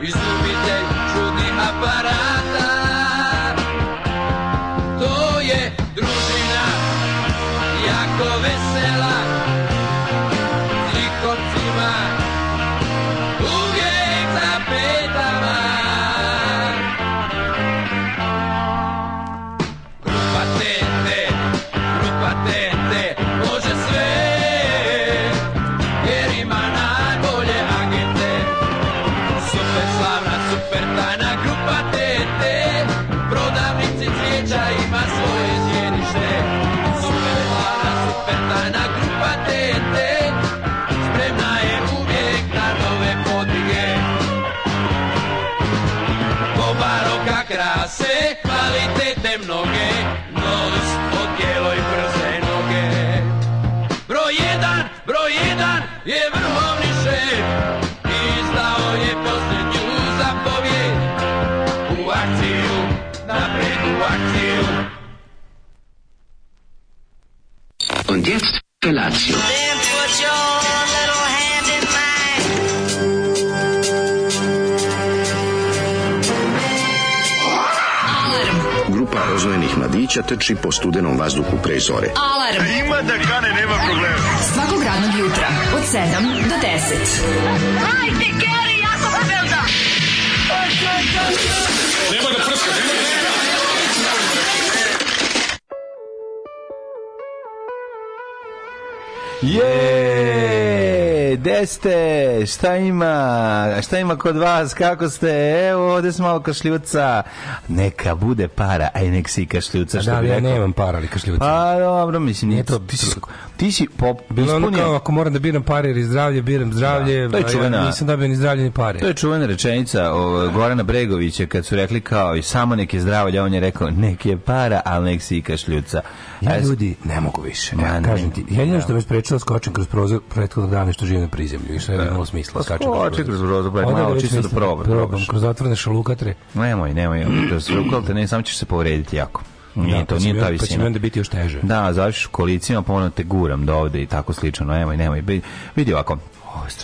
You should be there. mladića trči po studenom vazduhu pre zore. Alarm! A e, ima da kane, nema problema. Svakog radnog jutra, od 7 do 10. Hajde, Keri, ja sam Belda! Nemoj da prska, nemoj da prska! Yeah! gde ste, šta ima, šta ima kod vas, kako ste, evo, ovde smo malo kašljuca, neka bude para, aj nek si kašljuca, što da, bi ja nemam para, ali kašljuca. Pa dobro, mislim, nije to, ti ti si pop bilo ono kao ako moram da biram pare ili zdravlje biram zdravlje da, to je čuvena, ja nisam dobio ni zdravlje ni pare to je čuvena rečenica o, Gorana Bregovića kad su rekli kao i samo neke zdravlje da on je rekao neke para ali nek si i kašljuca ja As, ljudi ne mogu više ja, ne, kažem ti ja jedino da. što me sprečilo skočim kroz prozor prethodnog dana što živim na prizemlju i što je da. imalo smisla pa skočim kroz prozor pa malo čisto da probam probam kroz zatvorene šalukatre nemoj nemoj kroz šalukatre ne samo ćeš se povrediti jako Nije ja, da, to, pa nije ta pa visina. Pa će mi onda biti još teže. Da, zaviš kolicima, pa ono te guram do ovde i tako slično. Nemoj, nemoj. Vidi ovako,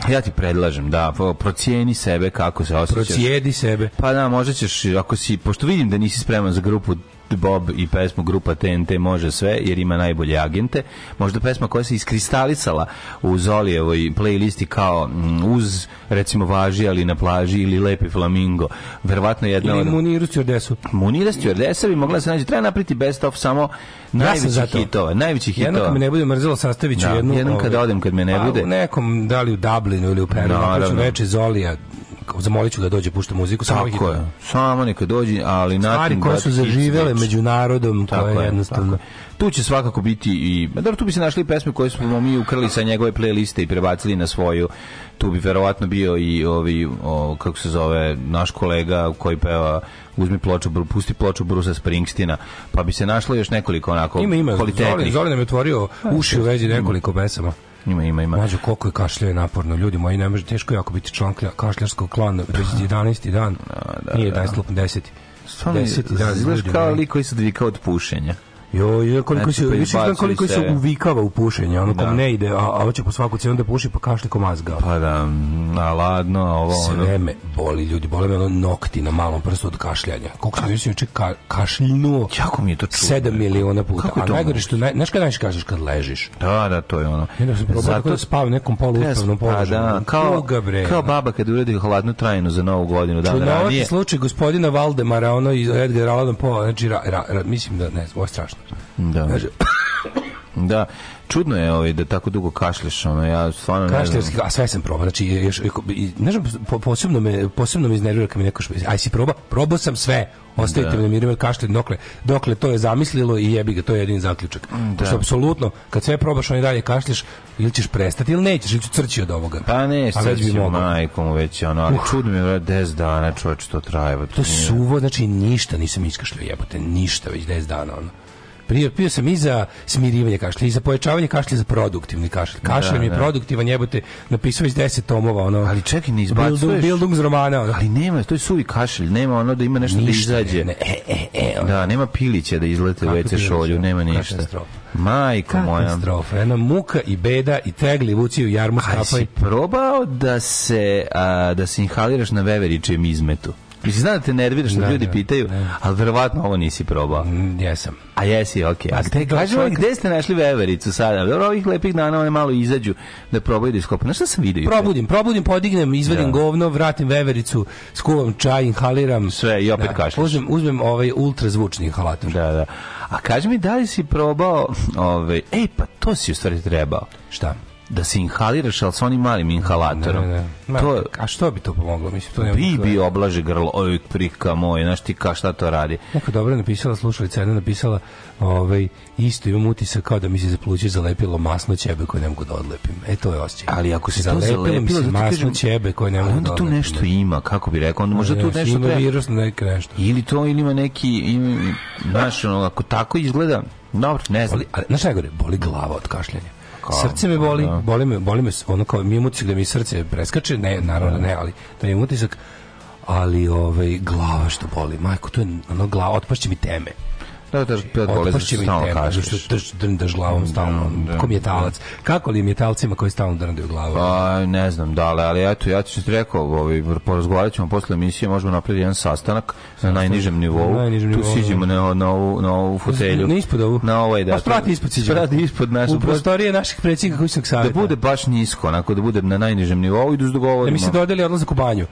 ja ti predlažem da procijeni sebe kako se osjećaš. Procijedi sebe. Pa da, možda ćeš, ako si, pošto vidim da nisi spreman za grupu Bob i pesmu grupa TNT može sve jer ima najbolje agente. Možda pesma koja se iskristalisala u Zolijevoj playlisti kao mm, uz recimo važi ali na plaži ili lepi flamingo. Verovatno jedna ili od Muniru Stjordesu. Munira Stjordesa bi mogla se naći treba napriti best of samo najvećih ja hitova, najvećih hitova. Jednom kad me ne bude mrzelo sastaviću da, jednu. Jednom kad ovaj, odem kad me ne pa, bude. Pa, u nekom da li u Dublinu ili u Peru, no, večer Zolija zamolit da dođe pušta muziku samo tako je, samo neka dođe ali stvari koje su da zaživele među narodom tako je, jednostavno tako. tu će svakako biti i dobro tu bi se našli pesme koje smo mi ukrili sa njegove playliste i prebacili na svoju tu bi verovatno bio i ovi o, kako se zove naš kolega koji peva uzmi ploču, pusti ploču Brusa Springsteena, pa bi se našlo još nekoliko onako ima, ima. kvalitetnih. Zoli, Zoli nam je otvorio pa, uši u vezi nekoliko pesama. Ima, ima, ima. Mađo, koliko je kašlje naporno, ljudi moji, ne može teško jako biti član kašljarskog klana, da. već 11. dan, no, da, nije 11, da. 10. Stvarno, 10. da, Izgledaš kao lik koji se dvika od pušenja. Jo, ja koliko znači, se pa više znam koliko se uvikava u pušenje, ono da. kom ne ide, a, a hoće po svaku cenu da puši pa kašlje ko mazga. Pa da, a ladno, ovo ono. Sve me boli ljudi, bole me ono nokti na malom prstu od kašljanja. Koliko sam čeka ka, kašljnuo. Jako mi je to čudno. 7 miliona puta. Kako a najgore što naj, znaš kad najviše kažeš kad ležiš. Da, da, to je ono. Ja sam probao Zato... da spavam nekom poluustavnom pa da, položaju. Da, kao, bre, kao baba kad uradi hladnu trajnu za novu godinu, dan ranije. Da, Čudnovati slučaj gospodina Valdemara, ono iz Edgar Allan Poe, znači, ra, ra, ra, mislim da, ne znam, ovo je strašno. Da. Kaže, da, čudno je ovaj da tako dugo kašlješ, ono ja stvarno Kašljaš, a sve sam probao. Znači još i, ne znam posebno me posebno me iznervira kad mi neko špezi. Aj si proba, probao sam sve. Ostavite da. me na da miru, kašljem dokle dokle to je zamislilo i jebi ga, to je jedini zaključak. Mm, da. Što apsolutno kad sve probaš on i dalje kašlješ, ili ćeš prestati ili nećeš, ili ćeš crći od ovoga. Pa ne, a bi mogao. Majkom već ono, ali uh. čudno mi je 10 dana čovjek to traje. To je suvo, znači ništa nisam iskašljao, jebote, ništa već 10 dana ono. Prije pio sam i za smirivanje kašlja, i za pojačavanje kašlja, za produktivni Kašlj Kašalj da, mi je da. produktivan, jebote, napisao iz 10 tomova, ono. Ali čekaj, ne izbacuješ. Bildung, romana, ono. Ali nema, to je suvi kašlj, nema ono da ima nešto da ništa, da izađe. Ne, e, e, e, ono. Da, nema pilića da izlete u WC šolju, nema ništa. Majko moja. Katastrofa, jedna muka i beda i tegli vuci u jarmu. Ali si probao da se, a, da se inhaliraš na veveričem izmetu? Mislim, znam da te nerviraš što da, ljudi da, pitaju, da. ali verovatno ovo nisi probao. Mm, jesam. A jesi, ok. A te kažem vam, gde ste našli vevericu sada? Dobro, ovih lepih dana one malo izađu da probaju da iskopaju. Znaš šta sam vidio? Probudim, probudim, podignem, izvadim da. govno, vratim vevericu, skuvam čaj, inhaliram. Sve, i opet da. kašljaš. Uzmem, uzmem ovaj ultrazvučni inhalator. Da, da. A kaži mi, da li si probao, ovaj, ej, pa to si u stvari trebao. Šta? da se inhaliraš, ali sa onim malim inhalatorom. Ne, ne, ne. To, a što bi to pomoglo? Mislim, to ne bi bi oblaže grlo, oj, prika moj, znaš ti ka šta to radi. Neko dobro napisala, slušalica cena, napisala, ovaj, isto imam utisak kao da mi se za pluće zalepilo masno ćebe koje ne mogu da odlepim. E, to je osjećaj. Ali ako se zalepilo, to zalepilo, mi se masno kažem, ćebe koje ne mogu da odlepim. Onda tu nešto ima, kako bi rekao, onda možda tu nešto... Ima treba. virus na neke nešto. Ili to, ili ima neki, ima, znaš, ono, ako tako izgleda, dobro, ne znam. Znaš najgore, boli glava od kašljenja kao, srce me boli, da. boli me, boli me, ono kao, mi utisak da mi srce preskače, ne, naravno da. ne, ali da mi utisak, ali ovaj, glava što boli, majko, to je ono glava, otpašće mi teme da da da odpašće mi tema što drndaš glavom stalno kom je Da. kako li metalcima koji stalno drndaju glavom pa ne znam da ali eto ja ti se rekao ovaj porazgovaraćemo posle emisije možemo napraviti jedan sastanak na najnižem nivou tu da. siđemo na na ovu na ovu fotelju ne ispod ovu na ovaj da sprati ispod siđemo sprati ispod naš u prostorije naših predsednika kućnog saveta da bude baš nisko onako da bude na najnižem nivou i da se dogovorimo da mi se dodeli odlazak u banju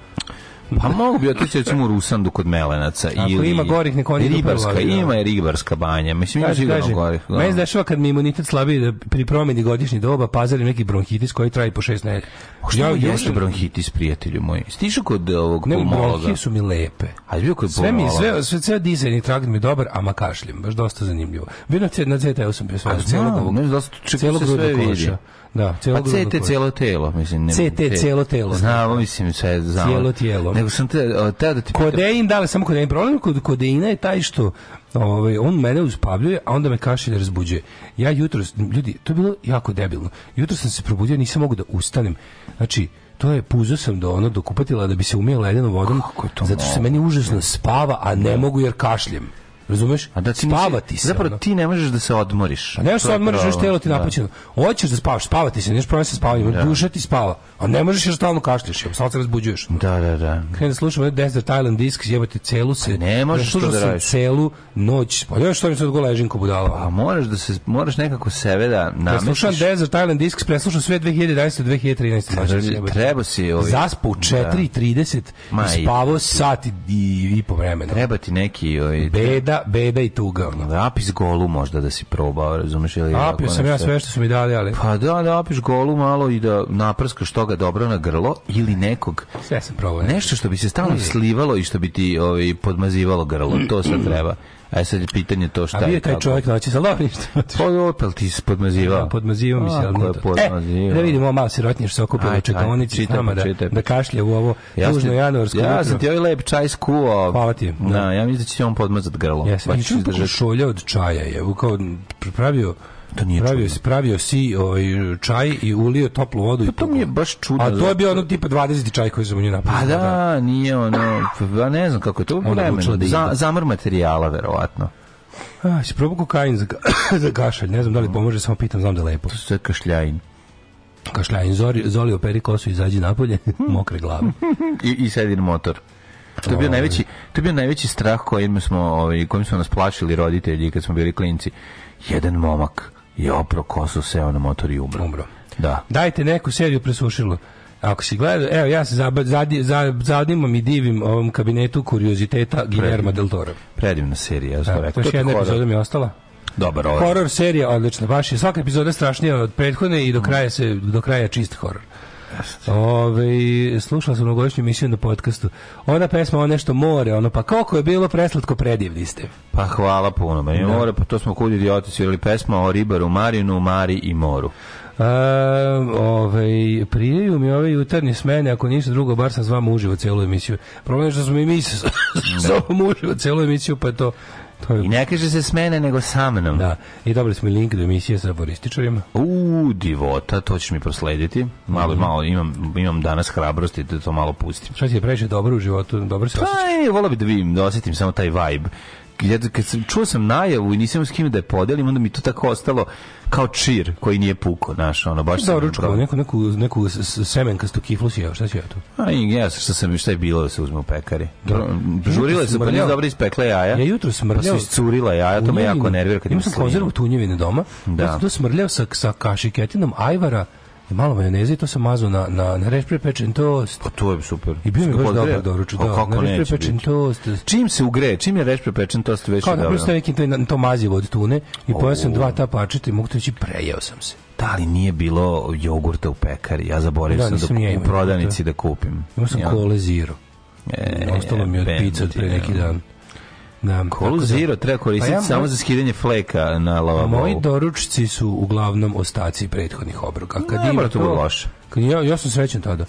Pa mogu bi otići recimo u Rusandu kod Melenaca. Ako ili ima gorih, neko oni ribarska, Ima da. je ribarska banja. Mislim, ima sigurno gorih. Da. Meni dešava kad mi imunitet slabiji da pri promjeni godišnji doba pazarim neki bronhitis koji traje po šest nekak. Pa ja, jeste bronhitis, prijatelju moj. Stišu kod ovog ne, pulmologa. su mi lepe. A je bio kod sve mi, sve, sve, sve dizajn i trakt mi dobar, a makašljem. Baš dosta zanimljivo. Bio na, na CTU sam bio sve. A, znam, ne znam, čekaj se sve vidi. Da, celo pa CT celo telo, mislim. Ne, CT celo telo. tijelo. Da. Znamo, mislim, sve znamo. Cijelo tijelo. Nego sam te, te da ti... Kodein, da li samo kodein? Problem kod kodeina je taj što ovaj, on mene uspavljuje, a onda me kašelj da razbuđuje. Ja jutro, ljudi, to je bilo jako debilno. Jutro sam se probudio, nisam mogu da ustanem. Znači, to je puzo sam do ono dokupatila da bi se umio ledenom vodom. Kako je to? Zato što se meni užasno spava, a ne da. mogu jer kašljem. Razumeš? A da ti spavati nisi, se. Zapravo ti ne možeš da se odmoriš. A ne možeš se odmoriš, još telo ti napućeno. Da. Hoćeš da spavaš, spavati se, nemaš problema sa spavanjem, da. duša ti spava. A ne možeš jer stalno kašlješ, jer stalno se razbuđuješ. Da, da, da. Kada da slušamo Desert Island disk, jebate celu se. A pa ne možeš to da radiš. celu noć. Pa ne što mi se go ležim budala. A pa moraš da se moraš nekako sebe da namestiš. Da slušam Desert Island disk, preslušam sve 2011 2013. Treba, treba si ovaj. Zaspao 4:30 da. i spavao sat i, i po vremena. Treba ti neki ovi... beda muka, beda i tuga. Ono. Da, apis golu možda da si probao, razumeš? Ili Apio sam nešto... ja sve što su mi dali, ali... Pa da, da apiš golu malo i da naprskaš toga dobro na grlo ili nekog... Sve sam probao. Nešto što bi se stalno slivalo i što bi ti ovaj, podmazivalo grlo, to sad treba. E sad je pitanje to šta je. A bio je taj čovjek noći sa da? lovništom. Pa, pa je opet ti podmazivao. Ja, da, podmazivao mi se. E, da vidimo malo sirotnije što se okupilo u čekavnici s nama da, da kašlja u ovo ja južno januarsko. Ja ja sam ti ovaj lep čaj skuo. Hvala ti. Da, ja mislim da će on podmazat grlo. Ja sam čuo šolja od čaja je. Kao pravio To nije pravio, čudno. pravio si ovaj, čaj i ulio toplu vodu. Pa to, mi je baš čudno. A to je bio ono tipa 20 čaj koji su mu nju napravili. Pa da, da, nije ono, ja pa ne znam kako je to. Onda vremena, da za, zamr materijala, verovatno. Aj, si probao kokain za, za kašalj, ne znam da li pomože, samo pitam, znam da je lepo. To se kašljajin. Kašljajin, zoli, zoli operi kosu, i izađi napolje, mokre glave. I, I sedi na motor. To je bio ovaj. najveći, to je bio najveći strah kojim smo, ovaj, kojim smo nas plašili roditelji kad smo bili klinci. Jedan momak i opro kosu seo na motor i umro. Umro. Da. Dajte neku seriju presušilo. Ako si gledao, evo ja se zadi, zadi, zadimam i divim ovom kabinetu kurioziteta Guillermo del Toro. Predivna serija, ja sam da, rekao. To je jedna epizoda mi je ostala. Dobar horror. Horror serija, odlična. Baš je svaka epizoda strašnija od prethodne i do mm. kraja se do kraja čist horor. Ove, slušala sam novogodišnju emisiju na podcastu. Ona pesma, ono nešto more, ono, pa koliko je bilo preslatko predivni ste. Pa hvala puno, meni da. more, pa to smo kudi idioti svirali pesma o ribaru Marinu, Mari i moru. A, ovaj, prijeju mi ove jutarnje smene, ako ništa drugo, bar sam s vama uživo celu emisiju. Problem je što smo i mi s, s, s, s uživo celu emisiju, pa je to I ne kaže se s mene, nego sa mnom. Da. I dobili smo link do emisije sa borističarima. U, divota, to ćeš mi proslediti. Malo, mm -hmm. malo, imam, imam danas hrabrosti da to malo pustim. Šta ti je previše dobro u životu, dobro se pa, osjećaš? Pa, je, volao bi da vidim, da osjetim samo taj vibe ja, kad sam, čuo sam najavu i nisam s kim da je podelim, onda mi to tako ostalo kao čir koji nije puko, znaš, ono baš da ručko, neku neku neku semenkastu kiflu si jeo, šta si jeo tu? A i ja što sam šta je bilo da se uzme u pekari. Da. Žurile se pa nije dobro ispekla jaja. Ja jutro smrljao. Pa su iscurila jaja, to me jako nervira kad Imam sam konzervu tunjevine doma. Da. Ja sam to smrljao sa, sa kašiketinom ajvara, E, malo majoneze i to sam mazao na, na, na reš prepečen tost. Pa to je super. I bio mi baš dobro doručak. Pa da, kako na reš prepečen tost. Čim se ugre, čim je reš prepečen tost već Kao, je dobro. Kao neki to, to mazivo od tune i pojao sam dva ta pačeta i mogu reći prejeo sam se da ali nije bilo jogurta u pekari. Ja zaboravio da, sam da u prodavnici da kupim. Imao sam ja. kole zero. E, Ostalo mi od pizza od pre neki dan. Da, Kolu da. Zero treba pa koristiti pa ja, samo za skidanje fleka na lavabovu. Moji doručci su uglavnom ostaci prethodnih obroka. Kad ne, to, to loše. ja, ja sam srećen tada.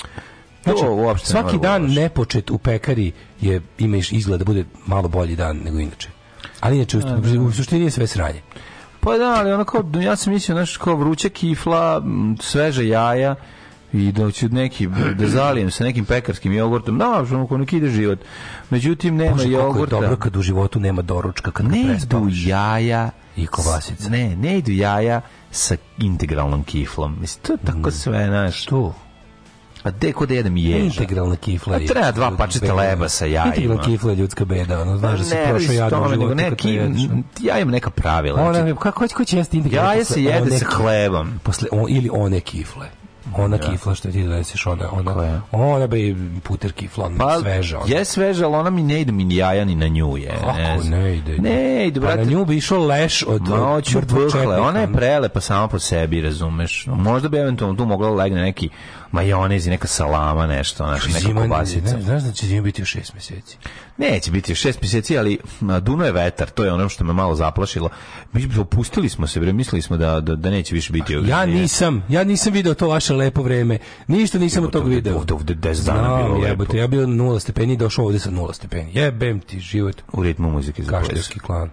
Znači, to svaki dan loše. nepočet u pekari je, imaš izgled da bude malo bolji dan nego inače. Ali inače, u, da, da. u suštini je sve sranje. Pa da, ali onako, ja sam mislio, znaš, kao vruća kifla, sveže jaja, i da ću neki da zalijem sa nekim pekarskim jogurtom. Da, no, ono neki ide život. Međutim nema Bože, jogurta. Je dobro kad u životu nema doručka kad ne ga idu jaja i kovasice. Ne, ne idu jaja sa integralnom kiflom. Mislim to je tako mm. sve, znaš. Što? A gde kod da jedem ježa? Integralna kifla. Pa treba dva pačeta leba sa jajima. Integralna kifla je ljudska beda, ono, znaš da si pa prošao jadno u životu. Ne, ki, ja imam neka pravila. Ona, znači, kako, ko će jesti integralna kifla? Jaje se jede sa hlebom. Posle, on, ili one kifle. Ona ja. Da. kifla što ti doneseš, ona, ona, Koja? ona bi puter kifla, pa, sveža. Ona. Je sveža, ali ona mi ne ide mi jaja ni na nju je. Kako ne, ne ide? Ne ide, brate. Pa na nju bi išao leš od mrtvog Ona je prelepa sama po sebi, razumeš. Možda bi eventualno tu mogla da legne neki majonez i neka salama, nešto, znači neka kobasica. Ne, znaš da će zima biti još 6 meseci. Neće biti još šest mjeseci, ali duno je vetar, to je ono što me malo zaplašilo. Mi opustili smo se, bre, mislili smo da, da, da neće više biti... Ovdje. Ja nisam, ja nisam video to vaše lepo vreme. Ništa nisam od tog video. Ovde, ovde 10 dana no, bilo jebote, lepo. ja bio nula stepeni, došao ovde sa nula stepeni. Jebem ti život. U ritmu muzike za Kaštelski klan.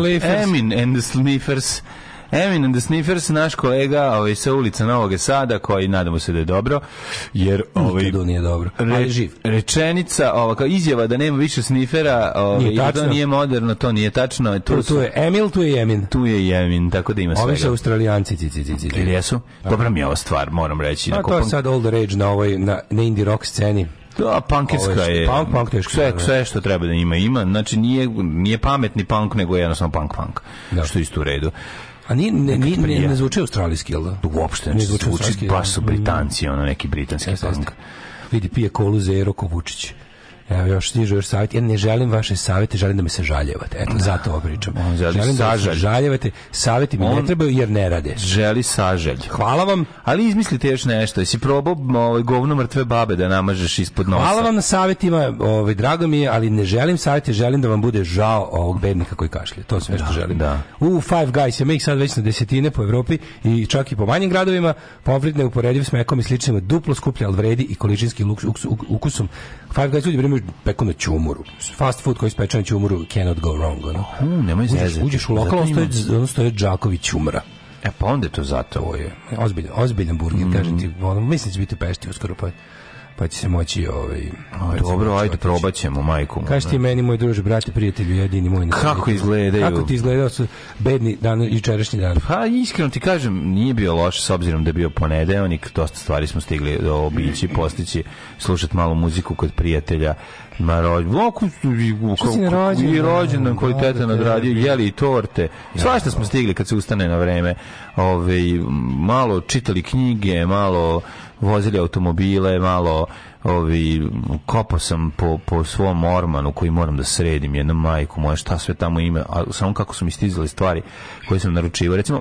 Sliffers. Emin and the Sniffers. Emin and the Sniffers, naš kolega ovaj, sa ulica Novog Sada, koji nadamo se da je dobro, jer mm, ovaj, Nikadu da, da nije dobro, re, ali živ. Rečenica, ova, kao izjava da nema više Sniffera, ovaj, nije jer da nije moderno, to nije tačno. E, tu, tu, je Emil, tu je Emin. Tu je i Emin, tako da ima svega. Ovi su australijanci, ci, ci, ci, ci. Ili jesu? Dobra mi je ova stvar, moram reći. A pa to je sad old the rage na, ovoj, na, na indie rock sceni. Da, punkerska je. Punk, punk teško. Sve, da, da. sve što treba da ima, ima. Znači, nije, nije pametni punk, nego je jednostavno punk punk. Da. Što je isto u redu. A ni, ne, ni, ne, ne zvuči australijski, jel da? Uopšte, ne zvuči, zvuči baš su da. britanci, ono neki britanski punk. Vidi, pije kolu zero ko Vučić. Evo još stižu još savjet. Ja ne želim vaše savjete, želim da me se žaljevate. Eto, da. zato ovo pričam. On želi želim da sažalj. da žaljevate. Savjeti mi On ne trebaju jer ne rade. Želi sažalj. Hvala vam. Ali izmislite još nešto. Jesi probao ovaj, govno mrtve babe da namažeš ispod nosa? Hvala vam na savjetima. Ovaj, drago mi je, ali ne želim savjete. Želim da vam bude žao ovog bednika koji kašlje. To sve što da, želim. Da. U Five Guys, ja mi ih sad već na desetine po Evropi i čak i po manjim gradovima. Pomfrit neuporediv s mekom i sličnima. Duplo skuplje, ali vredi i količinski luks, ukus, ukusom Five Guys ljudi primaju na čumuru. Fast food koji speče na ćumuru cannot go wrong. Ono. Mm, nemoj uđeš, uđeš u lokal, ima... ono stoje Đaković ćumra. E pa onda je to zato. Ovo je ozbiljan, ozbiljan burger, mm. kažem ti. Ono, mislim da će biti u Pešti uskoro pa pa će se moći ovaj dobro ajde probaćemo majku kažeš ti meni moj druže brate prijatelju jedini moj kako izgledaju kako ti izgledao su bedni dan jučerašnji dan pa iskreno ti kažem nije bio loš s obzirom da je bio ponedeljak dosta stvari smo stigli obići postići slušati malo muziku kod prijatelja Ma rođendan. i rođendan kvalitetan odradio, jeli i torte. Svašta smo stigli kad se ustane na vreme. Ove, ovaj, malo čitali knjige, malo vozili automobile, malo ovi, kopao sam po, po svom ormanu koji moram da sredim, jednu majku moja, šta sve tamo ima, a samo kako su mi stizale stvari koje sam naručivao. Recimo,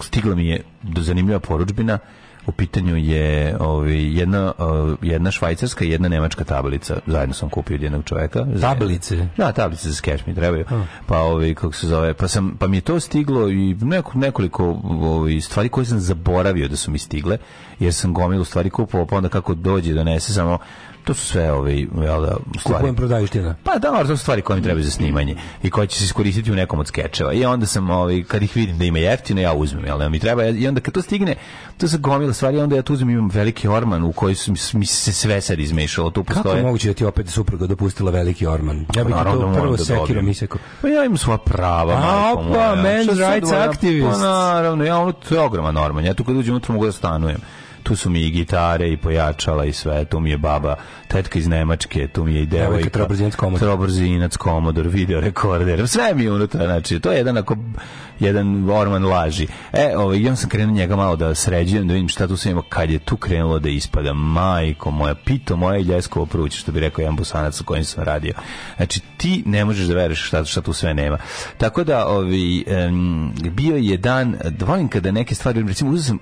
stigla mi je do zanimljiva poručbina, U pitanju je ovi, ovaj, jedna, eh, jedna švajcarska i jedna nemačka tablica. Zajedno sam kupio od jednog čoveka. Tablice? Da, tablice za sketch mi trebaju. Hmm. Pa ovi, ovaj, kako se zove, pa, sam, pa mi je to stiglo i neko, nekoliko ovi, ovaj, stvari koje sam zaboravio da su mi stigle, jer sam gomilu stvari kupovao, pa onda kako dođe, donese samo to su sve ove jel da stvari. Kupujem prodajština. Pa da, ali to su stvari koje mi trebaju za snimanje i koje će se iskoristiti u nekom od skečeva. I onda sam ovi, kad ih vidim da ima jeftino ja uzmem, jel da mi treba i onda kad to stigne, to se gomila stvari, onda ja tu uzmem imam veliki orman u koji su mi se sve sad izmešalo. Tu postoje. Kako je moguće da ti opet supruga dopustila veliki orman? Ja bih to da prvo da sekira miseko. Pa ja imam sva prava, A, opa, men's rights activist. Pa naravno, ja ono, to je ogroman orman. Ja tu kad uđem unutra mogu da stanujem tu su mi i gitare i pojačala i sve, tu mi je baba, tetka iz Nemačke, tu mi je i devojka. Trobrzinac komodor. Trobrzinac komodor, video rekorder, sve mi je unutra, znači, to je jedan ako jedan orman laži. E, ovaj, ja sam krenuo njega malo da sređujem, da vidim šta tu sve ima, kad je tu krenulo da ispada, majko moja, pito moja i ljeskovo pruće, što bi rekao jedan bosanac sa kojim sam radio. Znači, ti ne možeš da veriš šta, šta tu sve nema. Tako da, ovi, um, bio je dan, volim kada neke stvari, recimo, uzeo sam,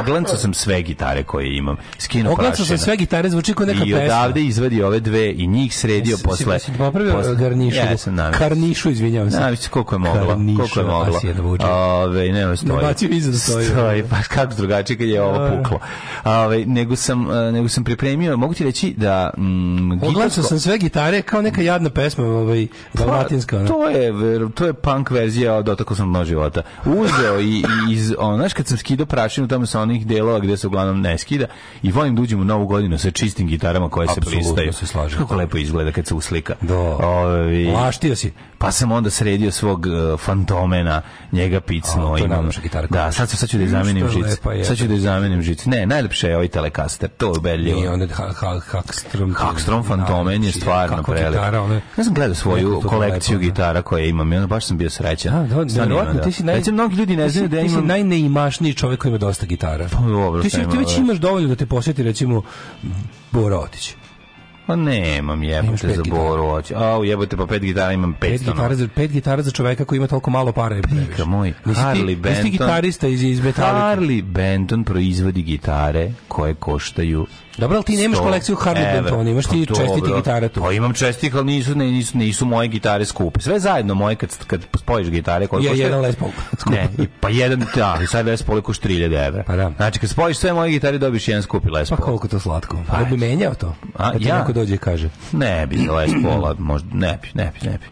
oglancu sam sve gitare koje imam, skinuo prašeno. sam sve gitare, zvuči kao neka pesma. I odavde izvadio ove dve i njih sredio posle. Si, si, popravio garnišu? Ja sam namišao. Karnišu, izvinjavam se. Namišao koliko je moglo. Karnišu. Koliko je moglo stablo. Da Ove, ne, stoji. Ne bacio iza da stoji. Stoji, pa kako drugačije kad je ovo puklo. Ove, nego, sam, e, nego sam pripremio, mogu ti reći da... Mm, gitarsko... sam sve gitare kao neka jadna pesma, ovaj, pa, dalmatinska. Pa, to, je, to je punk verzija od Otako sam dno života. Uzeo i, i iz, on, znaš, kad sam skidao prašinu tamo sa onih delova gde se uglavnom ne skida i volim da uđem u novu godinu sa čistim gitarama koje Absolutno se pristaju. se slažem. Kako lepo izgleda kad se uslika. Do. Ovi, Laštio si. Pa sam onda sredio svog uh, fantomena njega picno. A, imam. da, sad, da sad ću da zamenim žic. Sad ću da zamenim žic. Ne, najlepše je ovaj Telecaster, to je ubedljivo. I onda ha, ha, Hakstrom. Hakstrom Fantomen je znači, stvarno prelep. Ja sam gledao svoju kolekciju da. gitara koje imam, ja baš sam bio srećan. A, da, nevjerojatno, ti da. si naj... Recimo, mnogi ljudi ne znaju da imam... najneimašniji čovjek koji ima dosta gitara. Pa, dobro, ti, si, ti već imaš dovoljno da te posjeti, recimo, Borotić Pa nemam jebote za boru oči. A jebote pa pet gitara imam 500. Pet gitara za pet gitara za čoveka koji ima toliko malo para. pare. Pika moj. Harley Benton. Jesi gitarista iz iz Harley Benton proizvodi gitare koje koštaju Dobro, ali ti nemaš kolekciju Harley Benton, imaš pa ti čestiti gitare tu. Pa imam čestitih, ali nisu, nisu, nisu moje gitare skupe. Sve zajedno moje, kad, kad spojiš gitare... Koliko je, što... jedan Les Paul. Ne, i, pa jedan, da, i sad Les Paul je koš 3000 evra. Pa da. Znači, kad spojiš sve moje gitare, dobiš jedan skupi Les pa Paul. Pa koliko to slatko. Pa, pa bi menjao to? A, da ja? neko dođe i kaže. Ne bi za Les Paula, možda, ne bi, ne bi, ne bi.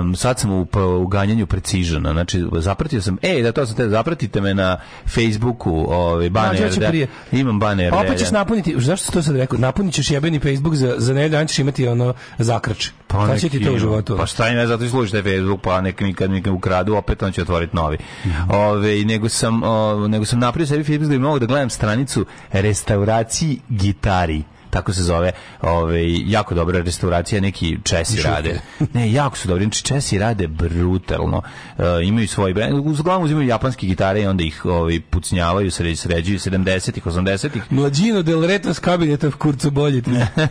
Um, sad sam u, pa, u ganjanju precižana, znači, zapratio sam, ej, da to sam te, zapratite me na Facebooku, ovaj, baner, da, imam baner. Pa opet ćeš napuniti, zašto si to sad rekao? Napunit ćeš jebeni Facebook za, za ne dan ćeš imati ono zakrč. Pa šta će ti to u životu? Pa šta im ne, zato i služiš da Facebook, pa nek mi kad mi ukradu, opet on će otvoriti novi. Mhm. Ove, nego, sam, o, nego sam napravio sebi Facebook da bi mogu da gledam stranicu restauraciji gitari tako se zove, ovaj jako dobra restauracija, neki Česi rade. Ne, jako su dobri, znači Česi rade brutalno. E, imaju svoj brend, uglavnom uzimaju japanske gitare i onda ih ovaj pucnjavaju, sređuju, sređuju 70-ih, 80-ih. Mlađino del Reto s kabineta v kurcu bolji.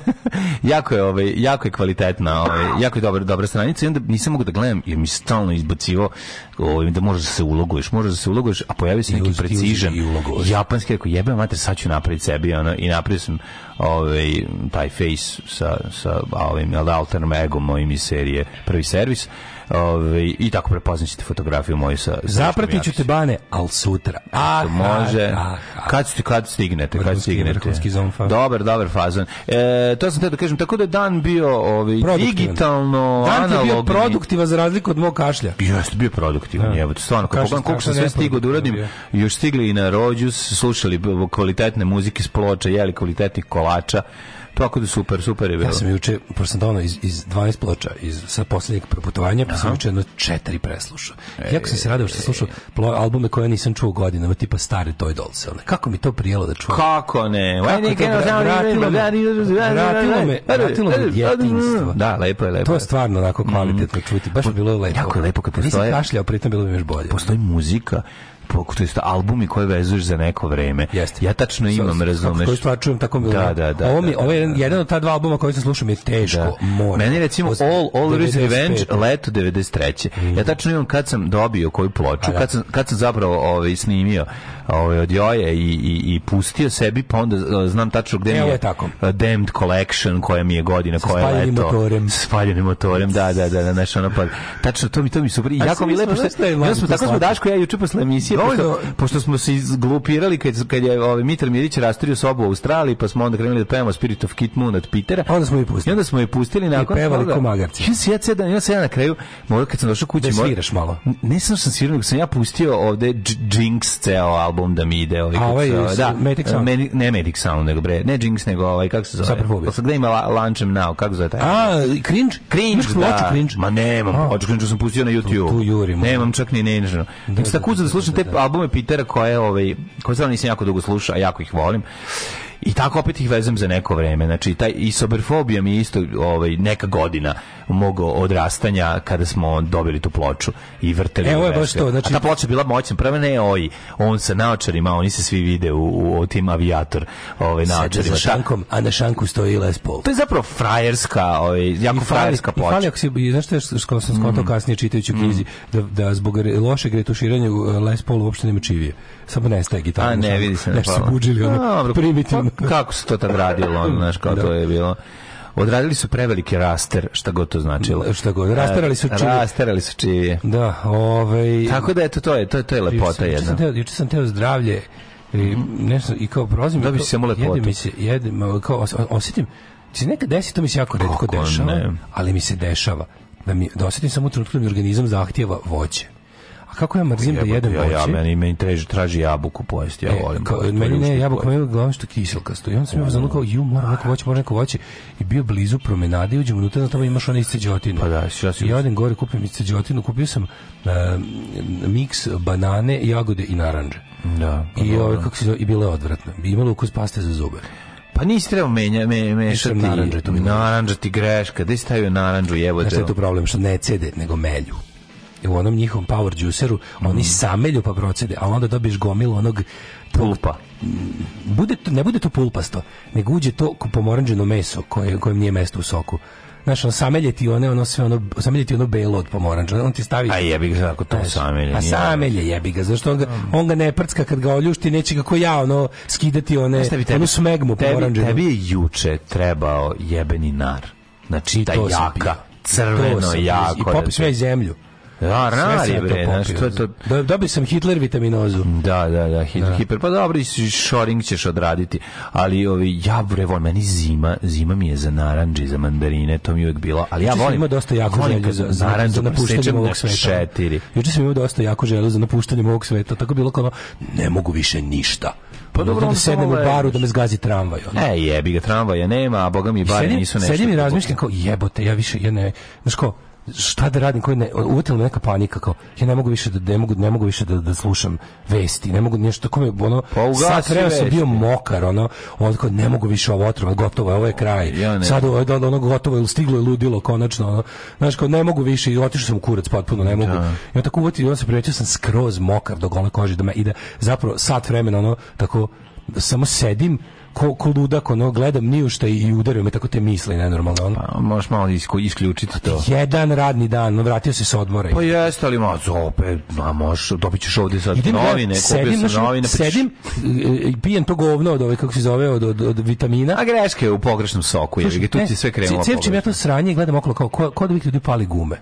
jako je ovaj jako je kvalitetna, ovaj jako je dobra dobra stranica i onda nisam mogu da gledam jer mi stalno izbacivo ovaj da možeš da se uloguješ, možeš da se uloguješ, a pojavi se neki precižan japanski rekao jebe mater sad ću napraviti sebi ono i napravio sam ovaj taj face sa sa ovim da, alternom egom mojim iz serije prvi servis Ove, I tako prepoznaćete fotografiju moju sa... Zapratit te bane, al sutra. A ah, ah, može. Ah, kad, ste, kad stignete, kad stignete. Dobar, dobar fazon. E, to sam te da kažem, tako da je dan bio ovaj, digitalno, dan analogni. je bio produktiva za razliku od mog kašlja. Jeste, bio produktivan, da. jebote. Stvarno, kako pogledam koliko sam sve stigao da uradim, još stigli i na rođus, slušali kvalitetne muzike s ploča, jeli kvalitetnih kolača, Tako da super, super je bilo. Ja sam juče, pošto sam dono iz, iz 12 ploča, iz, sa poslednjeg preputovanja, pa sam juče jedno četiri preslušao. E, jako sam se radao što sam slušao albume koje nisam čuo godinama, tipa stare Toy Dolls. Kako mi to prijelo da čujem? Kako ne? Kako to, vratilo, me, vratilo me, vratilo me djetinstvo. Da, lepo je, lepo je. To je stvarno onako kvalitetno čuti. Baš je bilo lepo. Jako je lepo kad postoje. Nisi kašljao, pritom bilo bi još bolje. Postoji muzika to jest albumi koje vezuješ za neko vreme. Jeste. Ja tačno imam, razumeš. Koji stvar čujem tako da, da, da, Ovo mi, da, da, ovo je da, da. jedan od ta dva albuma koje sam slušao mi je teško. Da. Mora. Meni recimo All All Is Revenge leto 93. Mm. Ja tačno imam kad sam dobio koju ploču, pa da. kad sam kad sam zapravo ovaj snimio ovaj od Joje i, i, i pustio sebi pa onda e, znam tačno gde e, mi je, je tako. Damned Collection koja mi je godina koja je leto motorem. s faljenim motorem da da da, da nešto ono pa tačno to mi to mi super jako mi lepo što ja smo tako smo Daško ja juče posle emisije informacije, pošto, pošto, smo se izglupirali kad, kad je ovaj, Mitar Mirić rastrio sobu u Australiji, pa smo onda krenuli da pevamo Spirit of Kit Moon od Pitera. Onda smo i pustili. I onda smo i pustili. Nakon, I pevali ko se Ja, ja, ja, ja na kraju, možda kad sam došao kući... Da sviraš malo. Ne sam sam svirao, sam ja pustio ovde Jinx ceo album da mi ide. Ovaj, A ovaj, da, Medic Sound? E, Medi, ne Medic Sound, nego bre, ne Jinx, nego ovaj, kako se zove? Saprofobia. Gde ima Lunchem Now, kako zove taj? A, Cringe? Cringe, da. Cringe? Ma nemam, oču Cringe sam pustio na YouTube. Tu jurimo. Nemam čak ni nežno. Da, da, da, da, da, da, da, da, Ovaj albume Pitera koje, ovaj, koje stvarno nisam jako dugo slušao, a jako ih volim. I tako opet ih vezem za neko vreme. Znači, taj isoberfobija mi je isto ovaj, neka godina mog odrastanja kada smo dobili tu ploču i vrteli. Evo je baš to. Znači... A ta ploča bila moćna. Prva ne oji. On sa naočarima, oni se svi vide u, u, u tim avijator ovaj, naočarima. Sa šankom, a na šanku stoji Les Paul. To je zapravo frajerska, ovaj, jako I frajerska ploča. I fali, ako si, znaš što sam skontao mm. kasnije čitajući u knjizi, mm. da, da zbog lošeg retuširanja Les Paul uopšte nema čivije samo nestaje gitara. A ne, vidi se. Nešto su buđili, ono, primitivno. Pa kako se to tad radilo, ono, znaš, kao da. to je bilo odradili su preveliki raster, šta god to značilo. Da, šta god, rasterali su čivije. Rasterali su čivije. Da, ovaj... Tako da, eto, to je, to je, to je lepota jedna. Juče sam, juče sam teo zdravlje i, mhm. nešto, i kao prozim... bi se mu lepotu. Jede mi se, jede, kao, os, osjetim, se znači, nekad desi, to mi se jako redko dešava, ne. ali mi se dešava. Da, mi, da osetim samo u trenutku da mi organizam zahtjeva voće kako ja mrzim ja, da jedem ja, voće? Ja, meni, meni traži, traži jabuku pojesti, ja e, volim. Ka, meni ne, jabuka, meni je glavno što kiselkasto. I onda sam ja zanukao, kao, ju, moram neko voće, moram neko voće. I bio blizu promenade i uđem unutra, na tamo imaš one isceđotine. Pa da, šta si... Ja odem gore, kupim isceđotinu, kupio sam uh, miks banane, jagode i naranđe. Da. Pa I, ove, kako se zove, i bile odvratne. Imalo ukus paste za zube. Pa nisi trebao menja, me, mešati naranđe, to mi naranđa ti greška, gde si stavio naranđu jebote? Znaš šta je to problem, što ne cede, nego melju u onom njihovom power juiceru, mm. oni samelju pa procede, a onda dobiješ gomilu onog pulpa. Bude to, ne bude to pulpasto, nego uđe to pomoranđeno meso koje, kojem nije mesto u soku. Znaš, on samelje ti one, ono sve ono, samelje ti ono belo od pomoranđa, on ti stavi... A jebi ga tako to samelje. A samelje jebi ga, zašto on ga, mm. on ga ne prcka kad ga oljušti, neće kako ja, ono, skidati one, tebi, onu smegmu pomoranđenu. Tebi, tebi je juče trebao jebeni nar. Znači, ta jaka, crveno, jako. Da I popi sve zemlju. Da, nar je bre, znaš, to to. Da, dobio sam Hitler vitaminozu. Da, da, da, hit, da. hiper. Pa dobro, i šoring ćeš odraditi, ali ovi, ja bre, volim, meni zima, zima mi je za naranđe, za mandarine, to mi je uvijek bilo, ali ja volim. Ima dosta jako volim želju za, za, naranđu, za napuštanje ovog sveta. Šetiri. Juče sam imao dosta jako želju za napuštanje ovog sveta, tako bilo kao, ne mogu više ništa. Pa dobro, da sednem u baru da me zgazi tramvaj. Ono. E, jebi ga, tramvaja nema, a boga mi bare nisu nešto. Sedim i razmišljam kao, jebote, ja više, ja ne, znaš kao, šta da radim, koji ne, uvetila me neka panika kao ja ne mogu više da ne mogu, ne mogu više da, da slušam vesti, ne mogu nešto tako me ono pa sad vremena sam bio mokar, ono, on kao ne mogu više ovo otrova, gotovo je, ovo je kraj. Ja sad ovo je da, da ono gotovo je stiglo je ludilo konačno, ono. Znaš kao ne mogu više i otišao sam u kurac potpuno, ne mogu. Ja, da. tako uvetio, ja se primetio sam skroz mokar do gole kože da me ide zapravo sat vremena ono tako samo sedim ko, ko ludak, ono, gledam ni šta i udario me tako te misli nenormalno. Ono. Pa, možeš malo isku, isključiti pa to. Jedan radni dan, no, vratio se sa odmora. Pa jeste, ali ma, zope, ma, možeš, dobit ćeš ovdje sad Idem, novine, sedim, kupio sam novine. Pa sedim, e, e, pijem to govno od ove, kako se zove, od, od, od vitamina. A greške u pogrešnom soku, je, tu ti e, sve krenulo. ćem ja to sranje i gledam okolo kao, ko, ko da vi ljudi pali gume.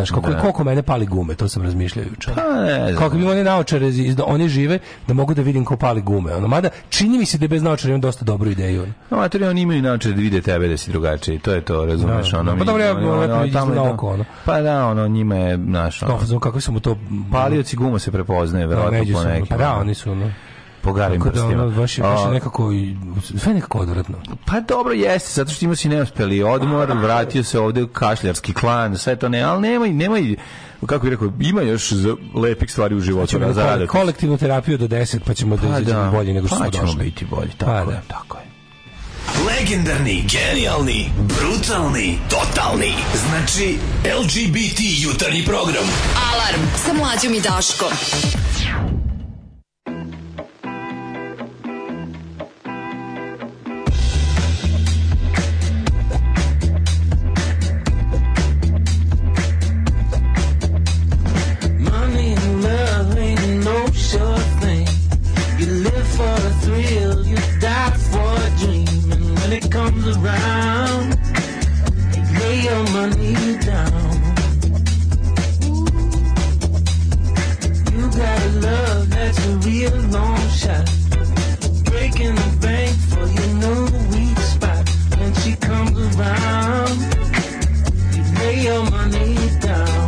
Znaš, koliko, da. koliko mene pali gume, to sam razmišljao juče. Pa, ne, Kako bi oni naočare, da oni žive, da mogu da vidim ko pali gume. Ono, mada, čini mi se da bez naočara imam dosta dobru ideju. No, materi, oni imaju naočare da vide tebe da si drugačiji, to je to, razumeš? Da, da. ono, pa dobro, ja ono, na oko, ono. Pa da, ono, njima je, znaš, pa, ono. Kako su mu to... Palioci guma se prepoznaje, verovatno, po nekim. Pa da, oni su, ono pogarim galim Tako da, ono, baš, baš je nekako, sve nekako odvratno. Pa dobro jeste, zato što ima si neuspeli odmor, vratio se ovde kašljarski klan, sve to ne, ali nemoj, nemoj, kako bih rekao, ima još za lepih stvari u životu. Znači, da kole, da kolektivnu terapiju do 10, pa ćemo da pa da izađemo bolje nego što pa smo došli. Pa ćemo biti bolji, tako pa je, da. tako je. Legendarni, genijalni, brutalni, totalni. Znači, LGBT jutarnji program. Alarm sa mlađom i Daškom. sure thing. You live for a thrill, you die for a dream, and when it comes around, you lay your money down. You got a love that's a real long shot, breaking the bank for your new weak spot. When she comes around, you lay your money down.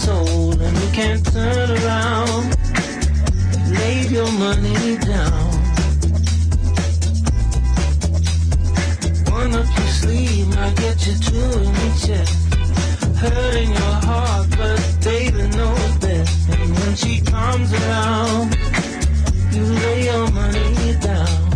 soul and you can't turn around. Lay your money down. One up your sleeve might get you two in your chest. Hurting your heart, but baby knows best. And when she comes around, you lay your money down.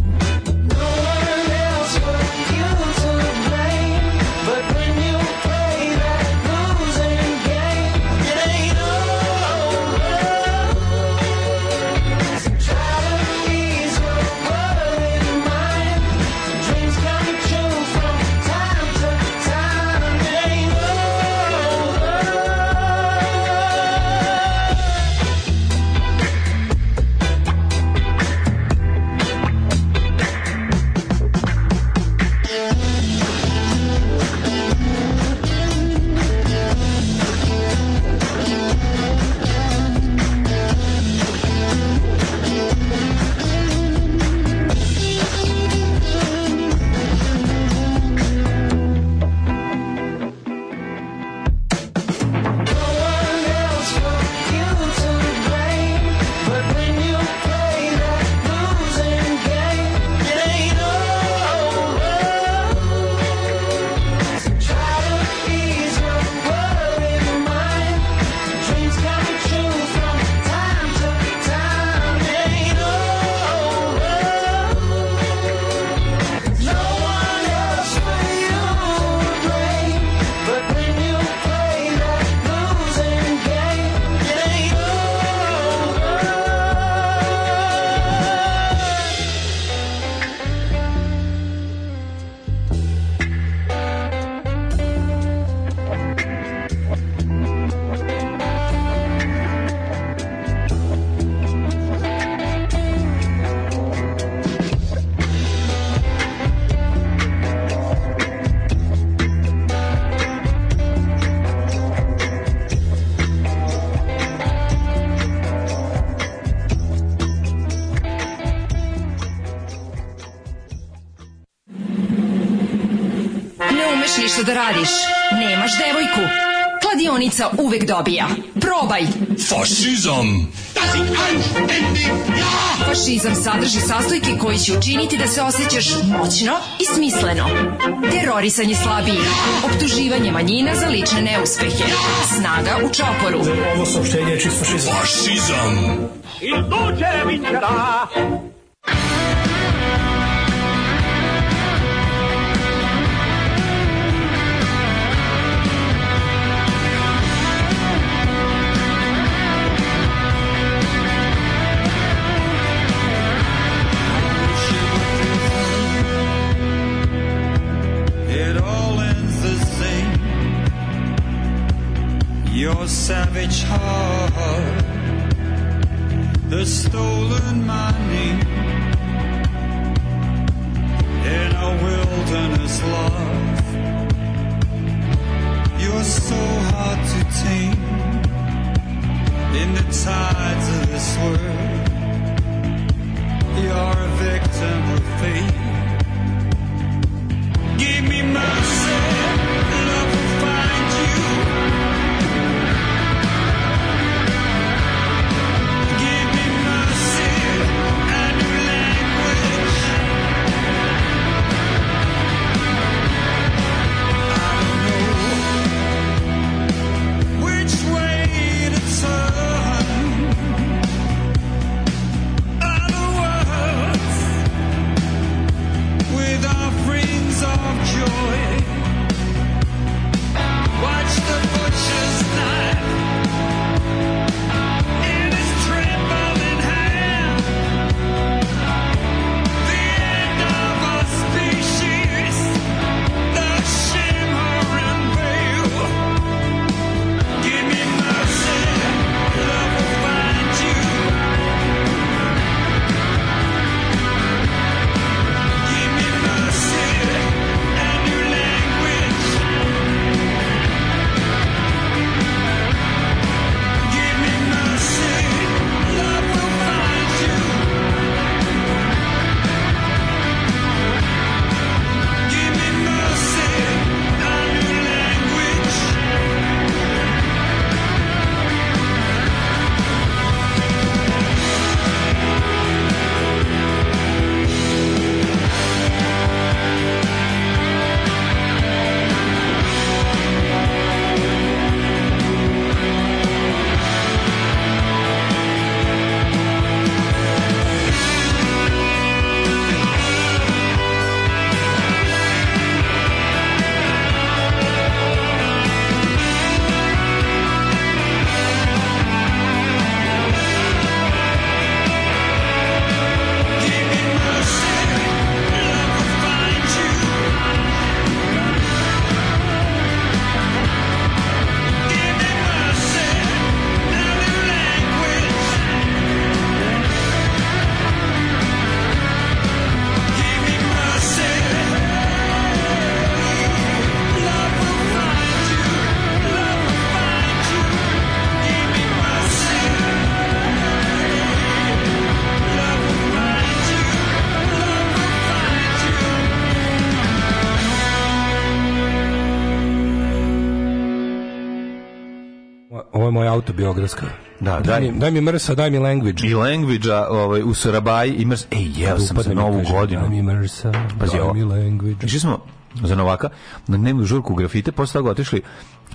Ljubica uvek dobija. Probaj! Fašizam! Das ist anständig, ja! Fašizam sadrži sastojke koji će učiniti da se osjećaš moćno i smisleno. Terorisanje slabijih, optuživanje manjina za lične neuspehe, snaga u čoporu. Ovo saopštenje je čist fašizam. Fašizam! Il duce vincerà autobiografska. Da, daj, mi, daj mi mrsa, daj mi language. I language ovaj, u Sarabaji i mrsa. Ej, jeo da sam se novu kaže, godinu. Daj mi mrsa, Pazi, daj mi language. Išli smo za Novaka na dnevnu žurku grafite, posle toga otišli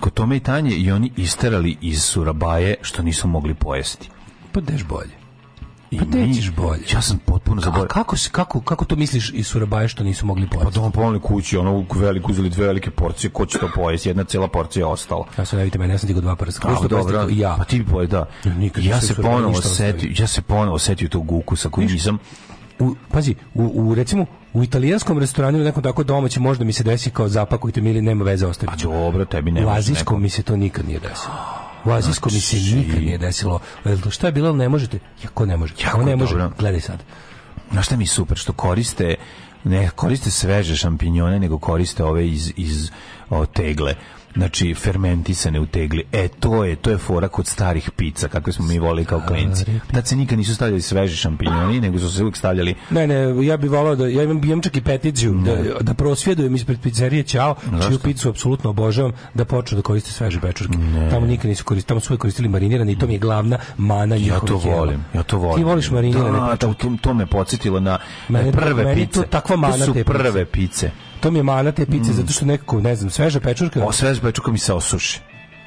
kod Tome i Tanje i oni isterali iz Surabaje što nisu mogli pojesti. Pa deš bolje. I pa mi, bolje. Ja sam sam zaboravio. Kako, kako, kako to misliš i Surabaje što nisu mogli pa pojesti? Pa da on pomali kući, ono veliku uzeli dve velike porcije, ko će to pojesti? Jedna cela porcija je ostala. Ja se ne vidite mene, ja sam ti dva prsa. Kako dobro? Ja. Pa ti poj, da. Nikad ja se ponovo setio, ja se ponovo setio tog ukusa koji nisam u, pazi, u, u recimo u italijanskom restoranu ili nekom tako domaćem možda mi se desi kao zapakujte mi ili nema veze ostaviti. A dobro, tebi ne U azijskom mi se to nikad nije desilo. U azijskom znači... mi se znači, nikad nije desilo. Šta je bilo, ne možete? Jako ne možete. Jako ne može. Gledaj sad na šta mi je super što koriste ne koriste sveže šampinjone nego koriste ove iz iz o, tegle znači fermentisane u tegli. E to je, to je fora kod starih pica kakve smo mi volili kao klinci. Da se nikad nisu stavljali sveži šampinjoni, nego su se uvijek stavljali. Ne, ne, ja bih volao da ja imam, imam čak i peticiju da, da, da prosvjedujem ispred pizzerije Ćao, čiju picu apsolutno obožavam, da počnu da koriste sveže pečurke. Tamo nikad nisu koristili, tamo su uvijek koristili marinirane i to mi je glavna mana njihovih. Ja to volim, ja to volim. Ti voliš marinirane da, to, to, me podsjetilo na mene, prve meni pice. to takva mana to su te prve pice. pice. To mi je mana te pice, mm. zato što nekako, ne znam, sveža pečurka. O, sveža pečurka mi se osuši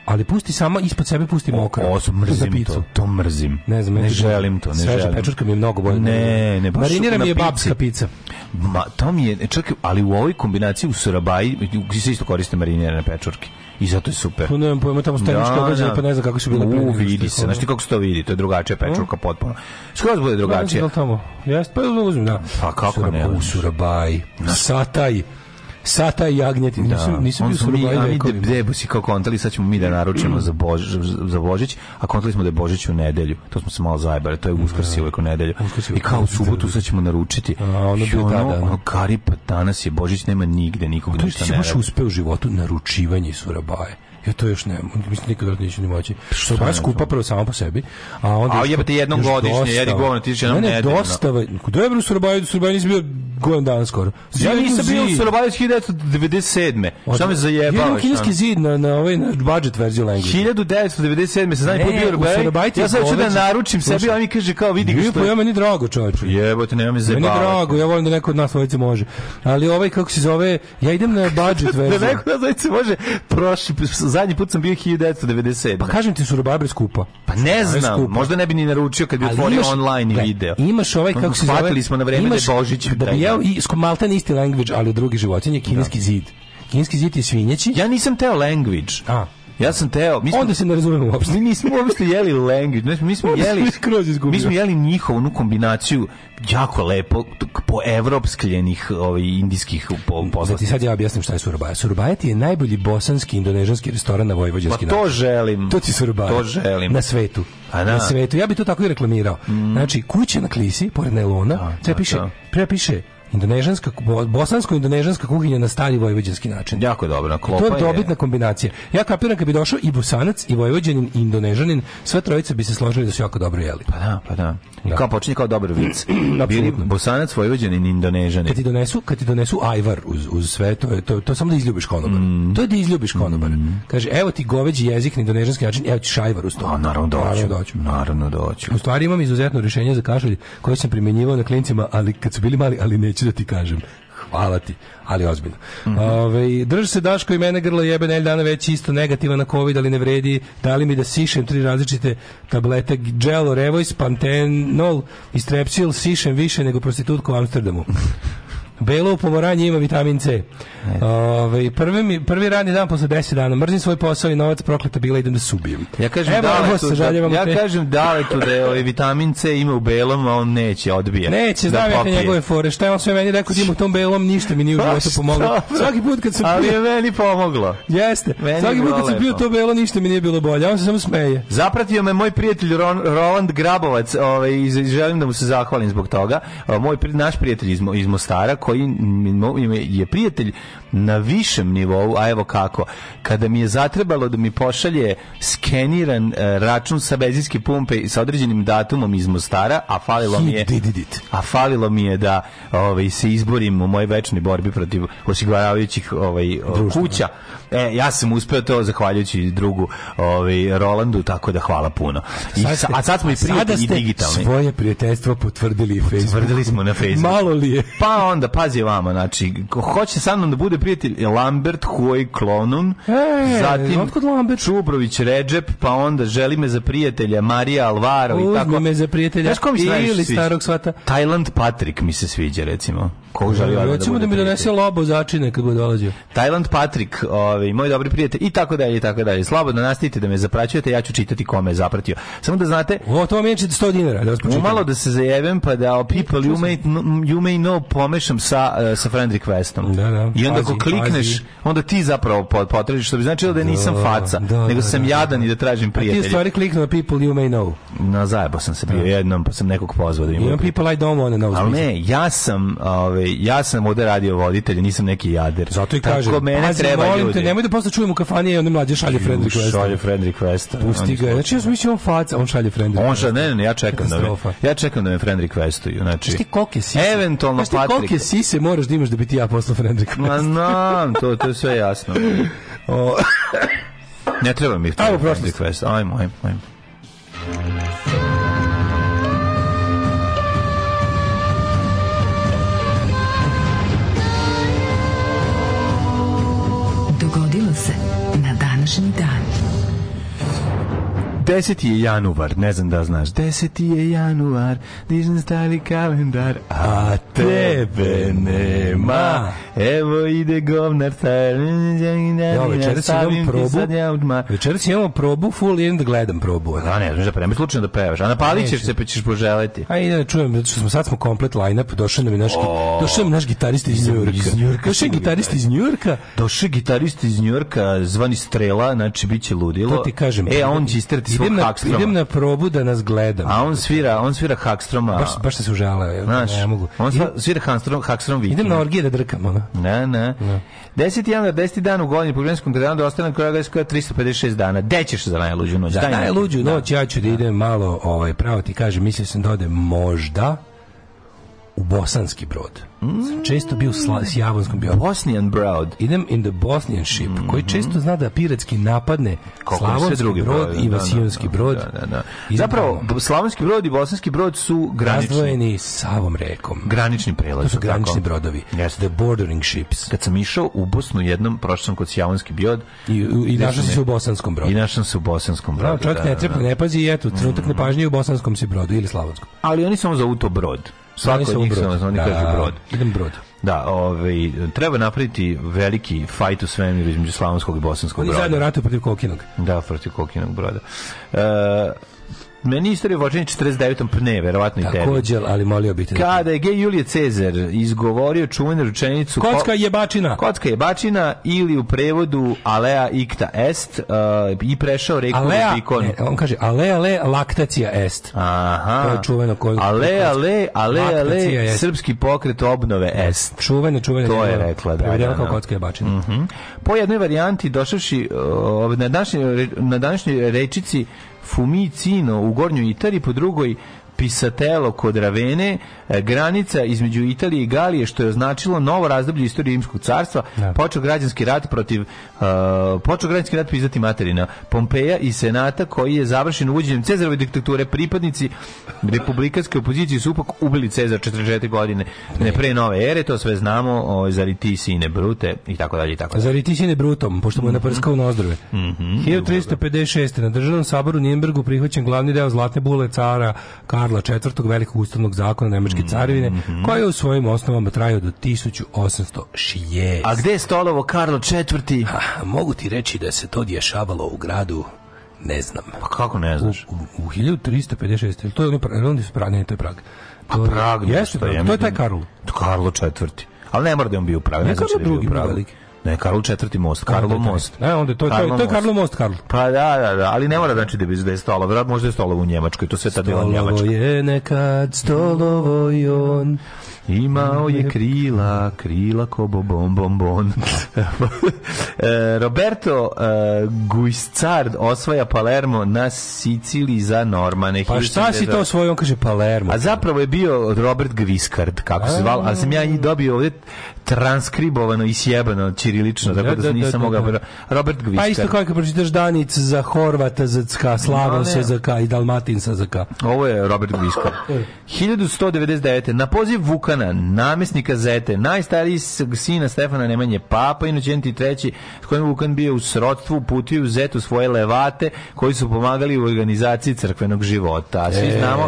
ali pusti samo ispod sebe pusti mokro. O, mrzim to, to mrzim. Ne, znam, ne želim to, ne želim. pečurka mi je mnogo bolje. Ne, ne, baš Marinira mi je babska pica. Ma, to mi je, e, čekaj, ali u ovoj kombinaciji u Sarabaji se isto koriste marinirane pečurke. I zato je super. Pa znam, pojma, pa tamo stajnički da, obrađaj, da. pa ne znam kako se bilo. pre. U, vidi se, znaš ti kako se to vidi, to je drugačija mm. pečurka mm? potpuno. Skoro bude drugačije. Ne znam da tamo, jest, pa da uzmem, da. Pa kako ne, u Surabaji, na Sataj. Sata i jagnjeti. Da. Nisam, nisam bio mi, a mi de, debusi kao kontali, sad ćemo mi da naručimo za, Bož, za Božić, a kontali smo da je Božić u nedelju. To smo se malo zajebali, to je da. uskrs uvek u nedelju. I kao u subotu sad ćemo naručiti. A, ono bio tada. Ono, karip, danas je Božić, nema nigde nikog ništa ne radi. To je što baš uspe u životu, naručivanje surabaje. Ja to još ne, mislim nikad od neću ni moći. Pa što baš skupa prvo samo po sebi, a onda A jebate jednom godišnje, jedi govno, ti ćeš jednom Ne, dostava, Dobro je bio Surabaju, Surabaju nisi bio godin dana skoro. Ja nisam bio u Surabaju 1997. Šta me zajebalo? Jedan kineski zid na na ovaj na budget verziju language. 1997 se znam put bio Surabaju. Ja ću da naručim sebi, a mi kaže kao vidi ga što. Ja meni drago, čoveče. Jebote, nema me zajebalo. Meni drago, ja volim da neko od nas dvojice može. Ali ovaj kako se zove, ja idem na budget da verziju. Da neko od nas dvojice može prošli zadnji put sam bio 1997. Pa kažem ti su rubabre skupa. Pa ne znam, skupa. možda ne bi ni naručio kad bi otvorio online gled, video. Imaš ovaj kako se zove. smo na vreme da je Božić. Da bi jeo i malta isti language, ali drugi životinje, kineski da. zid. Kineski zid je svinjeći. Ja nisam teo language. A. Ja sam teo, mi smo, onda se ne razumemo uopšte. Mi smo uopšte jeli language, znači mi smo jeli Mi smo jeli njihovu onu kombinaciju jako lepo po evropskljenih ovih ovaj, indijskih po, pozlati. Ti sad ja objasnim šta je surbaja. Surbaja ti je najbolji bosanski indonežanski restoran na vojvođanski. Pa to želim. To ti surbaja. To želim. Na svetu. A na. na svetu. Ja bih to tako i reklamirao. Mm. Znači, kuća na klisi, pored Nelona, da, da, piše, da. piše indonežanska, bosansko-indonežanska kuhinja na stari vojvođanski način. Jako dobro, na To je dobitna kombinacija. Ja kapiram kad bi došao i bosanac, i vojvođanin, i indonežanin, sve trojice bi se složili da su jako dobro jeli. Pa da, pa da. I da. kao počinje kao dobar vic. Bili bosanac, vojvođanin, i indonežanin. Kad ti donesu, kad ti donesu ajvar uz, uz sve, to je, to, to samo da izljubiš konobar. Mm. To je da izljubiš konobar. Mm. Kaže, evo ti goveđi jezik na indonežanski način, evo ti ajvar uz to. A, naravno doću. Da doću. Naravno doću. Da da U stvari imam izuzetno rješenje za kašalj koje sam primjenjivao na klincima, ali kad su bili mali, ali neće hoću da ti kažem hvala ti, ali ozbiljno. Mm -hmm. Ove, drž se Daško i mene grlo jebe nelj dana već isto negativa na COVID, ali ne vredi. Dali mi da sišem tri različite tablete, gelo, revojs, pantenol i strepsil, sišem više nego prostitutku u Amsterdamu. Belo pomoranje ima vitamin C. Ove, ovaj, prvi, prvi radni dan posle 10 dana. Mrzim svoj posao i novac prokleta bila idem da subijem. Ja kažem Evo, daletu, da, ja te. kažem daletu da je ovaj vitamin C ima u belom, a on neće odbije. Neće, da znam ja te njegove fore. Šta je on sve meni rekao da ima u tom belom, ništa mi nije u pa životu pomoglo. Svaki put kad sam Ali je meni pomoglo. Jeste. Meni Svaki put kad sam bio to belo, ništa mi nije bilo bolje. On se samo smeje. Zapratio me moj prijatelj Ron, Roland Grabovac, ovaj, i želim da mu se zahvalim zbog toga. Moj, naš prijatelj iz, iz Mostara, koji je prijatelj na višem nivou, a evo kako, kada mi je zatrebalo da mi pošalje skeniran e, račun sa benzinske pumpe sa određenim datumom iz Mostara, a falilo mi je a falilo mi je da ovaj se izborim u mojoj večnoj borbi protiv osiguravajućih ovaj kuća da. E, ja sam uspeo to zahvaljujući drugu ovaj, Rolandu, tako da hvala puno. I, sad ste, a sad smo i prijatelji i digitalni. svoje prijateljstvo potvrdili Facebook. Potvrdili smo na Facebooku. Malo li je? Pa onda, pazi vama, znači, ko hoće sa mnom da bude prijatelj Lambert Huoj Klonun, e, zatim Čubrović Ređep, pa onda želi me za prijatelja Marija Alvaro Uzmi i tako. me za prijatelja Znaš ko mi se ili starog svata. Tajland Patrik mi se sviđa, recimo. Ko e, želi da, da, da mi donese lobo začine kad god dolazio. Tajland Patrick, ovaj, ove, i moj dobri prijatelj i tako dalje i tako dalje. Slobodno nastavite da me zapraćujete, ja ću čitati kome je zapratio. Samo da znate, o to vam je 100 dinara da vas pročitam. Malo da se zajebem pa da o people you may you may know pomešam sa uh, sa friend requestom. Da, da. I onda pazi, ako klikneš, pazi. onda ti zapravo potražiš, što bi značilo da nisam da, faca, da, da, nego sam da, da. jadan i da tražim prijatelje. A ti stvari kliknuo na people you may know. Na zajebo sam se bio jednom, pa sam nekog pozvao da imam. people I don't want to know. Ali ne, ja sam, ovaj ja sam ovde radio voditelj, nisam neki jader. Zato i kažem. Tako mene treba ljudi nemoj da posle čujemo kafanje i onda mlađe šalje Frederik request. Šalje Frederik request. Pusti ga. Znači ja sam mislio on faca, on šalje Frederik request. On šalje, ne, ne, ja čekam da me, ja čekam da me friend requestuju. Znači, Znaš ti kolike sise? Eventualno Patrik. Znaš ti kolike sise moraš da imaš da bi ti ja posle Frederik request? Ma nam, to, to je sve jasno. o... ne treba mi friend request. Ajmo, ajmo, ajmo. 10. je januar, ne znam da znaš. 10. je januar, dižem stari kalendar, a tebe nema. Evo ide govnar. Ja, večeras imam probu. Večeras imamo probu, full end da gledam probu. Da, ne, znaš da pevam, slučajno da pevaš. A na pali ćeš se, pa ćeš poželeti. A ide da čujem, zato što smo, sad smo komplet line-up, došao nam je naš, došao naš gitarista iz Njujorka. Iz Njujorka. Došao je gitarista iz Njujorka. Došao je gitarista iz Njujorka, zvani Strela, znači biće ludilo. To ti kažem. E, on će istrati svog idem na, idem na probu da nas gledam. A on svira, on svira Hakstroma. Baš, baš se užalao, Znaš, ne mogu. On svira, svira Hakstrom, Hakstrom Viking. Idem na orgije da drkam, ona. Ne, ne. ne. 10. januar, 10. dan u godini po gremskom kalendaru da ostane koja je 356 dana. Gde ćeš za najluđu noć? Za najluđu da. noć ja ću da idem malo, ovaj, pravo ti kažem, mislio sam da odem možda u bosanski brod. Mm. često bio sla, s javonskom bio. Bosnian brod. Idem in the Bosnian ship, mm -hmm. koji često zna da piratski napadne Kako slavonski drugi brod i da, da, vasijonski da, brod. Da, da, da. Zapravo, slavonski brod i bosanski brod su granični. Razdvojeni savom rekom. Granični prelaz. To su granični tako. brodovi. Yes. The bordering ships. Kad sam išao u Bosnu jednom, prošao sam kod Sjavanski brod. I, i našao se u bosanskom brodu. I našao se u bosanskom brodu. Da, čovjek ne trepa, ne pazi, i eto, trenutak mm. nepažnje u bosanskom si brodu ili slavonskom. Ali oni samo zovu to brod. Svako od njih brod. oni da. kažu brod. Idem brod. Da, ovaj, treba napraviti veliki fajt u svemiru između slavonskog i bosanskog broda. Oni zajedno ratu protiv Kokinog. Da, protiv Kokinog broda. Uh, Meni istorija vođenja 49. pne, verovatno i tebi. Također, ali molio bih te. Da Kada je Gej Julije Cezar izgovorio čuvenu rečenicu Kocka je bačina. Kocka je bačina ili u prevodu Alea icta est uh, i prešao reku alea, Rubikon. Ne, on kaže Alea le laktacija est. Aha. To je čuveno kod Alea le, Alea le, srpski pokret obnove est. Čuveno, čuveno. To je rekla, da. da, kao da. Kocka je bačina. Mm -hmm. Po jednoj varijanti došavši uh, na, današnjoj, na rečici Fumicino u Gornjoj Italiji, po drugoj Pisatelo kod Ravene, e, granica između Italije i Galije, što je označilo novo razdoblje istorije Rimskog carstva, da. počeo građanski rat protiv, uh, počeo građanski rat priznati materina, Pompeja i Senata, koji je završen uvođenjem Cezarove diktature, pripadnici republikanske opozicije su upak ubili Cezar 44 godine, ne pre nove ere, to sve znamo, o, zari ti sine brute, i tako dalje, i tako dalje. Zari ti sine brutom, pošto mu je naprskao nozdrove. Mm -hmm. 1356. na državnom saboru u Nijembergu prihvaćen glavni deo Zlatne bule cara Karla Karla IV. velikog ustavnog zakona Nemačke mm -hmm. koji je u svojim osnovama trajao do 1860. A gde je stolovo Karlo IV? Ha, mogu ti reći da se to dješavalo u gradu ne znam. Pa kako ne znaš? U, u, u 1356. To je ono, oni su pravljeni, to je Prag. To, pa Prag, jeste, to je da, taj Karlo. Karlo IV. Ali ne mora da je on bio u Pragu. Ne, ne znači da je bio u Pragu. Veliki. Ne, Karlo četvrti most, Karlo most. E, onda to, to, to je Karlo most, Karlo. Pa da, da, da, ali ne mora znači da bi da je stolo, možda je stolovo u Njemačkoj, to sve tad bilo Njemačka. Stolovo je nekad, stolovo i on, Imao je krila, krila ko bo bom bom bon. E, Roberto e, Guiscard osvaja Palermo na Siciliji za Normane. Pa šta si to svojom, kaže Palermo? A zapravo je bio Robert Guiscard, kako se zval, a sam ja i dobio ovdje transkribovano i sjebano ćirilično, da, tako da, da, da nisam da, mogao... Robert Guiscard. Pa isto kako pročitaš Danic za Horvata, za Cka, Slavansa za K i Dalmatinsa za K. Ovo je Robert Guiscard. 1199. E. Na poziv Vuka Đukana, namesnika Zete, najstariji sina Stefana Nemanje Papa, Inocenti III, s kojim Vukan bio u srodstvu, putio u Zetu svoje levate, koji su pomagali u organizaciji crkvenog života. Svi e. znamo,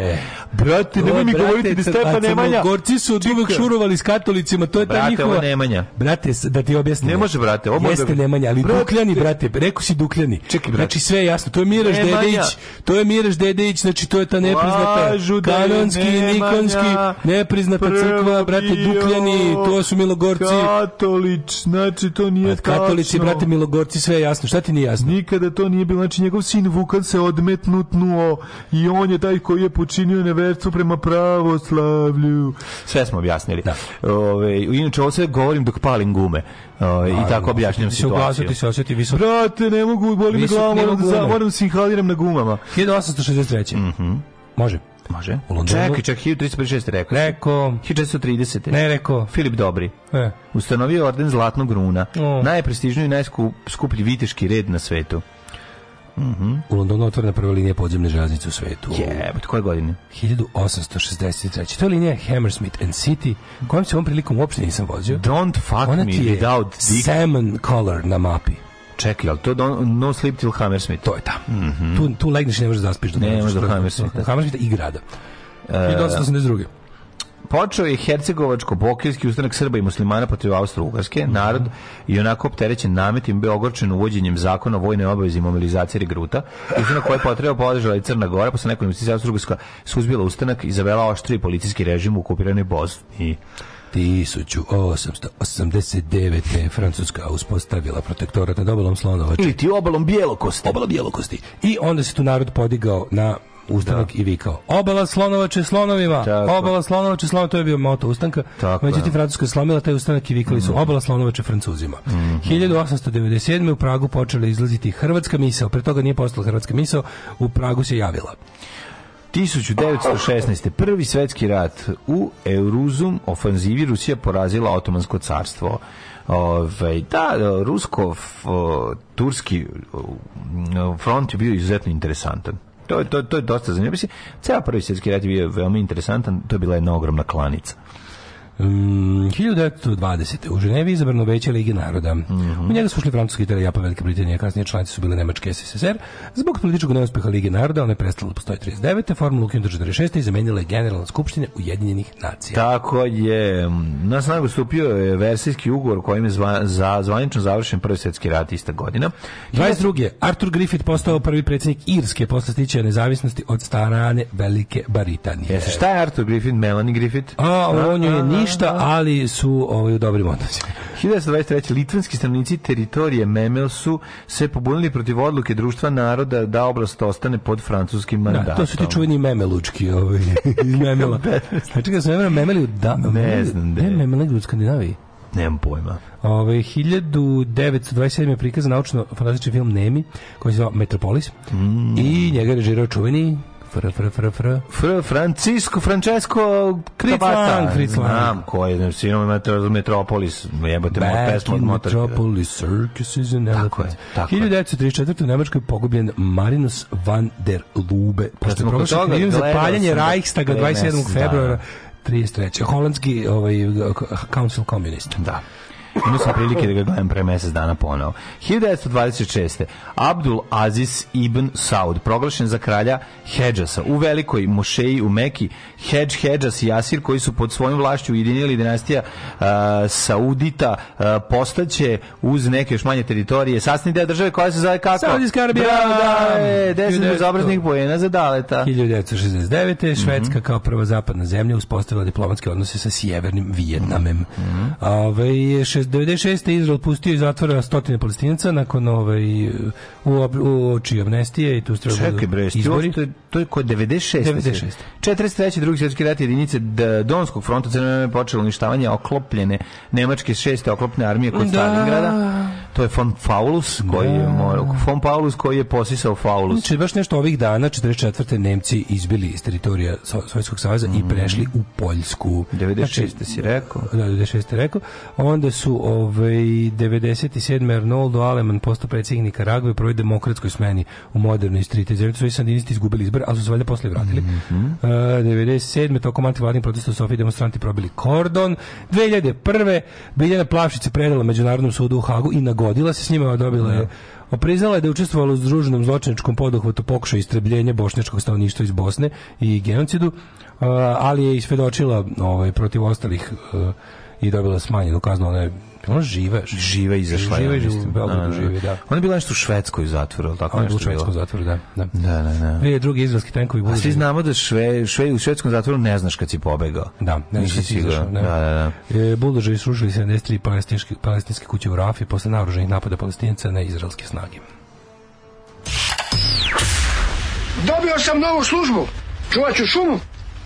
brate, nemoj mi govoriti da Stefan Nemanja... Gorci su od uvek šurovali s katolicima, to je brate, ta njihova... Brate, Nemanja. Brate, da ti objasnim. Ne može, brate, ovo... Jeste Nemanja, ali brate. Dukljani, brate, rekao si Dukljani. Čekaj, brate. Znači, sve je jasno, to je Miraš Dedejić, to je Miraš Dedejić, znači, to je ta nepriznata, da kanonski, nikonski, nepriznata crkva crkva, brate, Dukljani, to su Milogorci. Katolič, znači to nije pa, tačno. Katolici, brate, Milogorci, sve je jasno. Šta ti nije jasno? Nikada to nije bilo. Znači, njegov sin Vukan se odmetnutnuo i on je taj koji je počinio neverstvo prema pravoslavlju. Sve smo objasnili. Da. Ove, inače, ovo sve govorim dok palim gume. O, i tako objašnjam situaciju. Glasu ti se osjeti visok. Brate, ne mogu, boli mi glavu, moram, da moram sinhaliram na gumama. 1863. Mhm. Mm Može. Može. U Londonu. Čekaj, čak 1356 rekao. Rekao. 1430. Ne rekao. Filip Dobri. E. Ustanovio orden Zlatnog runa. Mm. Najprestižniji i najskuplji viteški red na svetu. Mm -hmm. U Londonu otvorena prva linija podzemne železnice u svetu. Jebate, koje godine? 1863. To je linija Hammersmith and City, kojom se ovom prilikom uopšte nisam vozio. Don't fuck Ona me without dick. Salmon color na mapi. Čekaj, ali to don, No Sleep Till Hammersmith. To je ta. Mm -hmm. tu, tu legneš i ne možeš da zaspiš. Ne, ne možeš do Hammersmitha. Hammersmitha i grada. Uh, 1882. Počeo je hercegovačko bokelski ustanak Srba i muslimana protiv Austro-Ugarske. Narod i onako opterećen nametim bio ogorčen uvođenjem zakona o vojnoj obavezi i mobilizaciji regruta. Ustanak koje je potreba podržala i Crna Gora, posle nekoliko investicija Austro-Ugarska suzbila ustanak i zavela oštri policijski režim u okupiranoj Bosni. 1889. Francuska uspostavila protektorat nad obalom Slonovača. I ti obalom Bjelokosti. Obala Bjelokosti. I onda se tu narod podigao na ustanak da. i vikao obala slonovače slonovima Tako. obala slonovače slonovima to je bio moto ustanka Tako, međutim Francuska slomila taj ustanak i vikali su mm. obala slonovače francuzima mm -hmm. 1897. u Pragu počela izlaziti hrvatska misao pre toga nije postala hrvatska misao u Pragu se javila 1916. Prvi svetski rat u Euruzum ofanzivi Rusija porazila Otomansko carstvo. Ove, ovaj, da, rusko-turski eh, front je bio izuzetno interesantan. To, to, to je dosta zanimljivo. Ceo prvi svetski rat je bio veoma interesantan, to je bila jedna ogromna klanica. Um, mm, 1920. u Ženevi izabrano veće Lige naroda. Mm -hmm. U njega su ušli Francuska, Italija, Japan, Velika Britanija, kasnije članice su bile Nemačke SSSR. Zbog političkog neuspeha Lige naroda, ona je prestala da postoji 39. Formula ukinuta 46. i zamenila je Generalna skupština Ujedinjenih nacija. Tako je. Na snagu stupio je Versijski ugovor kojim je zva, za, zvanično završen prvi svetski rat ista godina. 22. Artur Griffith postao prvi predsjednik Irske posle stiče nezavisnosti od starane Velike Britanije. Jeste, šta je Artur Griffith, Melanie Griffith? A, on je da, da, da, ništa, ali su ovaj, u dobrim odnosima. 1923. Litvanski stanovnici teritorije Memel su se pobunili protiv odluke društva naroda da oblast ostane pod francuskim mandatom. Da, to su ti čuveni memelučki ovaj, iz Memela. Znači kad se ne memeli u da, ne znam ne, ne, memeli u Skandinaviji. Nemam pojma. Ove, ovaj, 1927. je prikazan naučno fantastični film Nemi, koji se zove Metropolis. Mm. I njega je režirao čuveni Fr, fr, fr, fr. Fr, Francisco, Francesco, Fritz Lang, Fritz Lang. Znam ko je, znači, Metropolis, jebate mu pesmu od Motor. Metropolis, Circus is an elephant. Tako je, tako 1934. u Nemačkoj je pogubljen Marinus van der Lube, pošto je probašao krivim za paljanje Reichstaga 27. februara 33. Holandski ovaj, council communist. Da. Imao sam prilike da ga gledam pre mesec dana ponovo. 1926. Abdul Aziz ibn Saud proglašen za kralja Hedžasa u velikoj mošeji u Meki Hedge Hedžas i Asir koji su pod svojom vlašću ujedinili dinastija uh, Saudita uh, postaće uz neke još manje teritorije sastavni deo države koja se zove kako? Saudijska Arabija. Da, 10 bezobraznih bojena za daleta. 1969. Švedska mm -hmm. kao prva zapadna zemlja uspostavila diplomatske odnose sa sjevernim Vijetnamem. Mm -hmm. Ove, ovaj, 96. Izrael pustio iz zatvora stotine palestinaca nakon ove, ovaj, u, u oči amnestije i tu stranu izbori to je kod 96. 96. 43. drugi svjetski rat jedinice Donskog fronta CNM počelo uništavanje oklopljene nemačke šeste oklopne armije kod da. Stalingrada. To je von Faulus koji je da. mora, von Paulus koji je posisao Faulus. Znači baš nešto ovih dana 44. Nemci izbili iz teritorija Sovjetskog saveza mm. i mhm. prešli u Poljsku. 96. Znači, si rekao. Da, 96. rekao. Onda su ovaj 97. Arnoldo Aleman postao predsjednik Nikaragve u prvoj demokratskoj smeni u modernoj istriti. Zemlje su i sandinisti izgubili izbor, ali su se valjda posle vratili. Mm -hmm. uh, 97. tokom antivladnih protesta u Sofiji demonstranti probili kordon. 2001. Biljana Plavšić se predala Međunarodnom sudu u Hagu i nagodila se s njima, dobila je da. Priznala je da je učestvovala u združenom zločinačkom poduhvatu pokušaja istrebljenja bošnjačkog stanovništva iz Bosne i genocidu, eh, ali je isvedočila ovaj, protiv ostalih eh, i dobila smanjenu kaznu, ona je Ono živa, živa izašla. Živa, živa, živa, da, da, živa, da. da. Ona je bila nešto u Švedskoj u zatvoru, ali tako Ona nešto bilo u Švedskom zatvoru, da. Da, da, da. da. drugi izraelski tenkovi budu. A svi znamo da šve, šve, u Švedskom zatvoru ne znaš kad si pobegao. Da, ne znaš kad si izašao. Da, da, da. da. E, Buldožeri srušili 73 palestinske, palestinske kuće u Rafi posle naoruženih napada palestinaca na izraelske snage. Dobio sam novu službu. Čuvat šumu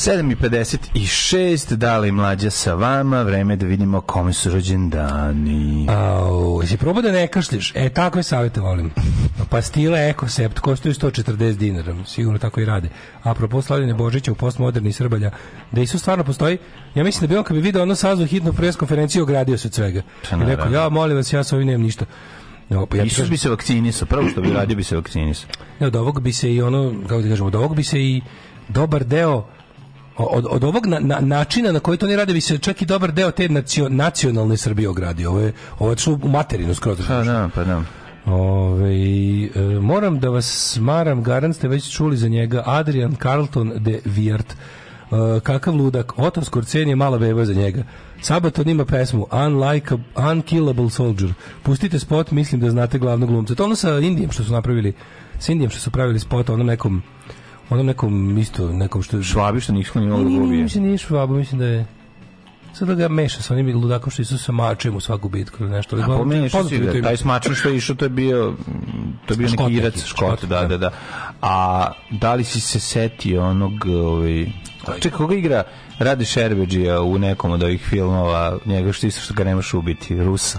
7.56, dali mlađa sa vama, vreme da vidimo kome su rođendani. Au, si probao da ne kašljiš? E, tako je savjeta volim. Pastile Ekosept koštuju 140 dinara, sigurno tako i rade. A propos slavljene Božića u postmoderni Srbalja, da isu stvarno postoji, ja mislim da bi on kad bi video ono sazvu hitnu pres konferenciju, ogradio se od svega. Pa I rekao, ja molim vas, ja sa ovim nemam ništa. No, pa ja Isus bi se vakcinisao, prvo što bi radio bi se vakcinisao. Ne, od ovog bi se i ono, kako ti kažemo, od ovog bi se i dobar deo od, od ovog na, na, načina na koji to oni rade bi se čak i dobar deo te nacio, nacionalne Srbije ogradio. Ovo je, ovo je u materinu skroz. Pa da, pa da. Ove, e, moram da vas smaram, garant ste već čuli za njega, Adrian Carlton de Viert. E, kakav ludak, Otav Skorcen je mala beba za njega. Sabaton ima pesmu Unlike Unkillable Soldier. Pustite spot, mislim da znate glavnog glumca. To ono sa Indijem što su napravili, s Indijem što su pravili spot, onom nekom Onom nekom isto, nekom što... Švabi što niko da nije mogao ubije. Mislim, nije švabu, mislim da je... Sad da ga meša sa onim ludakom što su sa mačem u svaku bitku ili nešto. A pomeniš si da, taj smačem što je išao, to je bio, to je bio neki irac, škot, da, da, da, da. A da li si se setio onog, ovaj, Čekaj, koga igra Rade Šerbeđija u nekom od ovih filmova, njega što isto što ga nemaš ubiti, Rusa?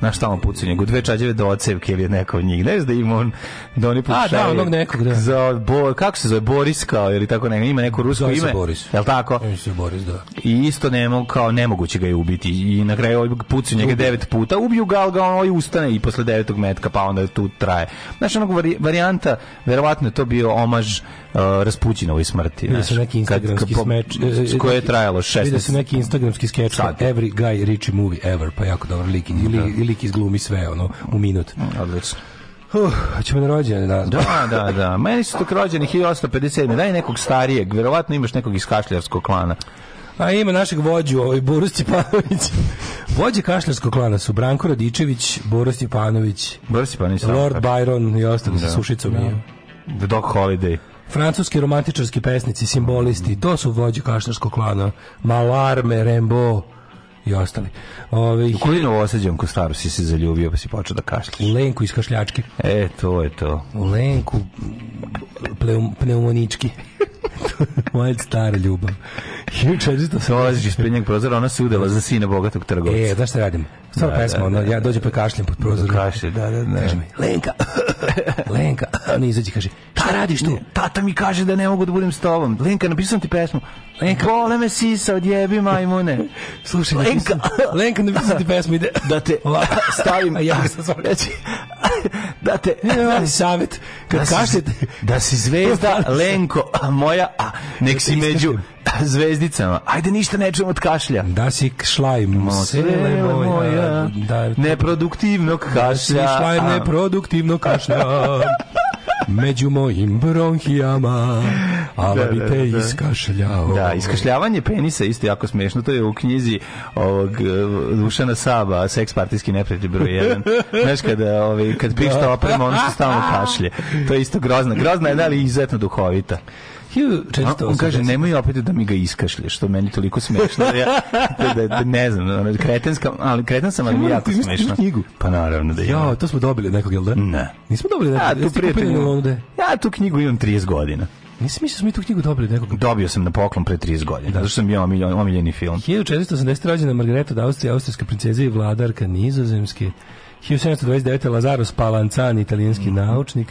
na šta on pucu njegu, dve čađeve do ocevke ili neko od njih, ne znam da ima on da oni pucaju. A da, onog nekog, da. Za, bo, kako se zove, Boris kao, ili tako ne, ima neko rusko Zove se ime, Boris. jel tako? Zove da se Boris, da. I isto nemo, kao nemoguće ga je ubiti i na kraju ovaj pucu njega devet puta, ubiju ga, ali ga on ovaj ustane i posle devetog metka, pa onda tu traje. Znaš, onog varijanta, verovatno je to bio omaž Uh, Raspućinovoj smrti. Vidio sam neki instagramski smeč. koje je trajalo 16. Vidio sam neki instagramski skeč Every Guy Richie Movie Ever, pa jako dobro lik. I da. lik izglumi sve, ono, u minut. Mm, odlično. Uh, ćemo na rođene da. Da, da, da. Meni su tok rođeni 1857. Daj nekog starijeg. Verovatno imaš nekog iz kašljarskog klana. A ima našeg vođu, ovaj Boris Stjepanović. Vođe kašljarskog klana su Branko Radičević, Boris Stjepanović, Boris Stjepanović, da. Lord Byron i ostali da. sa sušicom. Da. Doc Holiday. Francuski romantičarski pesnici, simbolisti, to su vođe kaštarskog klana. Malarme, Rembo, i ostali. Ove, U koju ko staro si se zaljubio pa si počeo da kašljaš? U Lenku iz kašljačke. E, to je to. U Lenku pleum, pneumonički. Moja stara ljubav. 1400 Dolaziš ispred njeg prozora, ona se udala za sina bogatog trgovca. E, znaš šta radim? Stava da, da, pesma, da, da, ono, ja da, dođem da. pa kašljem pod prozorom. Kašlje, da, da, da. Kaže mi, Lenka, Lenka, ona izađe kaže, šta radiš tu? Tata mi kaže da ne mogu da budem s tobom. Lenka, napisam ti pesmu. E, Lenka. Bole me sisa, odjebi majmune. Slušaj, Lenka, Lenka ne da ti pesmu ide. Da te stavim. ja sam znači, da te da savjet kad da si, da si zvezda Lenko a moja a nek si među zvezdicama ajde ništa ne čujem od kašlja da si šlajm sele moja da, neproduktivnog kašlja da si šlajm neproduktivnog kašlja među mojim bronhijama, ali da, bi da, te da, da. iskašljao. Da, iskašljavanje penisa isto jako smešno, to je u knjizi ovog e, Dušana Saba, seks partijski neprijatelj broj 1. Znaš kada, ovaj, kad pišta oprema, on se stalno kašlje. To je isto grozna. Grozna je, ali izuzetno duhovita. On kaže, nemoj opet da mi ga iskašlje, što meni toliko smešno. Da ja, da, da, da ne znam, kretenska, ali kretan sam, ali mi jako smešno. knjigu? Pa naravno da je. Jo, to smo dobili nekog, jel da? Ne. Nismo dobili nekog, ja, tu prijatelj, ja tu knjigu imam 30 godina. Nisam mislio da smo i tu knjigu dobili nekog. Dobio sam na poklon pre 30 godina, da. zato što sam bio omiljen, omiljeni film. 1480. rođena Margareta od Austrije, austrijska princeza i vladarka nizozemske. 1729. Lazaro Spalancani, italijanski mm -hmm. naučnik.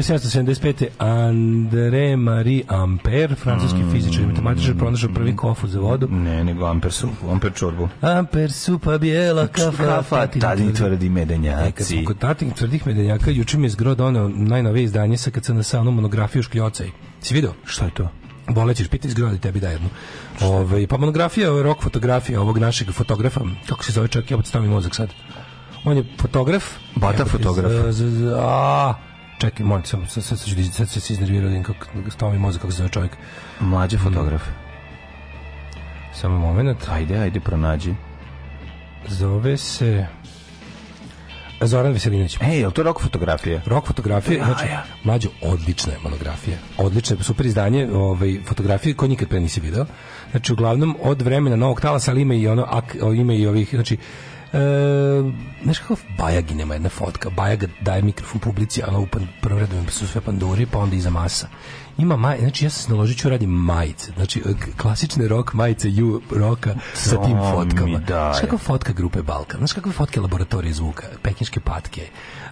1775. André Marie Ampère, francuski mm, fizičar i matematičar, pronašao prvi kofu za vodu. Ne, nego Amper supu, Amper čorbu. Amper supa bijela, znači, kafa, kafa tatin tvrdi medenjaci. E, kad smo kod tatin tvrdih medenjaka, juče mi je zgrod ono najnovije izdanje sa kad sam na monografiju Škljocaj. Si video? Šta je to? bolećeš, pitaj zgradi, tebi da jednu. Ove, ovaj, pa monografija, ovaj rok fotografija ovog našeg fotografa, kako se zove čovjek, ja podstavim mozak sad. On je fotograf. Bata fotograf. Z, eh, z, z, a, Čekaj, molim, sam, sad, sad, sad, sad, sad se iznervirao da kako stao mi mozak kako se zove čovjek. Mlađi mm. fotograf. Samo moment. Ajde, ajde, pronađi. Zove se... Zoran Veselinović. Ej, je li to rok fotografije? Rok fotografije, znači, mlađo, odlična je monografija. Odlično je, super izdanje ovaj, fotografije koje nikad pre nisi video. Znači, uglavnom, od vremena Novog Talasa, ali ima i ono, ak, ima i ovih, znači, Ehm, znaš kako Bajagi nema jedna fotka, Bajaga daje mikrofon publici, a u prvom redu su sve panduri, pa onda iza masa. Ima maj, znači ja se naložit da ću radim majice, znači klasične rock majice U roka sa tim fotkama. Da, znaš kakva fotka grupe Balkan, znaš kakve fotke laboratorije zvuka, pekinške patke,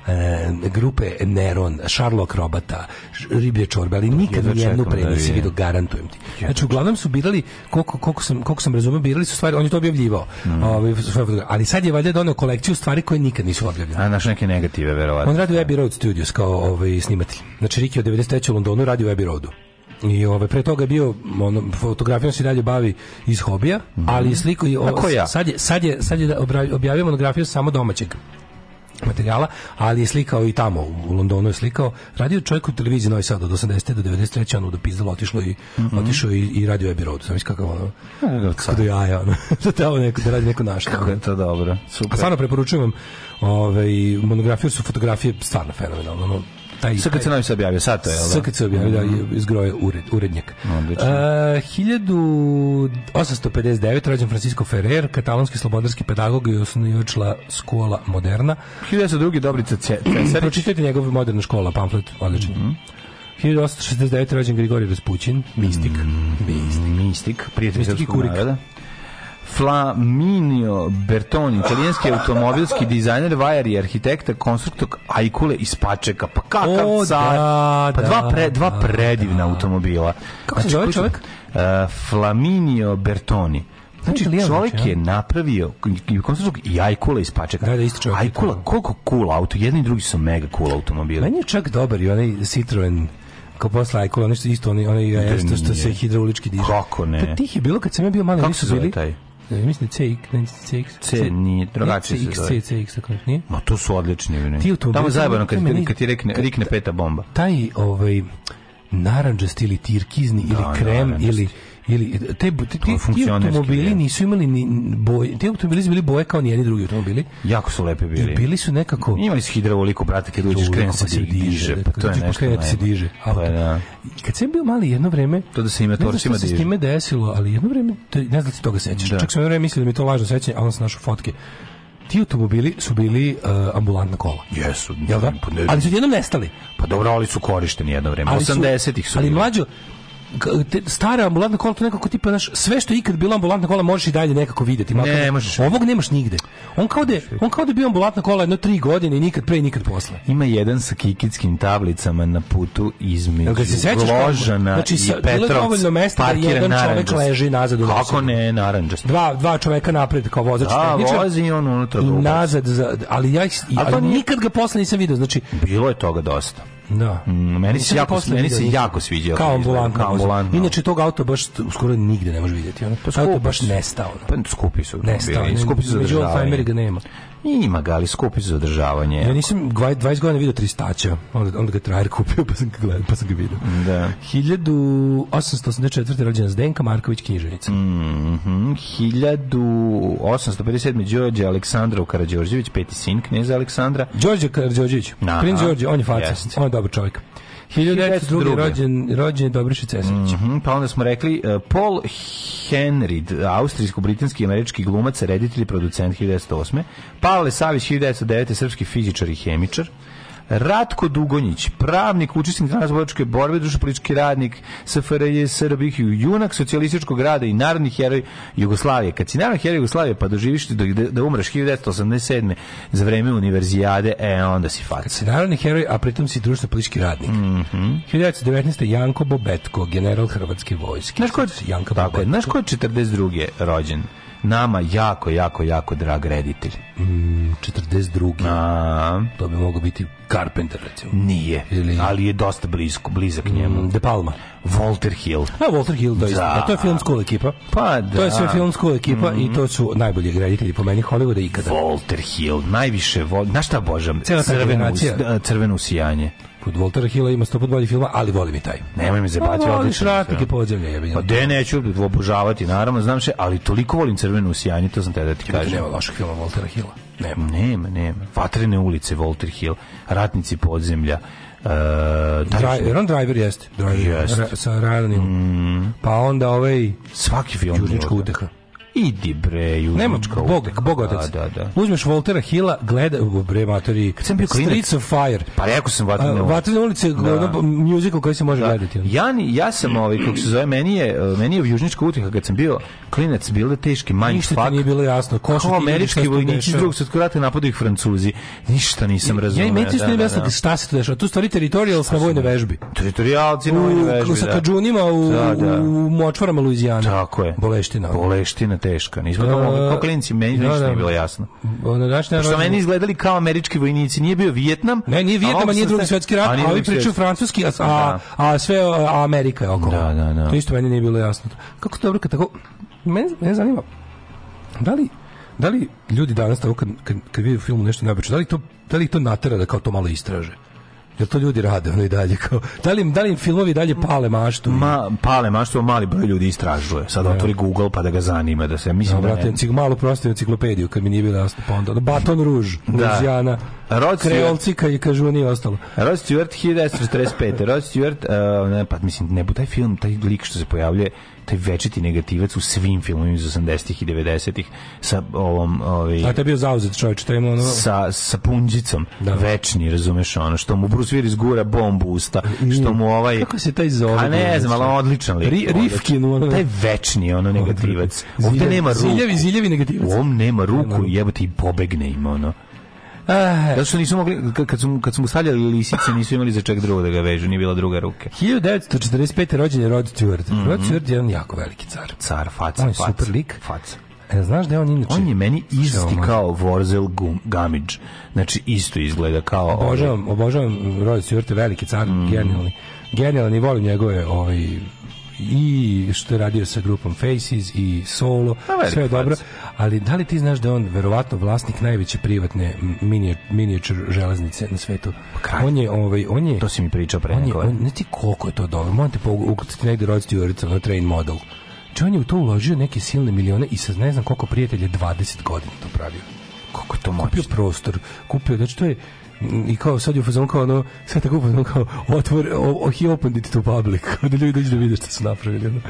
E, grupe Neron, Sherlock Robata, Riblje čorbe, ali pa, nikad ni jednu da pre nisi vidio, garantujem ti. Znači, uglavnom su birali, koliko, koliko sam, koliko sam razumio, birali su stvari, on je to objavljivao, mm. Ovaj, ali sad je valjda donio kolekciju stvari koje nikad nisu objavljene. A naš neke negative, verovatno. On radi u Abbey Road Studios kao ovaj, snimatelj. Znači, Riki od 93. u Londonu radi u Abbey Roadu. I ovaj pre toga je bio ono, fotografijom se dalje bavi iz hobija, mm -hmm. ali sliku i sad je sad je sad je da objavio monografiju samo domaćeg materijala, ali je slikao i tamo u Londonu je slikao. Radio čovjek u televiziji Novi Sad od 80. do 93. ono do pizdala otišlo i mm -hmm. otišao i, i radio je biro. Sam iskakav ono. Kako do da jaja ono. da tamo neko da radi neko naš. Kako je to dobro. Super. A stvarno preporučujem vam ovaj monografiju su fotografije stvarno fenomenalno. Ono, taj SKC Novi se objavio, sad to je, al. Da? SKC objavio da izgroje mhm. ured, urednjak. Odlično. Uh, 1859 rođen Francisco Ferrer, katalonski slobodarski pedagog i osnivač škola Moderna. 1902 Dobrica Cesarić. Pročitajte njegov Moderna škola pamflet, odlično Mm -hmm. 1869. rođen Grigorije Raspućin, mistik. Mm, mistik. Mistik, prijatelj mistik i Naroda. Flaminio Bertoni, italijanski automobilski dizajner, vajar i arhitekta, konstruktor Ajkule iz Pačeka. Pa kakav o, car! Da, pa dva, da, pre, dva da, predivna da. automobila. Kako znači, se zove čovjek? Uh, e, Flaminio Bertoni. Znači, znači čovjek je napravio konstruktor i Ajkula iz Pačeka. Da, da, isto čovjek. Ajkula, da. koliko cool auto, jedni i drugi su mega cool automobili. Meni je čak dobar i onaj Citroen kao posle ajkula, nešto isto, oni, oni, što se hidraulički diže. Kako ne? Pa tih je bilo kad sam ja bio mali, Kako nisu bili, taj? mislim da CX, ne CX. C, nije, drugačije se zove. CX, CX, tako dakle, nije. Ma to su odlični, ne. Ti u Tamo zajebano kad, kad ti rekne, rikne peta bomba. Taj, ovaj, narandžasti ili tirkizni ili da, krem ili Ili e, te, te, ti pa, automobili je. nisu imali ni boje, ti automobili su bili boje kao ni jedni drugi automobili. Jako su lepe bili. I bili su nekako imali su hidrauliku brate kad uđeš kren pa se diže, pa to je pa nešto. Kad se diže. Pa da. Kad sam bio mali jedno vreme, to da se ime torcima diže. se s time desilo, ali jedno vreme ne znam da se toga sećaš. Da. Čak sam jedno vreme mislio da mi to važno sećanje, a on se našo fotke ti automobili su bili uh, ambulantna kola. Jesu. Jel da? Ne, ali su jednom nestali. Pa dobro, ali su korišteni jedno vreme. 80-ih su. Ali mlađo, stara ambulantna kola to nekako tipa naš sve što je ikad bilo ambulantna kola možeš i dalje nekako videti makar ne, možeš. ovog nemaš nigde on kao da on kao da bio ambulantna kola jedno tri godine i nikad pre nikad posle ima jedan sa kikitskim tablicama na putu između da se sećaš Ložana znači, i Petrovca mesta da jedan naranđas. čovek leži nazad u kako ne naranđast dva dva čoveka napred kao vozač da, vozi on unutra i nazad za, ali ja ali, ali, ali nikad ga posle nisam video znači bilo je toga dosta Da. Mm, meni se jako, meni se jako sviđa. Kao ambulanka. Kao ambulanka. Inače tog auto baš skoro nigde ne može vidjeti. Ono, pa auto baš nestao. Pa skupi su. Nestao. Ne, skupi su. Među ga nema. Ima ga, ali skupi za održavanje. Ja nisam 20 godina vidio tristača. onda, onda ga trajer kupio, pa sam ga gledao, pa sam ga vidio. Da. 1884. rođena Zdenka Marković književica. Mm -hmm. 1857. Đorđe Aleksandrov Karadžorđević, peti sin knjeza Aleksandra. Đorđe Karadžorđević, prin Đorđe, on je faca, on je dobar čovjek. 1902. rođen, rođen je Dobriša Cesarović. Mm -hmm, pa onda smo rekli uh, Paul Henry, austrijsko-britanski američki glumac, reditelj i producent 1908. Pavle Savić, 1909. srpski fizičar i hemičar. Ratko Dugonjić, pravnik, učesnik transportske borbe, društveno-politički radnik SFRJ, Srbih, junak socijalističkog rada i narodni heroj Jugoslavije. Kad si narodni heroj Jugoslavije, pa doživiš da, da umreš 1987. za vreme univerzijade, e, onda si fac. Kad si narodni heroj, a pritom si društveno-politički radnik. Mm -hmm. 1919. Janko Bobetko, general Hrvatske vojske. Znaš ko je, Janko tako, Bobetko. Znaš ko je 42. rođen? nama jako, jako, jako drag reditelj. Mm, 42. A, to bi mogao biti Carpenter, recimo. Nije, Ili... ali je dosta blisko, blizak mm, njemu. Mm, De Palma. Walter Hill. A, Walter Hill, to, da. to je film school ekipa. Pa, da. To je da. sve film school ekipa mm -hmm. i mhm. to su najbolji reditelji po meni Hollywooda ikada. Walter Hill, najviše, vo... znaš šta božam? Crvenu, crvenu sijanje. Kod Voltera Hilla ima sto bolji filma, ali volim i taj. Nemoj mi zebati no, pa, odlično. Ratnike podzemlje je. Pa de neću obožavati, naravno, znam se, ali toliko volim Crvenu usijanje, to sam te da ti Kjede kažem. Nema loših filma Voltera Hilla. Nema. Nema, nema. Vatrene ulice, Volter Hill, Ratnici podzemlja, Uh, Driver, je Driver jeste. Driver, jeste. Ra, sa Ryanom. Mm. Pa onda ovaj... Svaki film. Južnička uteha. Idi bre, južno. Nemačka, bog, bogotac. Da, da, da. Uzmeš Voltera Hila, gleda, bre, matori, kad sam bio klinac, Streets of Fire. Pa rekao sam Vatrene ulice. Vatrene ulice, da. ono, musical koji se može da. gledati. Ja, ja sam, ovaj, kako se zove, meni je, e, meni je u Južnička utiha, kad sam bio klinac, bilo je teški manj Ništa fuck. ti nije bilo jasno. Ko su američki vojnici iz drugog svetskog rata napadaju ih Francuzi. Ništa nisam razumeo. Ja, meni ti da, nije da, jasno da. šta se tu dešava. Tu stvari teritorijalci na vojnoj vežbi. Teritorijalci na vojnoj vežbi, Sa kadžunima u, u močvarama Luizijana. Tako je. Boleština. Boleština teška. Nismo to kao e, klinci, meni ništa da, nije da. bilo jasno. Ono, znaš, ne, što meni izgledali kao američki vojnici, nije bio Vijetnam. Ne, nije Vijetnam, a nije drugi svjetski rat, ali ovi pričaju francuski, a, da. a, sve Amerika je oko. Da, da, da. To isto meni nije bilo jasno. Kako to dobro, tako... Mene, me zanima, da li da li ljudi danas tako kad, kad, kad vide u nešto najbolje, da li to da li to natera da kao to malo istraže? Jel to ljudi rade oni i dalje kao da li, da li im filmovi dalje pale maštu? Ma pale maštu, mali broj ljudi istražuje. Sad otvori Google pa da ga zanima da se mislim ja, da. Vratim ne... malu prostu enciklopediju kad mi nije bilo jasno pa onda Baton Rouge, da. Louisiana, Rod Kreolcika i kažu nije ostalo. Rod Stewart 1945. Rod Stewart, uh, ne, pa mislim ne bu taj film, taj lik što se pojavljuje taj večiti negativac u svim filmovima iz 80-ih i 90-ih sa ovom ovaj A te bio zauzet čovjek, to ono sa sa punđicom, da. večni, razumeš ono što mu Bruce Willis gura bombu usta, što mu ovaj Kako se taj zove? A ne znam, ali odličan lik. Ri, Rifkin, ono, taj večni ono negativac. Ovde nema ruku. Ziljevi, ziljevi negativac. Ovom nema ruku, jebote i pobegne im ono. Eh. Zato što nisu mogli, kad su, kad su mu stavljali lisice, nisu imali za čak drugo da ga vežu, nije bila druga ruke. 1945. rođen je Rod Stewart. Mm -hmm. Rod Stewart je jedan jako veliki car. Car, faca, On je faca, super lik. Faca. E, znaš da je on inače... On je meni da isti kao Vorzel Gum, Gamidž. Znači, isto izgleda kao... Ovaj- obožavam, obožavam Rod Stewart, veliki car, mm -hmm. genijalni. Genijalni, volim njegove ovaj, i što je radio sa grupom Faces i solo, A, pa sve je dobro, ali da li ti znaš da je on verovatno vlasnik najveće privatne mini, miniature železnice na svetu? Pa kraj. On je, ovaj, on je... To si mi pričao pre on on, ne ti koliko je to dobro, možete ukucati negde Rod Stewart na train model. Če znači, on je u to uložio neke silne milione i sa ne znam koliko prijatelja 20 godina to pravio. Koliko to moćno? Kupio prostor, kupio, znači to je, i kao sad je u fazonu kao ono, sve tako u kao otvor, o, o, he opened it to public, da ljudi dođu da vide šta su napravili. Ono.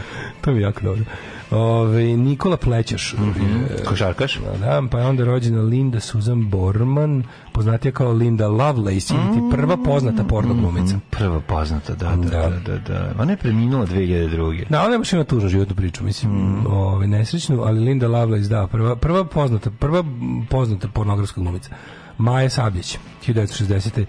To mi je jako dobro. Ove, Nikola Plećaš. Mm -hmm. Košarkaš. Da, da, pa je onda rođena Linda Susan Borman, poznatija kao Linda Lovelace, mm -hmm. prva poznata porno mhm. glumica. Mm -hmm. Prva poznata, da, da, da. da, da, da. Ona je preminula 2002. Da, ona je baš ima tužnu životnu priču, mislim, mm -hmm. ove, ovaj, nesrećnu, ali Linda Lovelace, da, prva, prva poznata, prva poznata pornografska glumica. Maja Sabljić, 1960.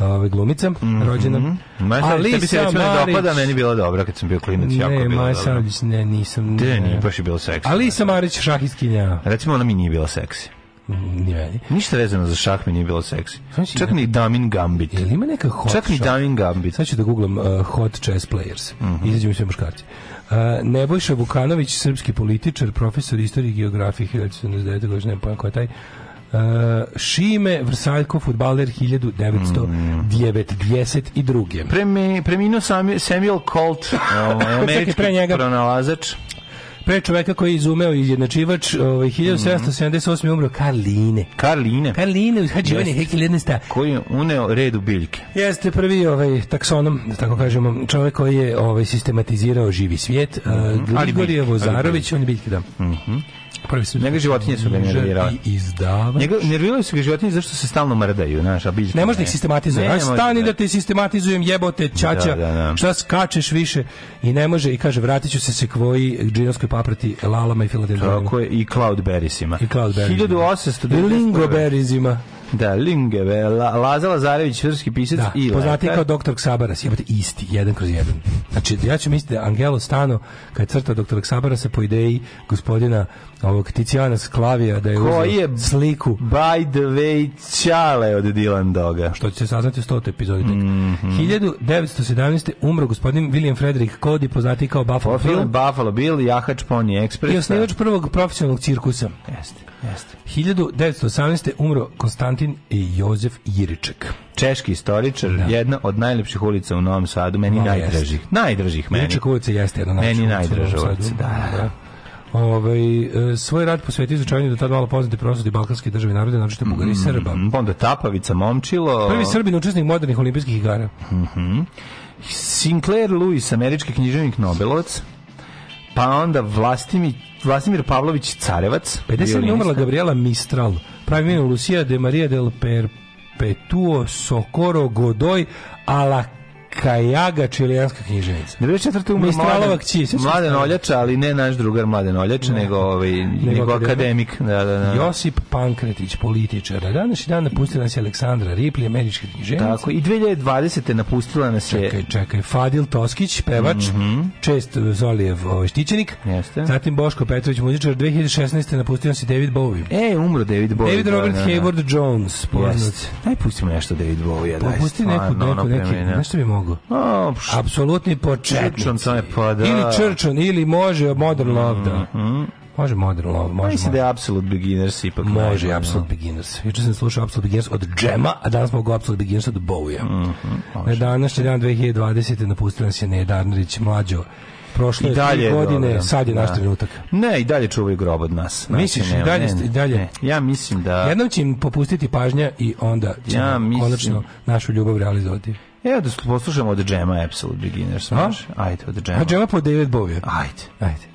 Ove, glumica, mm -hmm. rođena. Mm -hmm. Maja Sabljić, tebi se recimo ne dopada, meni bila dobra kad sam bio klinac, ne, jako je bila Maja Sabljić, ne, nisam. Te, nije baš je bilo seksi. Alisa Marić, šahistkinja. Recimo, ona mi nije bila seksi. Nije. Ništa vezano za šah mi nije bilo seksi. Znači, Čak ne... Damin Gambit. Jel ima neka hot Čak ni Damin Gambit. Sad ću da googlam uh, hot chess players. Mm -hmm. Izađu mi sve muškarci. Uh, Nebojša Vukanović, srpski političar, profesor istorije i geografije 1979. godine, ne pojem ko je taj. E, Šime Vrsaljko, futbaler 1992. Mm. Premi, preminuo sam, Samuel Colt, ovaj, američki pre njega. pronalazač pre čoveka koji je izumeo izjednačivač, ovaj 1778 mhm. umro Karline. Karline. Karline uz Hadživani Hekilenista. Koji je uneo red u biljke. Jeste prvi ovaj taksonom, da tako kažemo, čovek koji je ovaj sistematizirao živi svijet, mm -hmm. E, uh, Grigorije Vozarović, on je biljke da. Mhm. Mm Prvi su njega životinje su ga nervirale. Njega nervirale su ga životinje zašto se stalno mrdaju, znaš, a biljke. Ne možeš da ih sistematizovati. stani da. da te sistematizujem, jebote, da, čača. Da, da, šta skačeš više? I ne može i kaže vratiću se se kvoji džinovskoj paprati lalama i filadelfijama. Tako je i cloudberriesima. I cloudberriesima. 1800 lingoberriesima. Da, Lingeve, La, Laza Lazarević, srpski pisac da, i poznati kao doktor Ksabaras, jebate isti, jedan kroz jedan. Znači, ja ću misliti da Angelo Stano, kad crta doktor Ksabarasa po ideji gospodina ovog Ticijana Sklavija, da je Koji je sliku. By the way, Čale od Dylan Doga. Što će saznati u 100. epizodi. Mm -hmm. 1917. umro gospodin William Frederick Cody, poznati kao Buffalo Bill. Buffalo Bill, jahač Pony Express. I da. osnivač prvog profesionalnog cirkusa. Jeste, jeste. 1918. umro Konstantin Valentin Jozef Jiriček. Češki istoričar, da. jedna od najlepših ulica u Novom Sadu, meni no, najdražih. Jest. Najdražih meni. Jiriček ulica jeste jedna najdraža Meni najdraža ulica, da. da. Ovaj e, svoj rad posveti izučavanju do da tada malo poznate prosudi države državi naroda, naročito Bugari i mm, Srba. Mm, onda Tapavica, Momčilo. Prvi Srbin učesnik modernih olimpijskih igara. Mhm. Mm Sinclair Lewis, američki književnik Nobelovac pa onda Vlastimi, Vlastimir Pavlović Carevac. 50. umrla Gabriela Mistral, pravi ime Lucia de Maria del Perpetuo Socorro Godoy a la Kajaga čilijanska knjiženica. 94. umro Mladen, kći, mladen Oljača, ali ne naš drugar Mladen Oljača, da. ne. nego, ovaj, nego, nego akademik. Da, da, da. Josip Pankretić, političar. Danas i dan napustila nas je Aleksandra Ripley, američka knjiženica. Tako, i 2020. napustila nas je... Čekaj, čekaj, Fadil Toskić, pevač, mm -hmm. čest eh, Zolijev ovaj, štićenik. Jeste. Zatim Boško Petrović, muzičar. 2016. napustila nas je David Bowie. E, umro David Bowie. David da, Robert da, da, da. Hayward Jones, poznat. Yes. Daj pustimo nešto David Bowie. Daj, pusti neku, neku, neku, nešto bi mogu mogu. Oh, Apsolutni početnici. Pa da. Ili Churchon, ili može Modern mm, Love, da. Mm. Može Modern Love, može. Mislim da je Absolute Beginners ipak. Može i Absolute Beginners. Juče sam slušao Absolute Beginners od Džema, a danas mogu Absolute Beginners od Bowie. Mm -hmm, na današnji dan 2020. napustila se Ned Arnerić, mlađo. Prošle I dalje godine, dobro. Da. sad je naš da. trenutak. Ne, i dalje čuvaju grob od nas. Znači, Misliš, ne, i dalje, ne, i dalje. Ne. Ja mislim da... Jednom će im popustiti pažnja i onda će ja konačno našu ljubav realizovati. Evo da poslušamo od Džema Absolute Beginners, možeš? Ajde, od Džema. A Džema po David Bowie. Ajde. Ajde.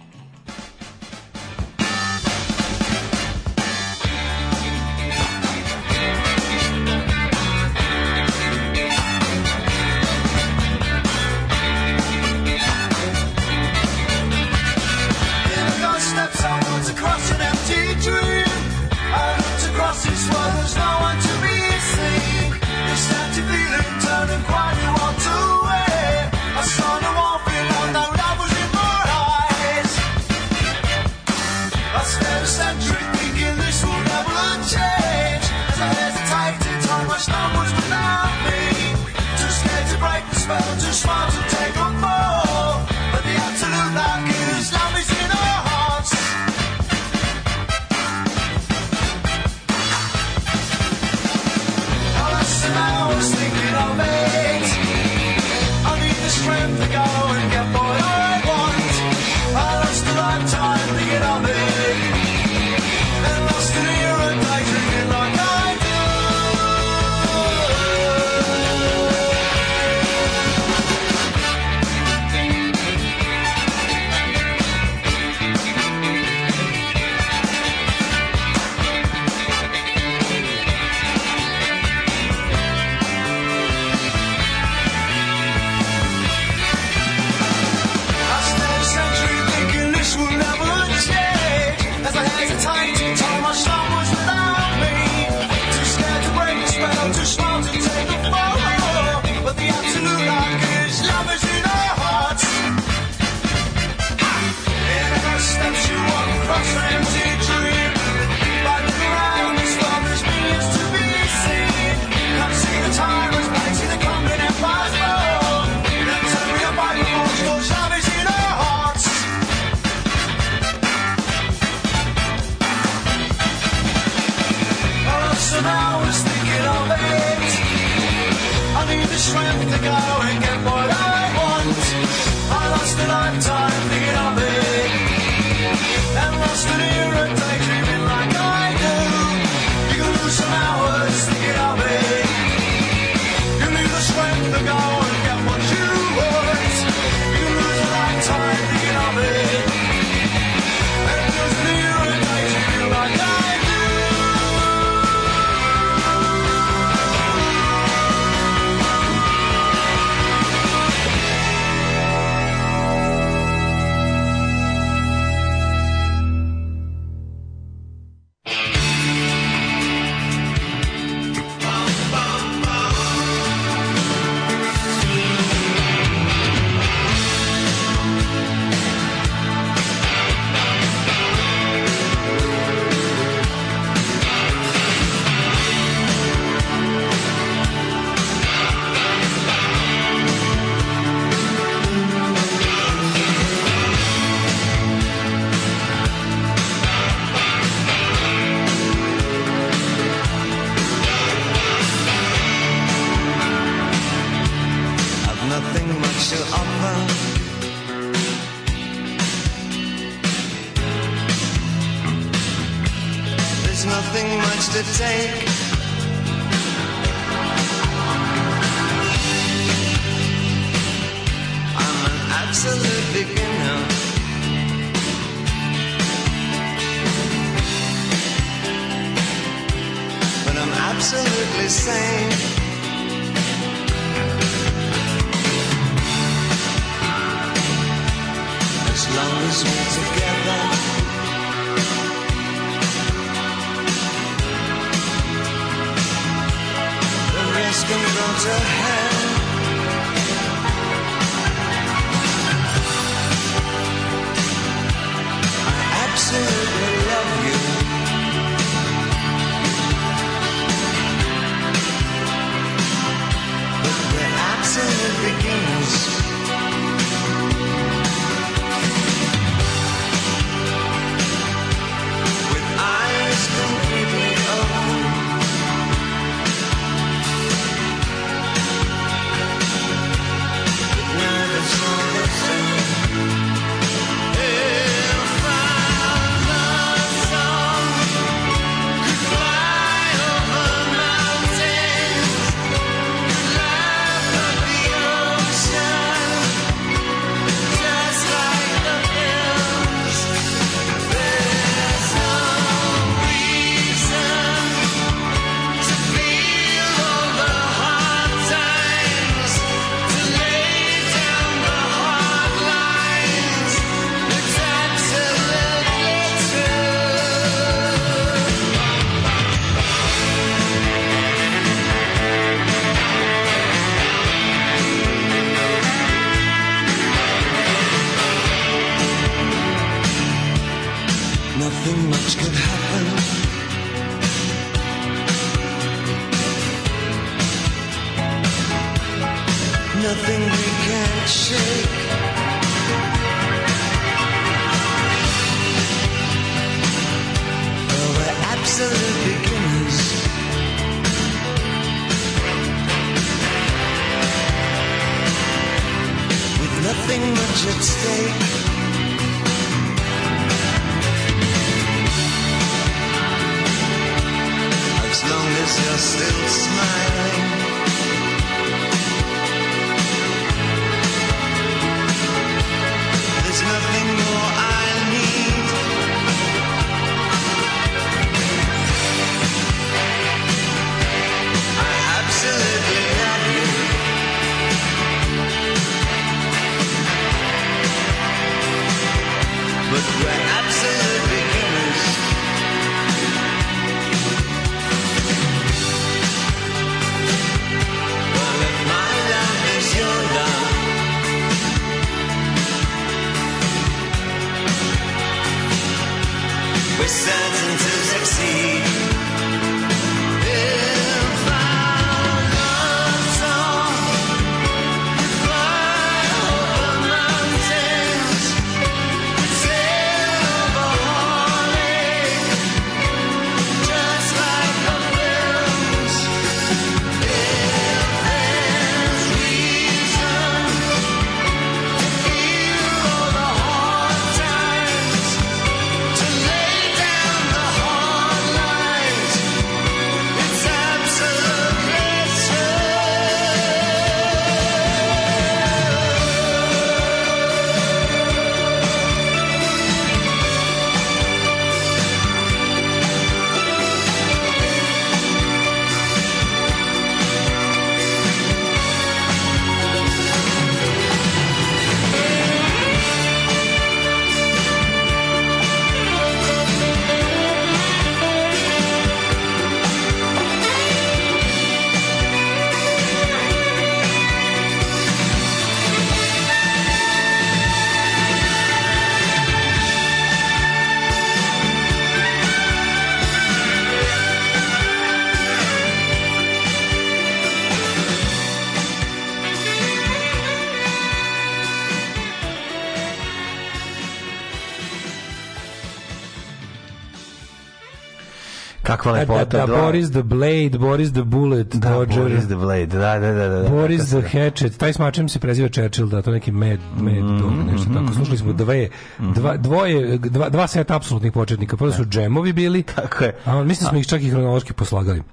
Kakva lepota. Da, da, da, Boris the Blade, Boris the Bullet, da, Dodger. Boris the Blade, da, da, da. da, da Boris the Hatchet, taj smačem se preziva Churchill, da, to neki med, med, mm, dog, nešto mm, tako. Mhm, Slušali smo mhm. dve, mhm. dva, dvoje, dva, dva seta apsolutnih početnika. Prvo pa su da. džemovi bili. Tako je. A, mislim da smo ih čak i hronološki poslagali.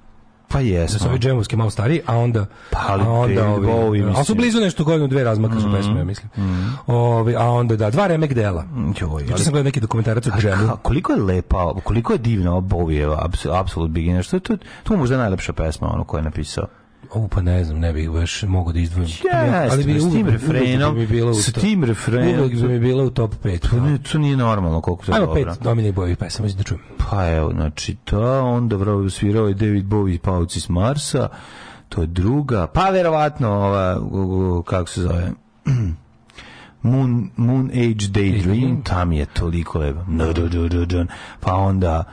Pa jesmo. Da su ovi džemovski malo stariji, a onda... Pa ali a onda ovi, ovi, mislim. A su blizu nešto godinu, dve razmaka mm -hmm. su mm-hmm. pesme, ja mislim. Mm -hmm. ovi, a onda da, dva remek dela. Mm, joj, Juče sam gledao neki dokumentarac o džemu. Koliko je lepa, koliko je divna ova Bovijeva, Absolute Beginner. Što je to, to možda najlepša pesma ono koju je napisao. O, pa ne znam, ne bih baš mogu da izdvojim. Yes, ali bi s tim refrenom, bi bilo s tim refrenom. Uvijek bi mi bila u top 5. Pa ne, to nije normalno koliko to je dobro. Ajmo pet Dominic Bowie pesama, da čujem. Pa evo, znači, ta, onda vrlo svirao i David Bowie i Pauci s Marsa, to je druga, pa verovatno ova, kako se zove, Moon, Moon Age Daydream, tam je toliko lepo. Pa onda...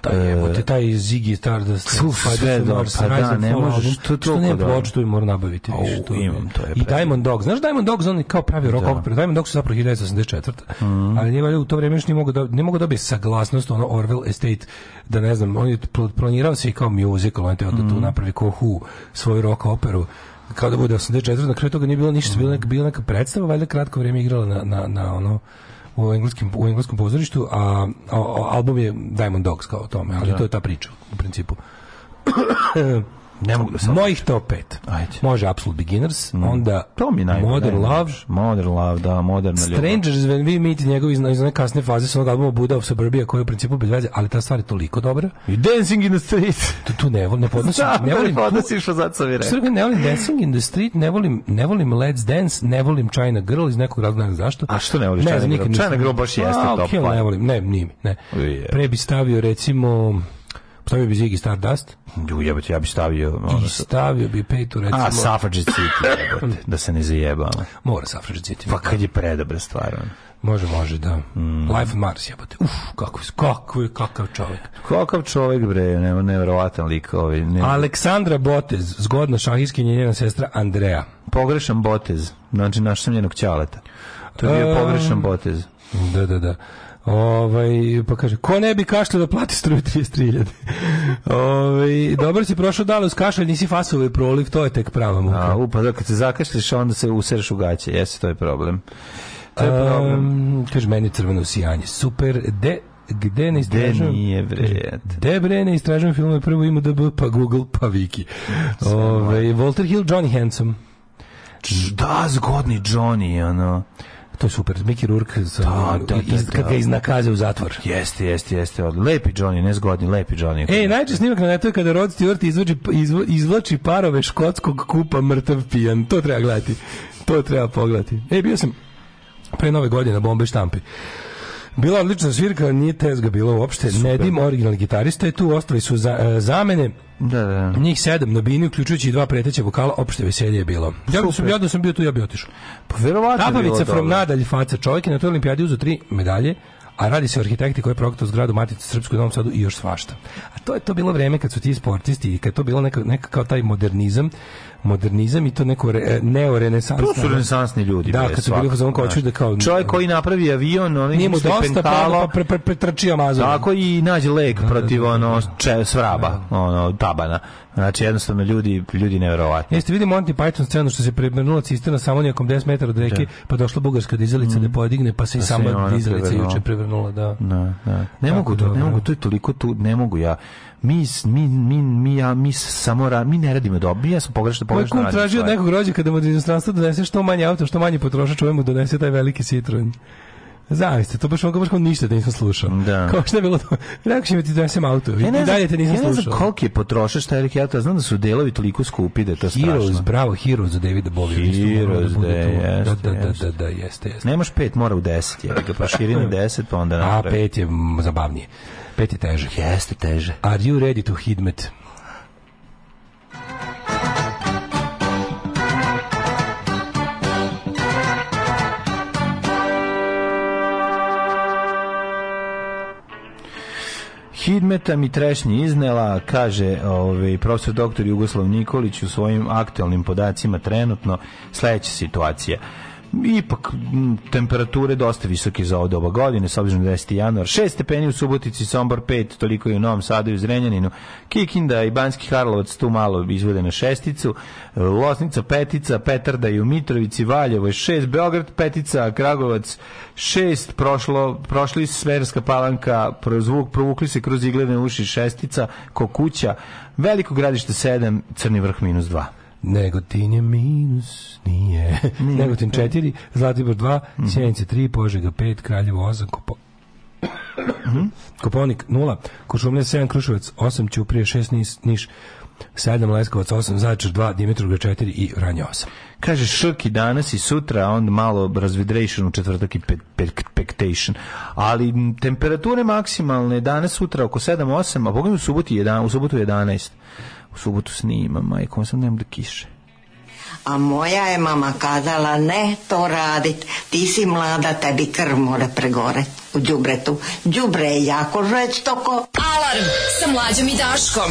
Taj, jebote, taj Ziggy Stardust, sve do, pa da, ne možeš, to je toliko Što ne da- ploč, to je mora nabaviti. O, imam, to je I Diamond Dog, znaš Diamond Dog, on kao pravi rock da. opera, Diamond Dog su zapravo 1984. Mhm. Ali nije valjda u to vreme još mogu da, ne mogu da dobiti saglasnost, ono Orwell Estate, da ne znam, on je planirao se i kao musical, on je teo da tu mhm. napravi ko Who, svoju rock operu kao da bude 84, na kraju toga nije bilo ništa, mhm. bila neka, bila neka predstava, valjda kratko vrijeme igrala na, na, na ono, u engleskom, u engleskom pozorištu, a, a, a album je Diamond Dogs kao o tome, ali da. to je ta priča u principu. Ne mogu da sam. Mojih to pet. Ajde. Može Absolute Beginners, mm. onda to mi naj, Modern naj, Love, Modern Love, da, Modern Love. Strangers when we meet njegov iz iz kasne faze sa onog albuma Buddha of Suburbia koji je u principu bez veze, ali ta stvar je toliko dobra. I Dancing in the Street. Tu, tu ne da volim, ne podnosim, ne volim. ne podnosim što zato sam rekao. ne volim Dancing in the Street, ne volim, ne volim Let's Dance, ne volim China Girl iz nekog razloga, ne zašto. A što ne voliš ne, China Girl? China Girl baš jeste top. Ne ne volim, ne, nije mi, ne. Pre bi stavio recimo Stavio bi Ziggy Stardust? Jebate, ja bi stavio... Ono, I stavio bi Peytu, recimo... A, Suffragette City, jebate, da se ne zajebamo. Mora Suffragette City. Pa da. kad je predobra stvar, ono. Može, može, da. Mm. Life on Mars, jebote. Uf, kako, kakav, kakav čovjek. Kakav čovjek, bre, ne, nevjerovatan lik. Ovaj, ne... Aleksandra Botez, zgodna šahiskinja i njena sestra Andreja. Pogrešan Botez, znači naš sam njenog ćaleta. To je bio um, pogrešan Botez. Da, da, da. Ovaj, pa kaže, ko ne bi kašljao da plati struju 33.000? ovaj, dobro si prošao dale uz kašalj, nisi i proliv, to je tek prava muka. A, upa, da, kad se zakašliš onda se usereš u gaće, jesi, to je problem. To je problem. Um, kaže, meni crveno sijanje, super, de gde ne istražujem... Gde nije vred. Gde bre ne istražujem filmove, prvo ima DB, pa Google, pa Viki. Ove, ovaj, Walter Hill, Johnny Handsome. Da, zgodni Johnny, ono... To je super, Mickey Rourke za pa, da, da, da, iz, da. kad ga iznakaze u zatvor. Jeste, jeste, jeste. Lepi Johnny, nezgodni, lepi Johnny. Ej, najčešći snimak na netu je kada Rod Stewart izvuči, izvlači parove škotskog kupa mrtav pijan. To treba gledati. To treba pogledati. Ej, bio sam pre nove godine na bombe štampi. Bila odlična svirka, nije tezga bila uopšte. Super. Nedim, originalni gitarista je tu, ostali su za, e, zamene. Da, da. Njih sedam na bini, uključujući i dva preteća vokala, opšte veselje je bilo. Ja sam, ja da sam bio tu, ja bi otišao. Pa verovatno Tabavica from nadalj faca čovjek na toj olimpijadi uzu tri medalje, a radi se o arhitekti koji je projektao zgradu Matice Srpskoj u Novom Sadu i još svašta. A to je to bilo vreme kad su ti sportisti i kad to bilo neka, neka kao taj modernizam, modernizam i to neko re, neorenesansno. To su renesansni ljudi. Da, kad su bili za zonku, hoću da kao... Čovjek koji napravi avion, on nije mu dosta, pentalo, pa pre, pretrči Amazon. Tako i nađe leg da, da, protiv da, ono, če, svraba, ono, tabana. Znači, jednostavno, ljudi, ljudi nevjerovatni. Jeste, vidimo Monty Python scenu što se prebrnula cisterna samo nijekom 10 metara od reke, pa došla bugarska dizalica mm. da podigne, pa se i pa sama dizalica juče prevrnula, da. Ne, ne. ne mogu to, ne mogu, to je toliko tu, ne mogu ja mi mi mi mi ja mi samo ra, mi ne radimo dobro. Ja sam pogrešno pogrešno radio. tražio od nekog rođaka da mu iz inostranstva donese što manje auto, što manje potrošač, ovaj mu donese taj veliki Citroen. Zavisite, to baš on baš kao ništa da nisam slušao. Da. Kao što je bilo to. Rekao mi da ti donesem auto. Ja ne I te nisam ja ne slušao. Ja koliki je potrošač je rekao, ja znam da su delovi toliko skupi da je to strašno. Heroes, bravo, Heroes za Davida Bowie. Da Heroes, da, da, jeste, da, da, da, da, jeste, jeste. Nemaš pet, mora u deset, je. Ga pa širini na deset, pa onda napravi. A pet je zabavnije. Pet je teže. Jeste teže. Are you ready to hidmet? Hidmeta mi trešnji iznela, kaže ovaj, profesor doktor Jugoslav Nikolić u svojim aktualnim podacima trenutno sledeća situacija ipak m, temperature dosta visoke za ovo doba godine, s obzirom 10. Da januar. 6 stepeni u Subotici, Sombor 5, toliko i u Novom Sadu i u Zrenjaninu. Kikinda i Banski Karlovac tu malo izvode na šesticu. Losnica petica, Petarda i u Mitrovici, Valjevo je 6, Beograd petica, Kragovac 6, prošlo, prošli Sverska palanka, prozvuk, provukli se kroz iglene uši šestica, Kokuća, Veliko gradište 7, Crni vrh minus 2. Negotin je minus, nije. nije. Negotin 4, Zlatibor 2, mm Sjenica 3, Požega 5, Kraljevo 8, Kopo... Mhm. Koponik 0, Košumlje 7, Kruševac 8, Ćuprije 6, Niš, Niš 7, Leskovac 8, Zaječar 2, Dimitrovgrad 4 i Vranje 8. Kaže šok i danas i sutra, onda malo razvidration u četvrtak i pektation. Ali temperature maksimalne danas sutra oko 7-8, a pogledaj u subotu 11. U subotu 11 u subotu snima, majko, sam nemam da kiše. A moja je mama kazala, ne to radit, ti si mlada, tebi krv mora pregore u džubretu. Džubre je jako žestoko. Alarm sa mlađom i daškom.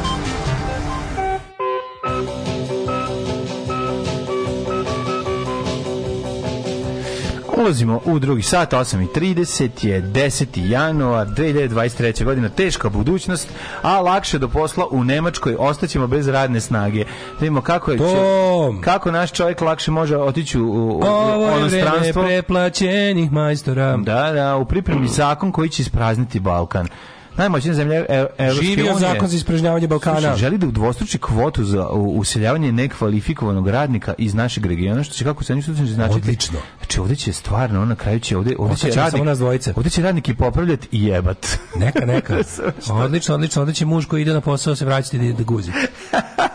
Ulazimo u drugi sat, 8.30 je 10. januar 2023. godina, teška budućnost, a lakše do posla u Nemačkoj, ostaćemo bez radne snage. Da vidimo kako je to... kako naš čovjek lakše može otići u, u, u onostranstvo. preplaćenih majstora. Da, da, u pripremi zakon koji će isprazniti Balkan najmoćnija zemlja e- Evropske Živio unije. zakon za ispražnjavanje Balkana. Slušaj, želi da udvostruči kvotu za useljavanje nekvalifikovanog radnika iz našeg regiona, što će kako se nisu značiti Odlično. Čoveče, znači, ovdje će stvarno, on na kraju će ovde, ovde će radnik, nas dvojice. Ovdje će radnik i popravljati i jebat. Neka, neka. odlično, odlično, onda će muž koji ide na posao se vraćati da, da guzi.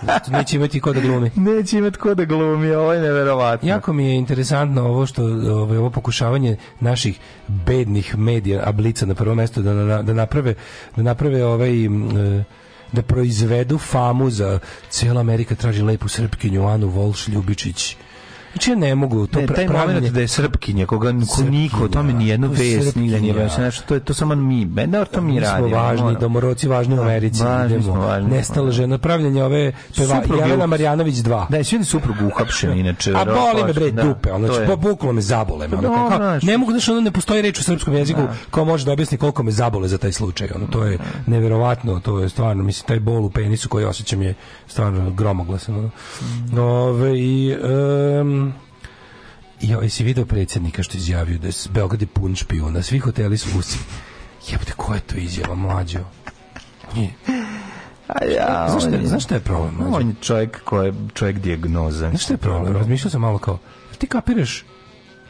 Zato neće imati ko da glumi. Neće imati ko da glumi, ovo je neverovatno. Jako mi je interesantno ovo što ovo, ovaj, ovo pokušavanje naših bednih medija, ablica na prvo mesto da, na, da naprave da naprave ovaj e, da proizvedu famu za cijela Amerika traži lepu srpkinju Anu Volš Ljubičić Znači ja ne mogu to ne, taj moment da je srpkinja koga ko niko o tome ni jednu vest ni da nije baš znači to je to samo mi ne to mi radi. Mi smo važni domoroci važni u da, Americi. Važni smo, važni. Nestala da. žena pravljenja ove peva Jelena Marjanović 2. Da je sin suprug uhapšen inače. A boli me bre da. dupe, ona znači po bukvalno me zabole me. Ne mogu znači ono ne postoji reč u srpskom jeziku ko može da objasni koliko me zabole za taj slučaj. Ono to je neverovatno, to je stvarno mislim taj bol u penisu koji osjećam je stvarno gromoglasan. Ove i um, I ovaj si video predsednika što izjavio da je Beograd je pun špijuna, svi hoteli su usi. Jebote, ko je to izjava, mlađo? Nije. A ja, znaš, šta, je, znaš šta je problem? Mlađo? On je čovjek koji je čovjek dijagnoza. Znaš šta je problem? Razmišljao sam malo kao, ti kapiraš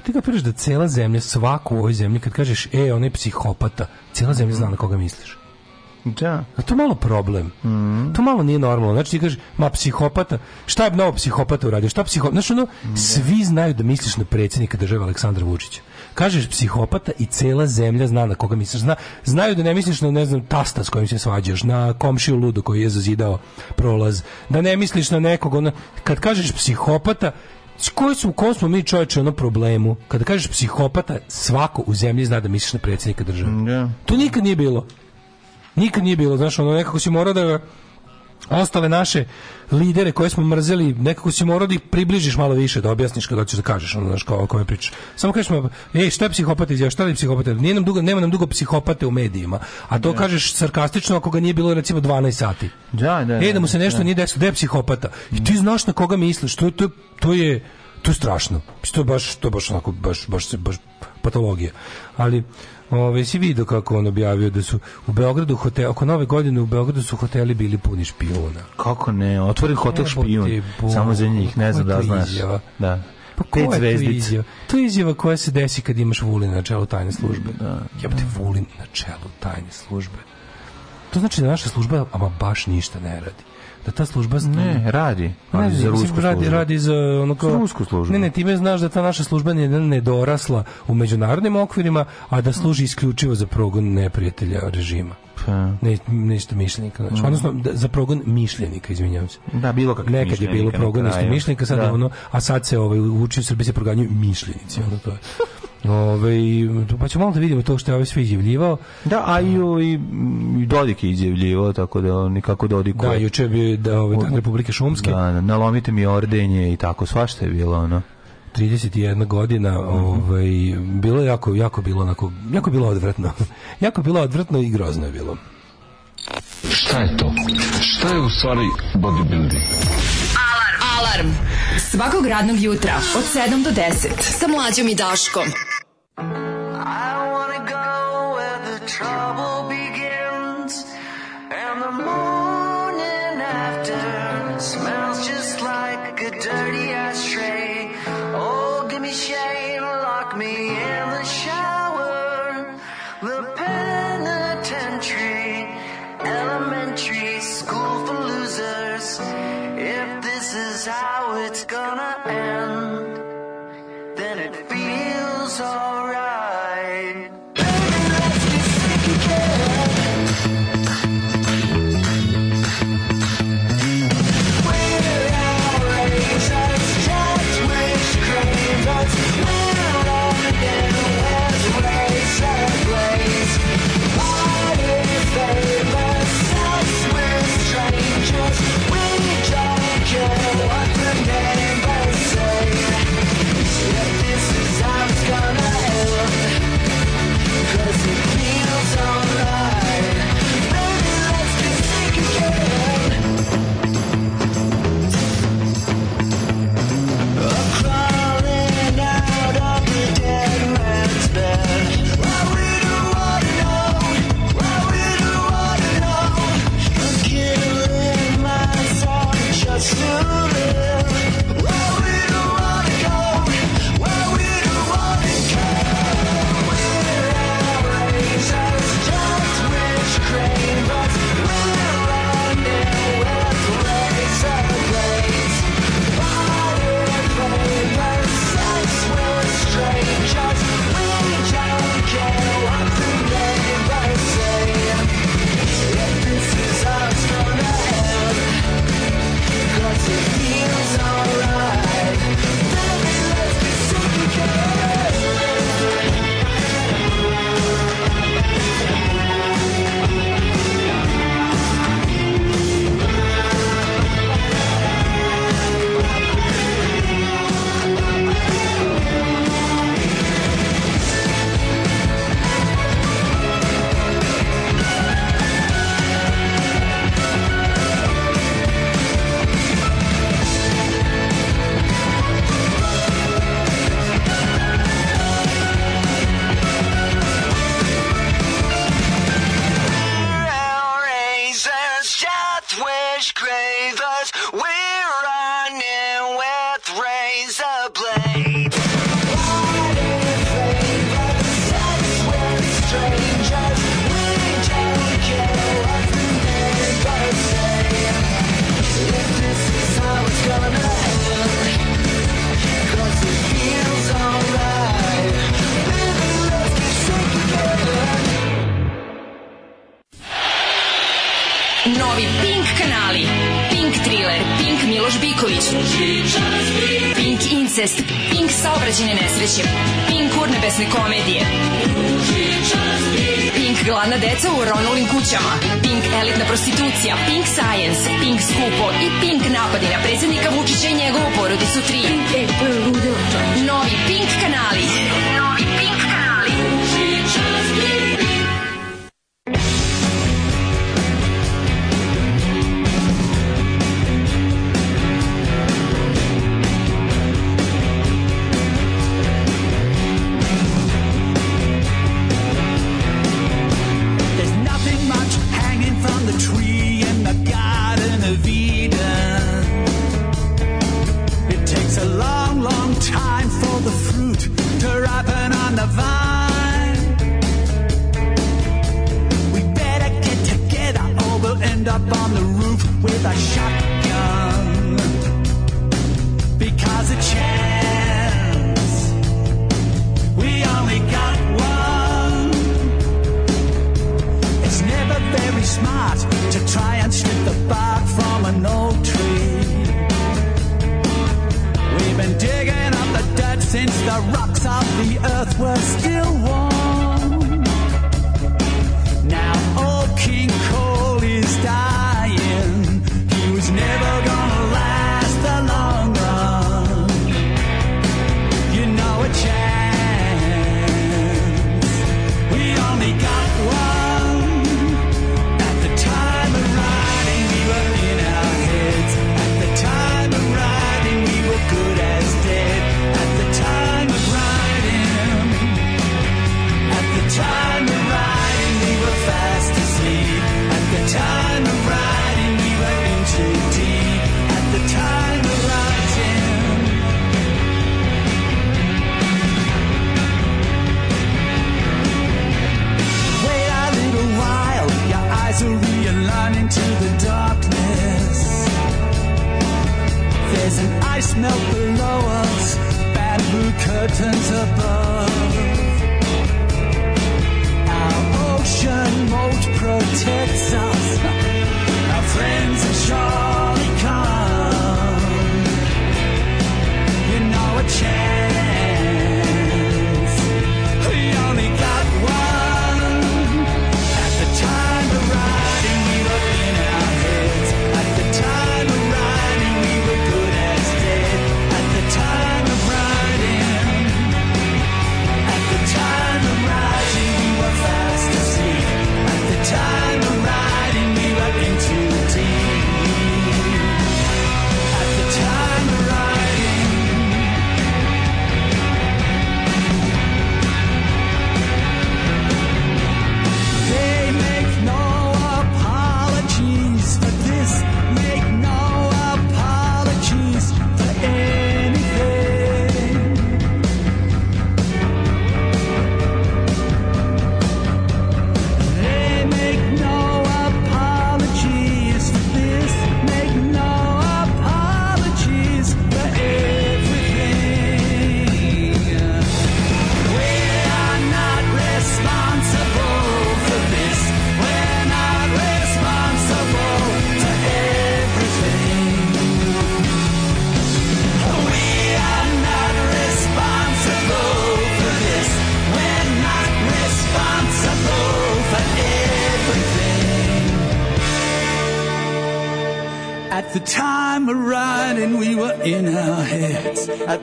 ti kapiraš da cela zemlja, svaku u ovoj zemlji, kad kažeš, e, on je psihopata, cela zemlja zna na koga misliš. Da. A to malo problem. Mm. To malo nije normalno. Znači ti kažeš, ma psihopata, šta je novo psihopata uradio? Šta psihopata? Znači ono, mm. svi znaju da misliš na predsjednika države Aleksandra Vučića. Kažeš psihopata i cela zemlja zna na koga misliš. Zna, znaju da ne misliš na, ne znam, tasta s kojim se svađaš, na komšiju ludo koji je zazidao prolaz, da ne misliš na nekog. Ono, kad kažeš psihopata, S koji su, u kom smo mi čovječe ono problemu? Kada kažeš psihopata, svako u zemlji zna da misliš na predsjednika države. Mm, da. yeah. To nikad nije bilo. Nikad nije bilo, znaš, ono nekako si morao da ostale naše lidere koje smo mrzeli, nekako si morao da ih približiš malo više, da objasniš kada ćeš da kažeš ono znaš kao o kome pričaš. Samo kažeš mu, ej, šta je psihopat izjava, šta je psihopat? Nije nam dugo, nema nam dugo psihopate u medijima. A to da. kažeš sarkastično ako ga nije bilo recimo 12 sati. Da, da. Ej, da mu da, se nešto da. nije desilo, da je psihopata. I ti znaš na koga misliš, to, to, to je to je strašno. To je baš, to je baš onako, baš, baš, baš patologija. Ali, Ove, si vidio kako on objavio da su u Beogradu hotel, oko nove godine u Beogradu su hoteli bili puni špijuna. Kako ne, otvori hotel Evo špijun, bo... samo za njih, ne znam da znaš. Izjava? Da. Pa pet zvezdica. To, to je izjava koja se desi kad imaš Vulin na čelu tajne službe. Da, da. Jebate Vulin na čelu tajne službe. To znači da naša služba ama baš ništa ne radi da ta služba ne radi ali ne, za rusku službu. radi za ono kao rusku službu ne ne time znaš da ta naša služba nije nedorasla u međunarodnim okvirima a da služi isključivo za progon neprijatelja režima pa. ne, nešto mišljenika znači mm. odnosno da, za progon mišljenika izvinjavam se da bilo kakvih nekad je bilo progon isto mišljenika sad da. ono a sad se ovaj uči u Srbiji se proganjaju mišljenici ono to je Ove, pa ćemo malo da vidimo to što je ovaj sve izjavljivao. Da, a i, i, da. i Dodik je izjavljivao, tako da on nikako Dodikuje. Da, juče je bio da, ove, dan Republike Šumske. Da, da, nalomite mi ordenje i tako, svašta je bilo, ono. 31 godina, ovaj bilo jako jako bilo onako, jako bilo odvratno. jako bilo odvratno i grozno je bilo. Šta je to? Šta je u stvari bodybuilding? Alarm svakog radnog jutra od 7 do 10 sa mlađom i Daškom. I wanna go where the trouble gonna end.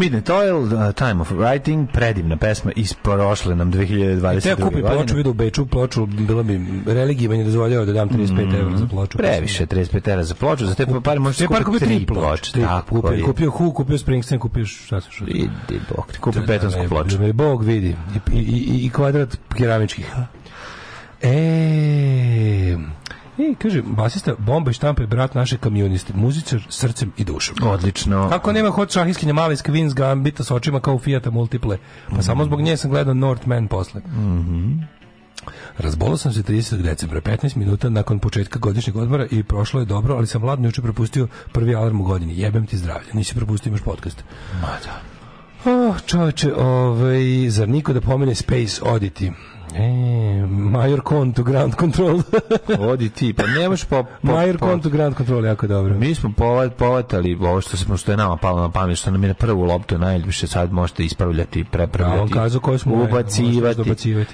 Midnight Oil, uh, Time of Writing, predivna pesma iz prošle nam 2020. Te kupi ploču, vidu u Beču ploču, bila bi religija, meni dozvoljava da dam 35 mm, za ploču. Previše, 35 evra za ploču, za te Kup, pare možeš kupiti kupio tri ploče. Tri, tako, kupio, je. kupio Hu, kupio Springsteen, kupio šta se što. Idi, bok, kupio betonsku da, da, da, ploču. Da me Bog vidi. I, i, i kvadrat keramičkih. E, I e, kaže, basista, bomba i štampa je brat naše kamioniste, muzičar srcem i dušom. Odlično. Ako nema hot šahiskinja mali skvins gambita s očima kao Fijata multiple. Pa mm samo zbog nje sam gledao Northman posle. Mhm. Mm Razbolao sam se 30. decembra, 15 minuta nakon početka godišnjeg odmora i prošlo je dobro, ali sam vladno juče propustio prvi alarm u godini. Jebem ti zdravlje, nisi propustio imaš podcast. Ma da. Oh, čoveče, ovaj, zar niko da pomene Space Oddity? E, Major Kon to Ground Control. Odi ti, pa ne možeš po, Major po, Kon to Ground Control, jako dobro. Mi smo povat, povatali ovo što, smo, što je nama palo na pamet, što nam je na prvu loptu najljepše, sad možete ispravljati, prepravljati. Da, on kazao koju smo ubacivati,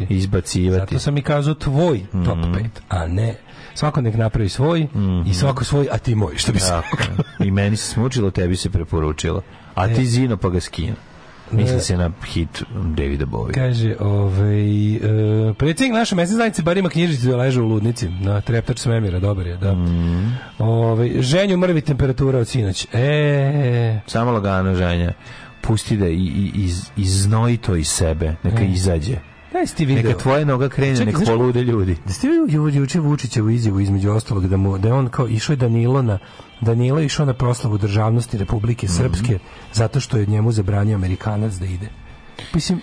izbacivati. Zato sam i kazao tvoj mm -hmm. top 5, mhm. a ne svako nek napravi svoj mm -hmm. i mhm. svako svoj, a ti moj, što bi se... I meni se smučilo, tebi se preporučilo. A ti e. zino pa ga skino. Misli se na hit Davida Bowie. Kaže, ovaj, e, predsjednik naše mesne zajednice bar ima knjižicu da leže u ludnici, na treptač svemira, dobar je, da. Mm. Ovaj, ženju mrvi temperatura od sinoć. E, e, e, Samo lagano ženja. Pusti da i, i, iz, iznoji to iz sebe, neka e. izađe. Da si ti video. Neka tvoja noga krene, Čekaj, nek polude ljudi. Da ste vidio juče Vučićevu izjavu između ostalog da mu da je on kao išao Danilo na Danilo išao na proslavu državnosti Republike Srpske mm -hmm. zato što je njemu zabranio Amerikanac da ide. Mislim,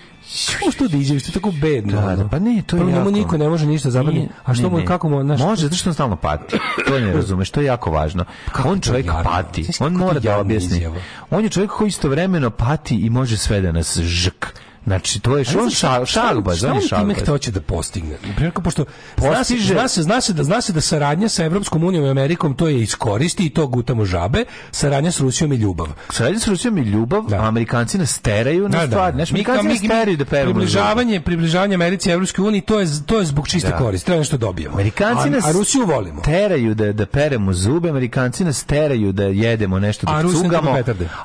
kako što da iđe, što je tako bedno. Da, da, pa ne, to je pa jako. niko ne može ništa zabraniti. A što ne, mu kako mu naš Može zato što on stalno pati. To ne razumeš, to je jako važno. Pa kako on čovjek jadno? pati. Znači, on mora da objasni. On je čovjek koji istovremeno pati i može sve da nas žk. Znači, to je on šal, šalba, zove šalba. Šta on time hoće da postigne? Primjerko, pošto Postiže. Zna se, zna, se, da, zna se da saradnja sa Evropskom unijom i Amerikom to je iskoristi i to gutamo žabe, saradnja s Rusijom i ljubav. Saradnja s Rusijom i ljubav, da. Amerikanci nas teraju na da, da stvar. Da. Znači, Amerikanci mi, nas teraju da peru. Približavanje, približavanje Americi i Evropskoj uniji, to je, to je zbog čiste da. koristi, treba nešto da dobijemo. Amerikanci nas a Rusiju volimo. teraju da, da peremo zube, Amerikanci nas teraju da jedemo nešto, da a cugamo.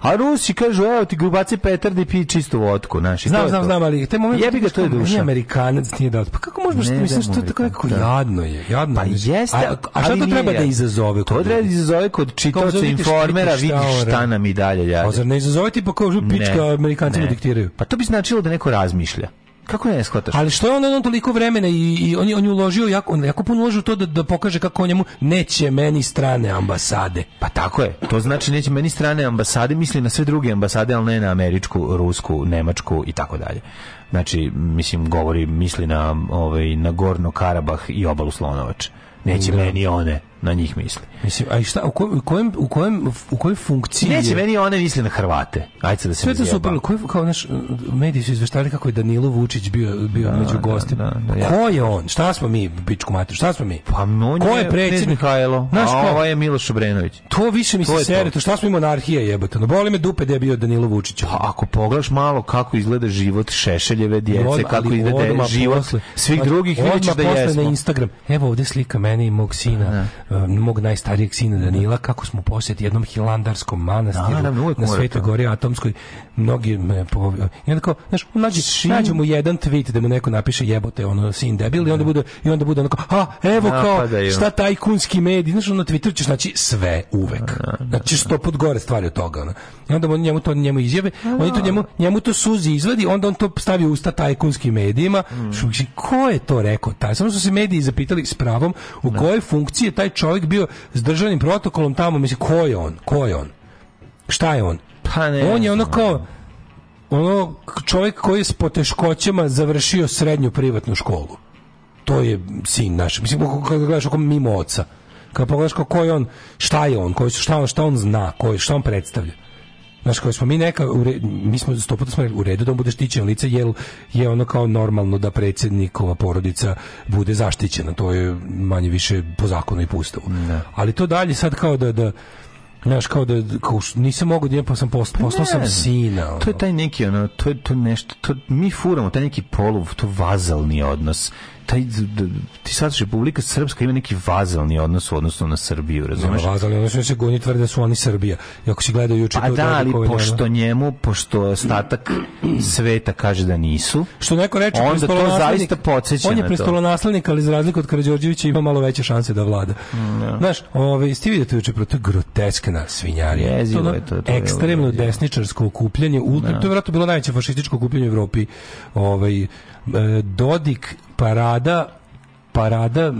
A Rusi kažu, evo ti gubaci petarde i pi čistu vodku. Naši. Znam znam, znam, ali taj moment jebi ga to je duša. Amerikanac nije dao. Pa kako možeš da misliš što tako nekako da. jadno je, jadno. Pa jeste, a, šta to treba da izazove? To treba da izazove kod čitaoca informera, vidi šta nam i dalje jade. Pa zar ne izazove ti pa kao pička Amerikanci mu diktiraju? Pa to bi značilo da neko razmišlja. Kako ne shvataš? Ali što je on, on toliko vremena i, i on, je, on je uložio, jako, on jako puno uložio to da, da pokaže kako njemu neće meni strane ambasade. Pa tako je. To znači neće meni strane ambasade, misli na sve druge ambasade, ali ne na američku, rusku, nemačku i tako dalje. Znači, mislim, govori, misli na, ovaj, na Gorno Karabah i obalu Slonovač. Neće da. meni one na njih misli. Mislim, a šta, u, kojem, u, kojem, u, kojem, u kojoj funkciji Neće, je... meni one misli na Hrvate. Ajde da se Sve to su super, koji, kao naš, mediji su izveštali kako je Danilo Vučić bio, bio da, među da, gostima. Da, da, pa Ko je on? Šta smo mi, bičku mater, šta smo mi? Pa on Ko je predsjednik? Mihajlo, naš, a ovo ovaj je Miloš Obrenović. To više mi se to šta smo im monarhija jebate. No boli me dupe da je bio Danilo Vučić. Pa ako pogledaš malo kako izgleda život Šešeljeve djece, Od, kako izgleda život posle, svih drugih, vidiš da jesmo. na Instagram, evo ovde slika mene i mog sina Um, mog najstarijeg sina Danila kako smo posjeti jednom hilandarskom manastiru da, da na Svetoj Gori Atomskoj mnogi me po i onda kao znaš nađi Sin... mu jedan tweet da mu neko napiše jebote ono sin debil i onda da. bude i onda bude onako a evo kao šta taj kunski medij znaš na Twitteru ćeš znači sve uvek da, znači sto put gore stvari od toga ono. i onda on njemu to njemu izjave on to njemu njemu to suzi izvadi onda on to stavi u usta tajkunskim medijima mm. ko je to rekao taj samo su se mediji zapitali s pravom u kojoj funkciji je taj čovjek bio s državnim protokolom tamo, mislim, ko je on? Ko je on? Šta je on? Pa ne. On je ono kao ono čovjek koji je s poteškoćama završio srednju privatnu školu. To je sin naš. Mislim, kako gledaš oko mimo oca. Kad pogledaš kako je on, šta je on, koji su, šta on, šta on zna, koji, šta on predstavlja. Znaš, koji smo mi neka, mi smo sto puta smo u redu da on bude štićen lice, jer je ono kao normalno da predsjednikova porodica bude zaštićena. To je manje više po zakonu i pustavu. Da. Ali to dalje sad kao da, da Znaš, kao da kao, nisam mogu da pa sam post, poslao sam sina. Ono. To je taj neki, ono, to je to nešto, to, mi furamo taj neki polov, to vazalni odnos taj, ti sad Republika Srpska ima neki vazalni odnos odnosno na Srbiju, razumeš? Nema vazalni odnos, se goni tvrde da su oni Srbija. I ako si gledao juče... Pa da, ali pošto njemu, pošto ostatak sveta kaže da nisu, što neko reče, onda to zaista podsjeća On je prestolonaslednik, ali za razliku od Karađorđevića ima malo veće šanse da vlada. Mm, ja. Da. Znaš, ove, ste vidjeti juče, to je groteskna svinjarija. Je, to, je to, to ekstremno je desničarsko okupljanje, ultra, da. to je vjerojatno bilo najveće fašističko okupljanje u Evropi. Ovaj, E, Dodik parada parada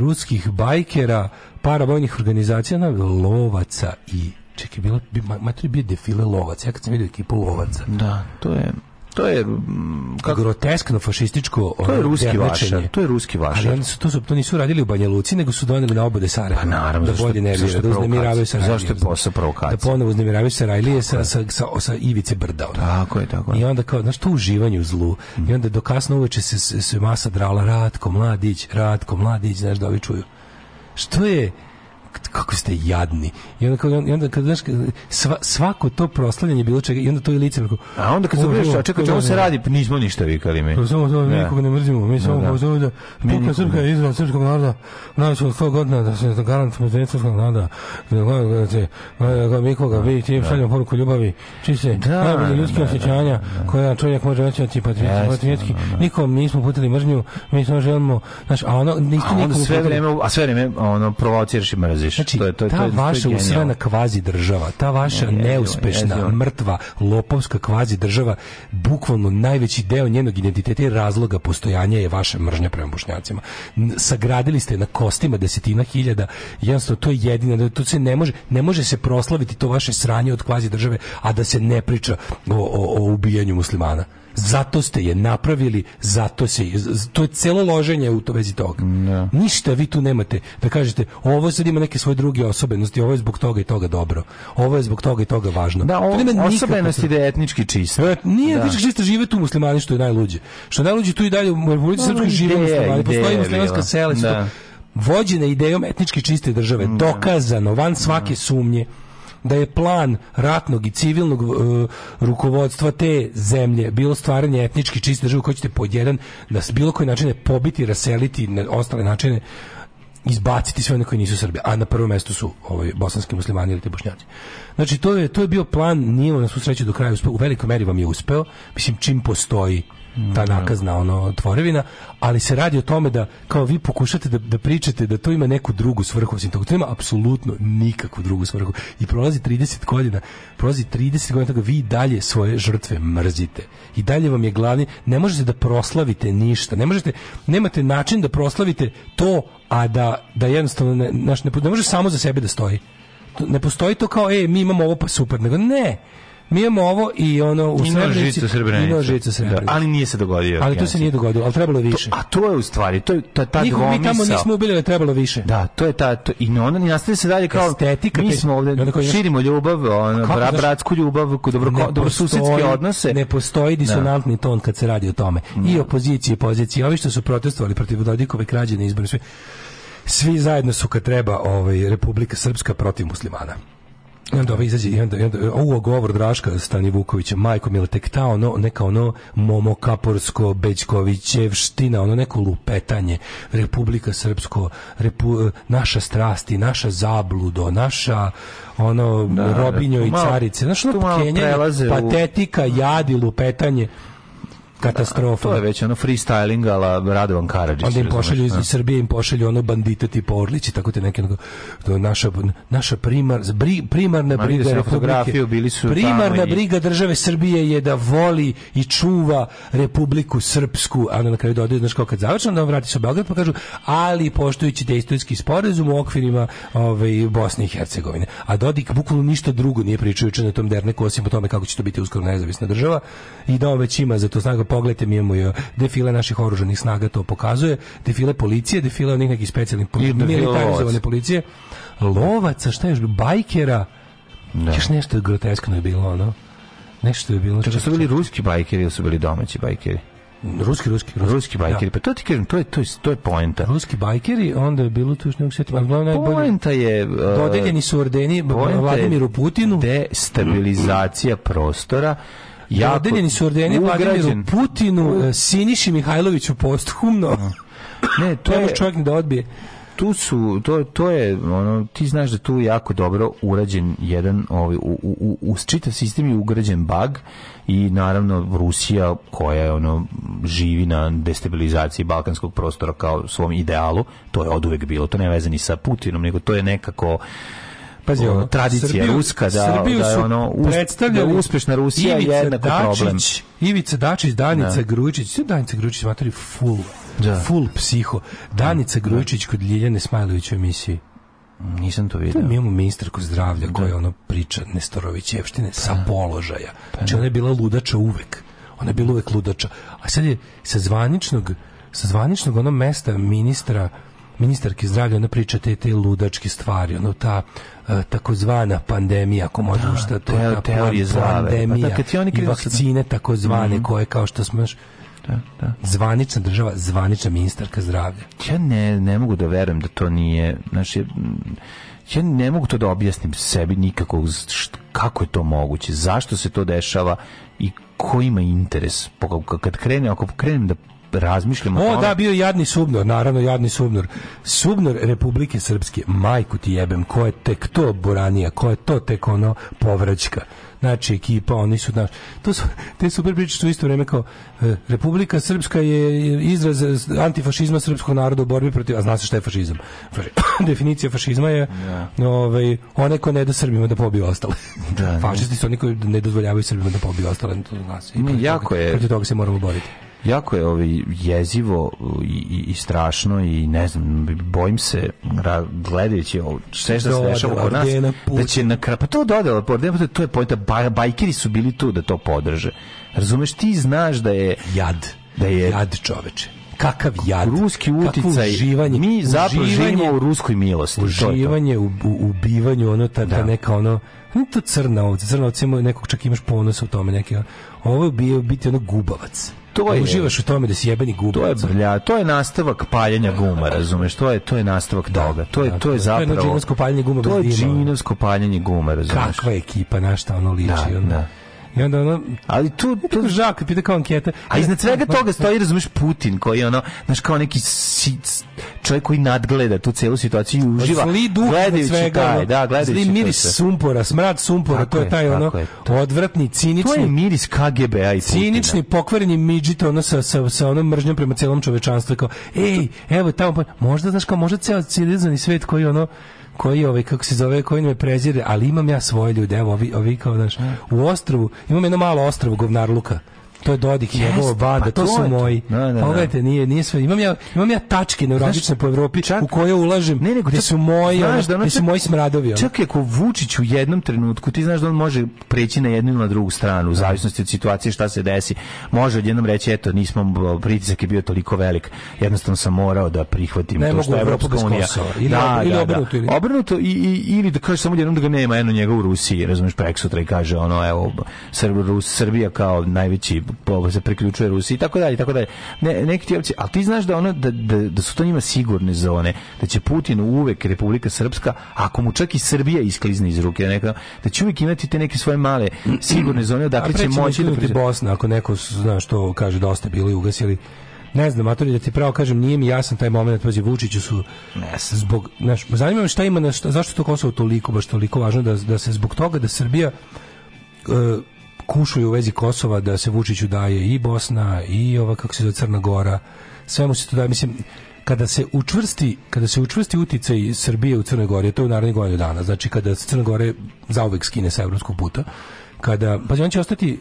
ruskih bajkera, paravojnih organizacija, na lovaca i čekaj, bila, bi, matri bio defile lovaca, ja kad sam vidio ekipu lovaca. Da, to je To je mm, kako groteskno fašističko To je ruski vaša, to je ruski vaša. Ali oni su to su to nisu radili u Banja Luci, nego su doneli na obode Sara. Pa naravno, da vodi ne da uznemiravaju se. Zašto je posao provokacija? Da ponovo uznemiravaju se Rajlije sa, sa, sa, sa ivice brda. Ono. Tako je, tako je. I onda kao, znači to uživanje u zlu. Mm. I onda do kasno uveče se, se, masa drala Ratko Mladić, Ratko Mladić, znaš da ovi čuju. Što je kako ste jadni. I onda, kao, onda kad, znaš, sva, svako to proslavljanje bilo čega, i onda to je lice. Kako, a onda kad se uvreš, a čekaj, čemu se radi, pa nismo ništa vikali mi. Pa samo to, mi da. nikoga ne mrzimo, mi da, samo kao zove da, pa da Puka Srpka je izraz srpskog naroda, najveće od 100 godina, da se da garantimo za srpskog naroda, da da gledajte, mikoga, vi ti šaljamo poruku ljubavi, čiste, da, najbolje ljudske osjećanja, koja čovjek može osjećati patriotski, nikom nismo putili mržnju, mi samo želimo, znaš, a ono, niste nikom... Sve vreme, a sve vreme, ono, provociraš i mrz mrziš. Znači, to je, to je, ta to je, vaša to je usrana kvazi država, ta vaša ne, neuspešna, ne, ne, mrtva, lopovska kvazi država, bukvalno najveći deo njenog identiteta i razloga postojanja je vaša mržnja prema bošnjacima. Sagradili ste na kostima desetina hiljada, jednostavno to je jedina, da, to se ne može, ne može se proslaviti to vaše sranje od kvazi države, a da se ne priča o, o, o ubijanju muslimana. Zato ste je napravili, zato se to je celo loženje u to vezi toga. Da. Ništa vi tu nemate da kažete ovo sad ima neke svoje druge osobenosti, ovo je zbog toga i toga dobro. Ovo je zbog toga i toga važno. Da, o, to osobenosti da je etnički čist. E, nije da. etnički čista, žive tu muslimani što je najluđe. Što najluđe tu i dalje u Republici Srpskoj žive muslimani. Postoji muslimanska sela. Da. Vođene idejom etnički čiste države, da. dokazano, van svake da. sumnje da je plan ratnog i civilnog uh, rukovodstva te zemlje bilo stvaranje etnički čiste države koje ćete pod jedan na bilo koji način pobiti, raseliti na ostale načine izbaciti sve one koji nisu Srbi, a na prvom mestu su ovaj, bosanski muslimani ili te bošnjaci. Znači, to je, to je bio plan, nije na svu sreću do kraja uspeo, u velikoj meri vam je uspeo, mislim, čim postoji ta da. nakazna ono tvorevina, ali se radi o tome da kao vi pokušate da, da pričate da to ima neku drugu svrhu, osim toga to ima apsolutno nikakvu drugu svrhu i prolazi 30 godina, prolazi 30 godina toga vi dalje svoje žrtve mrzite i dalje vam je glavni, ne možete da proslavite ništa, ne možete, nemate način da proslavite to, a da, da jednostavno ne, ne, ne može samo za sebe da stoji ne postoji to kao, e, mi imamo ovo pa super, nego ne, Mi imamo ovo i ono u Srebrenici. Ima žica da, Srebrenici. ali nije se dogodio. Ali to se nije dogodilo, ali trebalo više. A to je u stvari, to je ta, ta Niko mi tamo nismo ubili, ali trebalo više. Da, to je ta, to, i onda ni nastavlja se dalje kao estetika. Mi smo ovde, širimo ljubav, ono, bra, bratsku ljubav, dobro, dobro dobrosusedske odnose. Ne postoji da. disonantni ton kad se radi o tome. I da. opozicije i pozicije. Ovi što su protestovali protiv Dodikove krađe na izboru svi zajedno su kad treba ovaj Republika Srpska protiv muslimana. I onda ovaj izađe, i onda, i onda, ovo govor Draška Stani Vukovića, majko mila, tek ta ono, neka ono momokaporsko, bećkovićevština, ono neko lupetanje, Republika Srpsko, repu, naša strasti, naša zabludo, naša ono, da, da robinjo da, i carice, znaš ono pukenje, pateti patetika, jadi, lupetanje katastrofa. Da, to je već ono freestyling, ali Radovan Karadžić. Onda im pošalju iz da. Srbije, im pošalju ono bandita tipa Orlić i tako te neke, to naša, naša primar, bri, primarna Ma, briga Republike, bili su primarna i... briga države Srbije je da voli i čuva Republiku Srpsku, a onda na kraju dodaju, znaš kao kad završeno, da vrati se u Belgrad, pa kažu, ali poštujući dejstojski sporazum u okvirima ove, ovaj, Bosne i Hercegovine. A Dodik bukvalno ništa drugo nije pričajući na tom derneku, osim o tome kako će to biti uskoro nezavisna država i da on već ima za to snagu pogledajte, mi imamo e, defile naših oružanih snaga to pokazuje, defile policije, defile onih nekih specijalnih militarizovane policije, lovaca, šta još, bajkera, da. još nešto groteskno je bilo, ono. Nešto je bilo. Čekaj, su bili ruski bajkeri ili su bili domaći bajkeri? Ruski, ruski, ruski, ruski da. bajkeri. Da. Pa to ti kažem, to je to je to je poenta. Ruski bajkeri, onda je bilo tu još nekog setima, glavna poenta je uh, dodeljeni su ordeni Vladimiru Putinu. Destabilizacija prostora jako, dodeljeni su ordeni Vladimiru Putinu, e, Siniši Mihajloviću posthumno. Ne, to je čovjek da odbije tu su to, to je ono ti znaš da tu jako dobro urađen jedan ovaj u, u, u čitav sistem je ugrađen bug i naravno Rusija koja je ono živi na destabilizaciji balkanskog prostora kao svom idealu to je oduvek bilo to ne veze ni sa Putinom nego to je nekako pazi ono, tradicija Srbiju, ruska da, Srbiju da je ono da uspešna Rusija Ivica jednako Dačić, problem. Ivica Dačić, Danica da. Grujičić, sve Danica Grujičić materi full, da. full psiho. Danica da. Grujičić kod Ljiljane Smajlović u emisiji. Nisam to vidio. Mi imamo ministarku zdravlja koja da. ono priča Nestorovićevštine pa. sa da. položaja. Pa. Znači ona je bila ludača uvek. Ona je bila uvek ludača. A sad je sa zvaničnog sa zvaničnog onog mesta ministra ministarke zdravlja ona priča te, te ludačke stvari, ono ta e, takozvana pandemija, ako možemo da, šta to je ta pandemija pa, i vakcine takozvane mm koje kao što smo da, da. Zvanična država, zvanična ministarka zdravlja. Ja ne, ne mogu da verujem da to nije, znači, ja ne mogu to da objasnim sebi nikako št, kako je to moguće, zašto se to dešava i ko ima interes. Kad krene, ako krenem da razmišljam o, o da, bio jadni Subnor, naravno jadni Subnor. Subnor Republike Srpske, majku ti jebem, ko je tek to Boranija, ko je to tek ono povraćka znači ekipa, oni su naš. To su te super priče su isto vreme kao e, Republika Srpska je izraz antifašizma srpskog naroda u borbi protiv, a zna se šta je fašizam. definicija fašizma je yeah. Da. ovaj onaj ko ne da Srbima da pobiju ostale. Da, Fašisti su oni koji ne dozvoljavaju Srbima da pobiju ostale, to zna se. I ne, jako toga, je. Protiv toga se moramo boriti jako je ovaj jezivo uh, i, i, i strašno i ne znam bojim se ra, gledajući ovo sve što se dešava kod nas da će na pa to dodala ordena, to je pojenta ba, bajkeri su bili tu da to podrže razumeš ti znaš da je jad da je jad čoveče kakav jad ruski uticaj uživanje, mi zapravo živimo u ruskoj milosti uživanje to to. u, ubivanju ono ta, da. ta neka ono ne to crna ovca crna ovca nekog čak imaš ponosa u tome neki ovo bi bio biti ono gubavac to je uživaš u tome da si jebeni gubac. To je brlja, to je nastavak paljenja guma, razumeš? To je to je nastavak da, toga. Da, to je to je zapravo to je džinovsko paljenje guma. To je džinovsko paljenje guma, razumeš? Kakva ekipa našta ono liči, da, da. I onda ono, ali tu tu žak pita kao anketa. A iznad e, svega pa- toga stoji razumeš Putin koji ono, znaš kao neki sic, čovjek koji nadgleda tu celu situaciju i uživa. Zli duh gledajući svega, taj, da, gledajući zli miris sumpora, smrad sumpora, tako to je taj ono je, to. odvratni, cinični. To je miris KGB-a i Cinični, pokvareni midžit ono sa, sa, sa onom mržnjom prema celom čovečanstvu kao, ej, evo tamo, pa- možda, znaš kao, možda ceo civilizovani svet koji ono, koji ovaj kako se zove koji me prezire ali imam ja svoje ljude evo ovi, ovi kao naš u ostrvu imam jedno malo ostrvo Luka to je Dodik i njegova pa banda, to, su moji. Da, da, Pogledajte, pa da. nije, nije sve. Imam ja, imam ja tačke neurologične po Evropi čak, u koje ulažem. Ne, nego ti su moji, znaš, ono, da čak, su moji smradovi. Čak i ako Vučić u jednom trenutku, ti znaš da on može preći na jednu ili na drugu stranu, u da. zavisnosti od situacije šta se desi. Može odjednom reći, eto, nismo, pritisak je bio toliko velik. Jednostavno sam morao da prihvatim ne to što je Evropska unija. Ili, da, ili da, obrnuto. Ili, obrnuto i, i, ili da kaže samo jednom da ga nema, eno njega u Rusiji, razumiješ, preksutra i kaže, ono, evo, Srbija kao najveći se priključuje Rusiji i tako dalje, tako dalje. Ne, neki ti opcije, ali ti znaš da, ono, da, da, da su to njima sigurne zone, da će Putin uvek Republika Srpska, ako mu čak i Srbija isklizne iz ruke, neka, da će uvek imati te neke svoje male sigurne zone, odakle će moći da priče... Bosna, ako neko zna što kaže dosta da bili ugasili, ne znam, a Matori, da ti pravo kažem, nije mi jasan taj moment, pazi, Vučiću su yes. zbog, znaš, zanima me šta ima, na šta, zašto to Kosovo toliko, baš toliko važno da, da se zbog toga da Srbija uh, kušuju u vezi Kosova da se Vučiću daje i Bosna i ova kako se zove Crna Gora. Sve mu se to daje, mislim kada se učvrsti, kada se učvrsti uticaj Srbije u Crnoj Gori, to je u narednih godinu dana, znači kada se Crna Gora zauvek skine sa evropskog puta, kada, pa on će ostati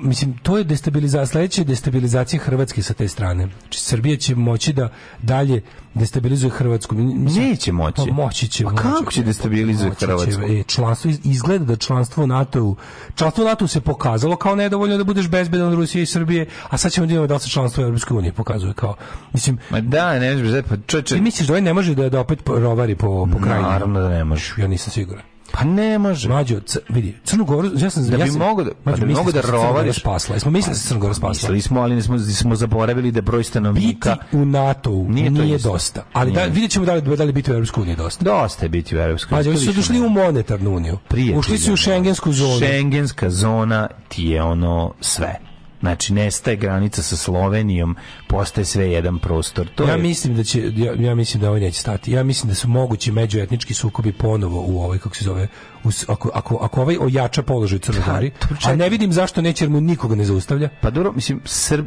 mislim, to je destabilizacija, sledeća je destabilizacija Hrvatske sa te strane. Znači, Srbija će moći da dalje destabilizuje Hrvatsku. Mislim, Neće moći. Pa, moći će. A pa moći, kako će destabilizuje Hrvatsku? Će, e, članstvo, izgleda da članstvo NATO-u, članstvo NATO-u se pokazalo kao nedovoljno da budeš bezbedan od Rusije i Srbije, a sad ćemo da imamo da li se članstvo Europske unije pokazuje kao, mislim... Ma da, ne možeš, pa čoče... Ti misliš da ovaj ne može da, da opet rovari po, po kraju? Naravno da ne može. Ja nisam siguran. Pa ne može. Mlađo, vidi, Crnogoru, ja sam da bi ja sam, mogo da, pa da mogo da rovadiš. Spasla, smo mislili da se Crnogora pa spasla. Mislili smo, ali smo, smo zaboravili da broj stanovnika biti u NATO-u nije, nije dosta. Ali da- nije. da videćemo da li da li biti u Evropsku uniju dosta. Dosta je biti u Evropsku uniju. Pa su došli u monetarnu uniju. Prijatelj, ušli su u šengensku zonu. Šengenska zona ti je ono sve. Znači, nestaje granica sa Slovenijom, postaje sve jedan prostor. To ja je... mislim da će, ja, ja mislim da ovo ovaj neće stati. Ja mislim da su mogući međuetnički sukobi ponovo u ovoj, kako se zove, ako, ako, ako ovaj ojača položaj Crne da, Gori, a ne vidim zašto neće mu nikoga ne zaustavlja. Pa dobro, mislim, Srb,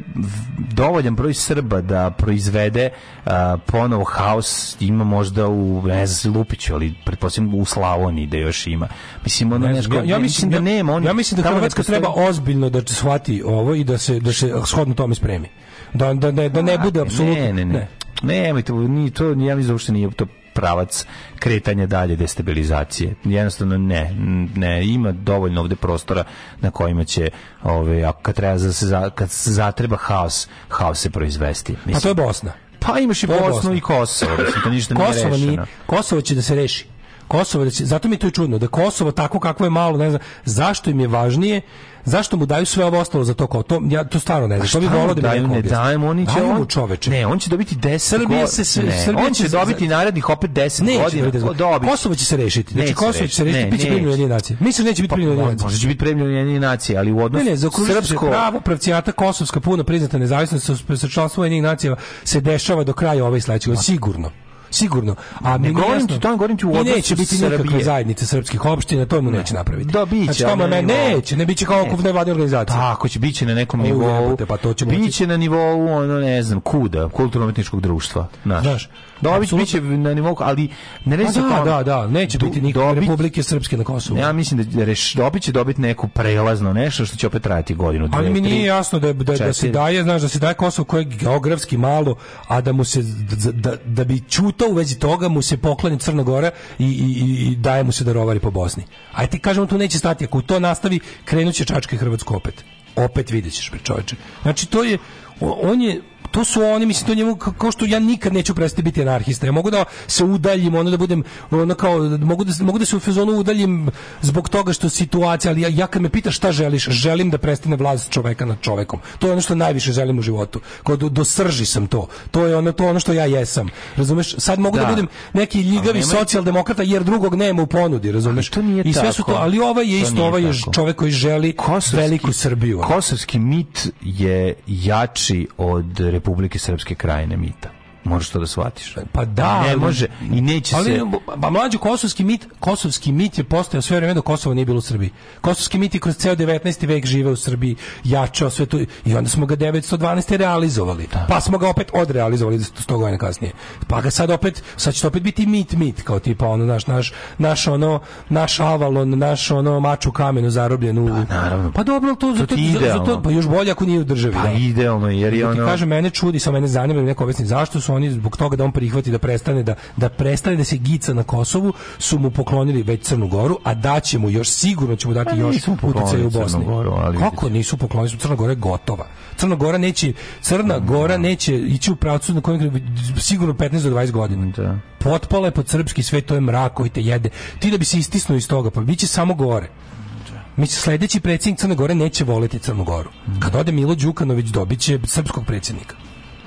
dovoljan broj Srba da proizvede uh, ponovo haos ima možda u, ne znam, Lupiću, ali pretpostavljam u Slavoniji da još ima. Mislim, ono, ne, neško, ja, da da- ja, mislim da nema. oni, ja mislim da Hrvatska postoji... treba ozbiljno da shvati ovo i da se, da se shodno tome spremi. Da, da, da, da ne bude apsolutno... ne, ne. ne. ne. to ni to, ja mislim uopšte nije to pravac kretanja dalje destabilizacije. Jednostavno ne, ne ima dovoljno ovde prostora na kojima će ove kad treba za, da za, kad se zatreba haos, haos se proizvesti. Mislim. Pa to je Bosna. Pa imaš i Bosnu Bosna. i Kosovo, mislim to ništa Kosovo nije rešeno. Ni, Kosovo će da se reši. Kosovo da će, zato mi to je čudno da Kosovo tako kako je malo, ne znam, zašto im je važnije zašto mu daju sve ovo ostalo za to kao to ja to stvarno ne znam što bi volio da mi ne dajemo oni će on čoveče ne on će dobiti 10 Srbija se Srbija će dobiti narednih opet 10 godina da Kosovo će se rešiti znači Kosovo će se rešiti biće primljeno jedine nacije mislim da neće biti primljeno pa, jedine pa, nacije će biti primljeno jedine nacije ali u odnosu srpsko pravo pravcijata kosovska puno priznata nezavisnost sa članstvom jednih nacija se dešava do kraja ove sledeće pa, sigurno sigurno. A ne mi govorim ti, to govorim ti u odnosu neće biti nikakve zajednice srpskih opština, to mu neće napraviti. Da, biće, znači, ne, neće, ne biće kao okupne vladne organizacije. Tako će, biće na nekom pa nivou, pa to će biće na nivou, ono ne znam, kuda, kulturno-umetničkog društva. Znaš, Dobić biće na nivou, ali ne radi pa se da, da, da, neće biti nikakve Republike Srpske na Kosovu. Ja mislim da reš Dobić će dobiti neku prelazno nešto što će opet trajati godinu dvije. Ali mi nije jasno da da, da se daje, znaš, da se daje Kosovo koje je geografski malo, a da mu se da, da, da bi čutao u vezi toga mu se poklanja Crna Gora i, i, i daje mu se da po Bosni. Aj ti kažemo tu neće stati, ako to nastavi krenuće čačke Hrvatsko opet. Opet vidjet ćeš, čoveče. Znači, to je, on je, to su oni, mislim, to njemu, kao što ja nikad neću prestati biti anarhista. Ja mogu da se udaljim, ono da budem, ono kao, mogu da, mogu da se u fezonu udaljim zbog toga što situacija, ali ja, ja kad me pitaš šta želiš, želim da prestane vlast čoveka nad čovekom. To je ono što najviše želim u životu. Kao do, do srži sam to. To je ono, to ono što ja jesam. Razumeš? Sad mogu da, da budem neki ljigavi socijaldemokrata jer drugog nema u ponudi, razumeš? To nije I sve su to, ali ova je isto, ova je tako. čovek koji želi Kosovski, veliku Srbiju. Kosovski mit je jači od Republike Srpske krajine Mita. Možeš to da shvatiš. Pa da, ne može i neće ali, se. Pa mlađi kosovski mit, kosovski mit je postao sve vreme do Kosovo nije bilo u Srbiji. Kosovski mit je kroz ceo 19. vek žive u Srbiji, jačao sve to i onda smo ga 912. realizovali. Da. Pa smo ga opet odrealizovali 100 godina kasnije. Pa ga sad opet, sad će to opet biti mit mit kao tipa ono naš naš naš ono naš avalon, naš ono maču kamenu zarobljen u. Pa naravno. Pa dobro, to, to, to, to, pa još bolje ako nije u državi. Pa da. idealno, jer je ono. Ti kažem mene čudi, sa mene zanima neko objasni zašto su oni zbog toga da on prihvati da prestane da da prestane da se gica na Kosovu su mu poklonili već Crnu Goru, a daćemo još sigurno ćemo dati pa, još uticaj u Bosni. Goru, ali Kako nisu poklonili su Crna Gora je gotova. Crna Gora neće Crna da. Gora neće ići u pravcu na kojem sigurno 15 do 20 godina. Da. Potpale pod srpski sve to je mrak koji te jede. Ti da bi se istisnuo iz toga, pa biće samo gore. Da. Mislim, sledeći predsednik Crne Gore neće voleti Crnu Goru. Mm. Kad ode Milo Đukanović, dobiće srpskog predsednika.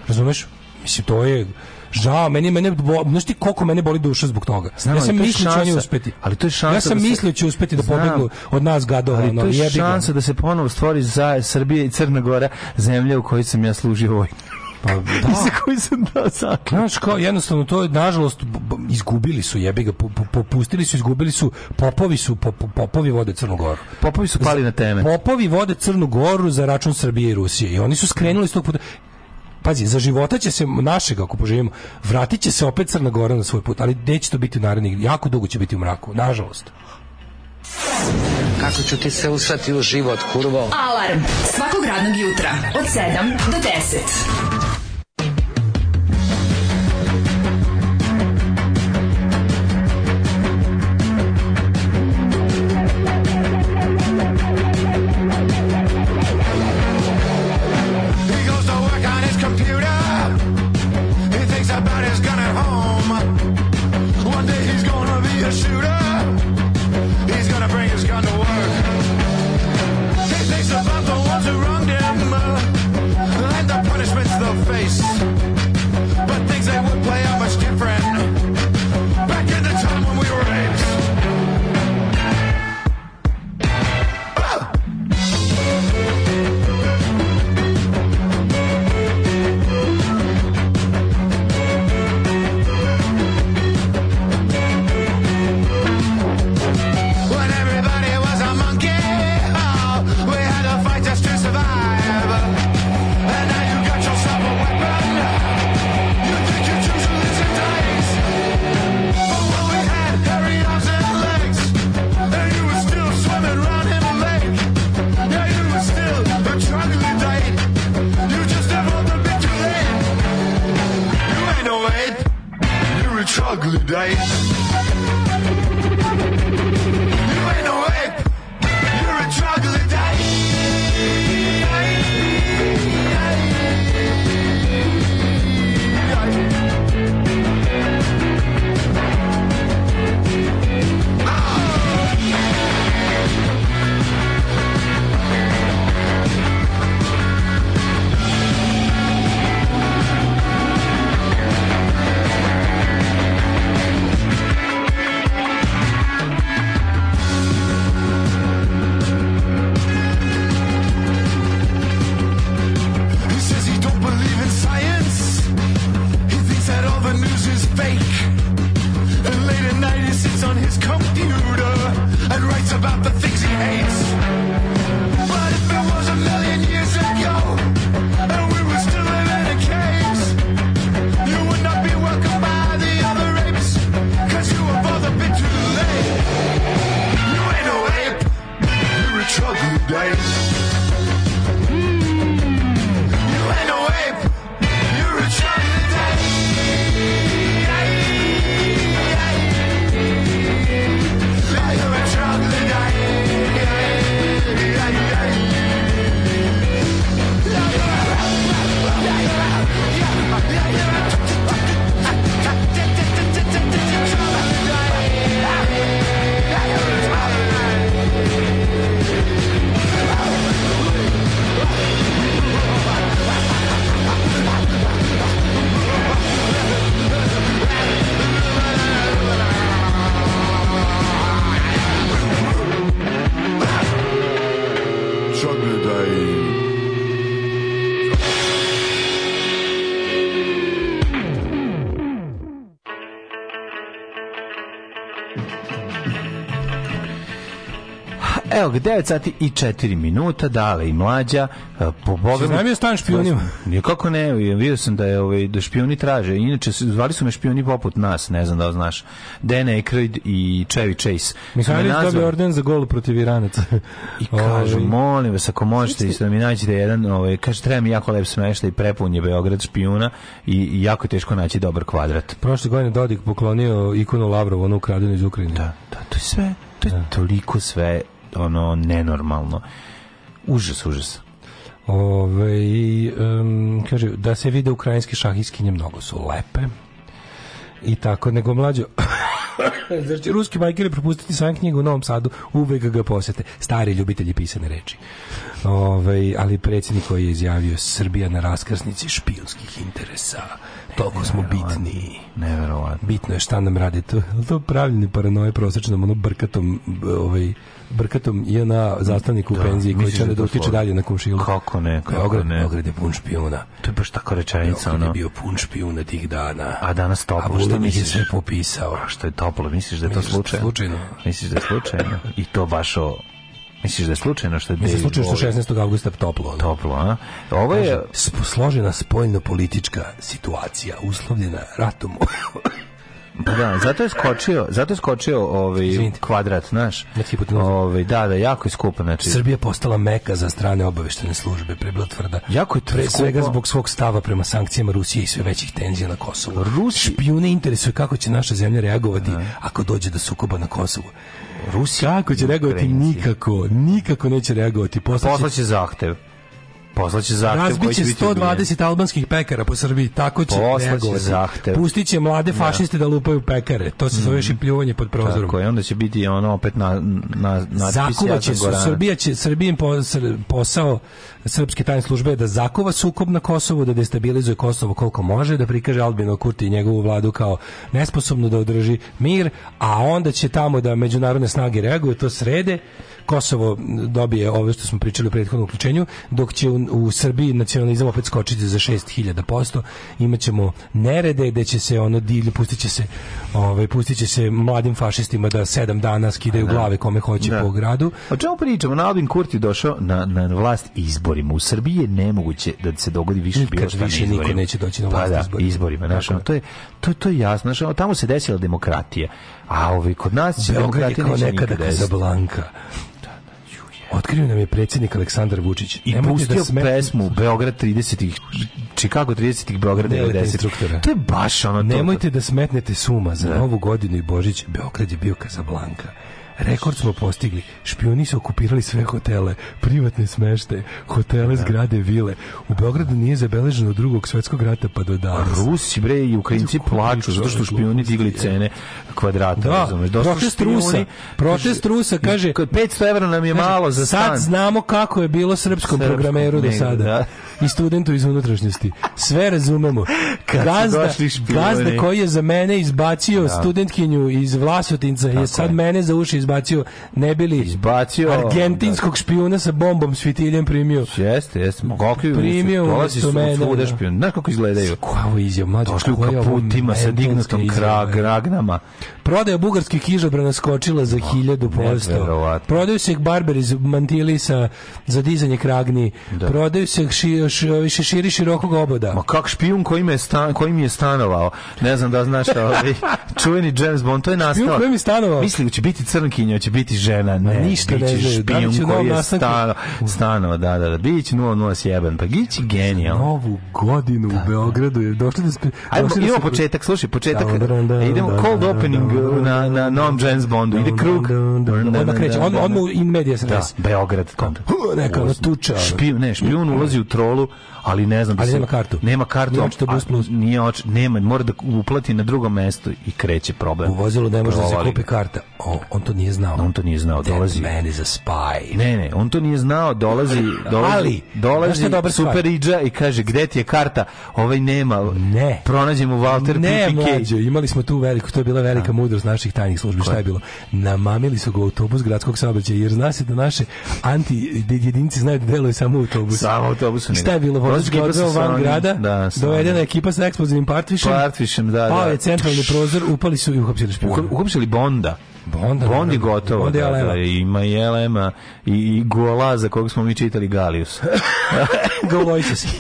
Razumeš? Mislim, to je... Žao, meni mene znaš ti koliko mene boli duša zbog toga. Znam, ja sam mislio da će uspeti. Ali to je šansa. Ja sam da se... mislio da će uspeti da pobegnu od nas gadova, ali to je jebiga. šansa da se ponovo stvori za Srbija i Crna Gora, zemlja u kojoj sam ja služio vojnu. Pa da. Za koji sam dao zakon. Znaš, kao, jednostavno, to je, nažalost, izgubili su jebi ga, popustili su, izgubili su, popovi su, popovi vode Crnu Goru. Popovi su pali na teme. Popovi vode Crnu Goru za račun Srbije i Rusije. I oni su skrenuli s tog puta pazi, za života će se našeg, ako poživimo, vratit će se opet Crna Gora na svoj put, ali neće to biti u narednih, jako dugo će biti u mraku, nažalost. Kako ću ti se usrati u život, kurvo? Alarm svakog radnog jutra od 7 do 10. Evo, 9 sati i 4 minuta, dale i mlađa. E, po Bogu. Znam je stan špijunima. Nikako ne, vidio sam da je ovaj da špijuni traže. Inače zvali su me špijuni poput nas, ne znam da li znaš. Dan Aykroyd i Chevy Chase. Mihajlović dobio orden za gol protiv Iranaca. I kažu, Ovi. Ovaj. molim vas ako možete isto mi nađite jedan, ovaj kaže treba mi jako lep smeštaj i prepun je Beograd špijuna i jako je teško naći dobar kvadrat. Prošle godine Dodik poklonio ikonu Lavrovu onu ukradenu iz Ukrajine. Da, da, to je sve to je da. toliko sve ono nenormalno. Užas, užas. Ove, um, kaže, da se vide ukrajinske šahiskinje mnogo su lepe i tako, nego mlađo zar znači, će ruski bajkeri propustiti sam knjigu u Novom Sadu, uvek ga posete stari ljubitelji pisane reči Ove, ali predsjednik koji je izjavio Srbija na raskrsnici špijunskih interesa toliko smo bitni. Neverovatno. Bitno je šta nam radi to. To pravljeni paranoje prosečnom, ono brkatom ovaj brkatom JNA zastavnik u da, penziji koji će da, da utiče dalje na komšilu. Kako ne, kako Beograd, ne. Beograd je pun špijuna. To je baš tako rečenica. Beograd je bio pun špijuna tih dana. A danas toplo. A šta mi da je sve popisao. A što je toplo? Da misliš da je to slučajno? Slučajno. Misliš da je slučajno? I to baš o Misliš da je slučajno što je Mislim David slučajno što 16. augusta toplo. Ono. Toplo, a? Ovo je... Složena spoljno politička situacija uslovljena ratom Da, zato je skočio, zato je skočio ovaj Izvinite. kvadrat, znaš. Ovaj, da, da, jako je skupo, znači. Srbija postala meka za strane obaveštene službe, prebila tvrda. Jako je pre svega zbog svog stava prema sankcijama Rusije i sve većih tenzija na Kosovu. Rusi špijune interesuje kako će naša zemlja reagovati da. ako dođe do sukoba na Kosovu. Rusija kako će reagovati nikako, nikako neće reagovati. Poslaće, Poslaće zahtev. Poslaće zahtev Razbiće koji će 120 biti albanskih pekara po Srbiji, tako će reagovati. zahtev. Pustiće mlade da. fašiste da. da lupaju pekare. To se zove mm. pljuvanje pod prozorom. Tako je, onda će biti ono opet na, na, na Zakuvaće su, Srbija će, Srbijim posao srpske tajne službe da zakova sukob na Kosovu, da destabilizuje Kosovo koliko može, da prikaže Albino Kurti i njegovu vladu kao nesposobnu da održi mir, a onda će tamo da međunarodne snage reaguju, to srede Kosovo dobije ove što smo pričali u prethodnom uključenju, dok će u, u Srbiji nacionalizam opet skočiti za 6000%, imaćemo nerede gde će se ono divlje, pustit će se, ovaj, pustit će se mladim fašistima da sedam dana skidaju da. glave kome hoće da. po gradu. O čemu pričamo? Na Albin Kurti došao na, na vlast izborima. U Srbiji je nemoguće da se dogodi više bilo šta više izborima. niko neće doći na pa vlast pa da, izborima. izborima znaš, ono, to, je, to, to je jasno. Znaš, ono, tamo se desila demokratija. A ovi, kod nas će Beograd je kao nekada Kazablanka. Otkrio nam je predsjednik Aleksandar Vučić. I Nemojte da pustio da pesmu Beograd 30-ih, Chicago 30-ih, Beograd 90. To je baš ono... Nemojte to... da smetnete suma za da. novu godinu i Božić. Beograd je bio Casablanca. Rekord smo postigli. Špioni su okupirali sve hotele, privatne smešte, hotele, da. zgrade, vile. U Beogradu nije zabeleženo drugog svetskog rata pa do danas. A Rusi bre i Ukrajinci plaču zato što špioni digli cene kvadrata, da, razumeš? Dosta protest Rusa, protest Rusa kaže 500 evra nam je kaže, malo za stan. Sad znamo kako je bilo srpskom, srpskom programeru do sada. Da. I studentu iz unutrašnjosti. Sve razumemo. Gazda, gazda koji je za mene izbacio da. studentkinju iz Vlasotinca je sad mene za uši izbacio ne bili izbacio argentinskog da. špijuna sa bombom svitiljem primio. Jeste, jeste. Kakvi primio dolazi su svuda da. špijun. na kako izgledaju? Kako izjav, mlađe. Došli u kaputima sa dignutom krag, ragnama. Prodaja bugarskih kižobrana skočila za 1000%. Prodaju se barber iz mantilisa za dizanje kragni. Da. Prodaju se ši, š, širi širokog oboda. Ma kak špijun koji me stan, kojim je stanovao. Ne znam da znaš ovaj čuveni James Bond, to je nastao. Špijun koji je stanovao. Mislim će biti crnkinja, će biti žena, ne, Ma ništa biće ne da špijun da koji je stanovao. Stanovao, da, da, da. Biće 007, pa gići genijal. Novu godinu da. u da. Beogradu je došli da spe... Ajmo, idemo da početak, slušaj, početak. Da, da, da, idemo cold opening na, na non James Bondu. Ide krug. Odmah kreće. on mu in media se Da, Beograd. Da. Neka, ono tuča. Špijun, ne, špijun ulazi u trolu, ali ne znam. Da ali nema kartu. Nema kartu. Nema što plus. Nije oč, nema, mora da uplati na drugom mestu i kreće problem. U vozilu ne može da se kupi karta. on to nije znao. On to nije znao. Dolazi. Man is a spy. Ne, ne, on to nije znao. Dolazi, dolazi, ali, dolazi super iđa i kaže, gde ti je karta? Ovaj nema. Ne. Pronađemo Walter Ne, mlađo, imali smo tu veliku, to je bila velika da. mudra udar naših tajnih službi. Šta je bilo? Namamili su ga autobus gradskog saobraćaja jer zna se da naše anti da jedinice znaju da deluje samo u autobusu. Samo u autobusu. Šta je bilo? Vozač odveo van grada, da, dovedena je ekipa sa eksplozivnim partvišem, partvišem da, da. pao je centralni prozor, upali su i uhapsili špijuna. Uhapsili Bonda Bonda, pa Bondi pa je gotovo. Bond da, da, ima i Elema i, i Gola za kog smo mi čitali Galius. Gaulojses.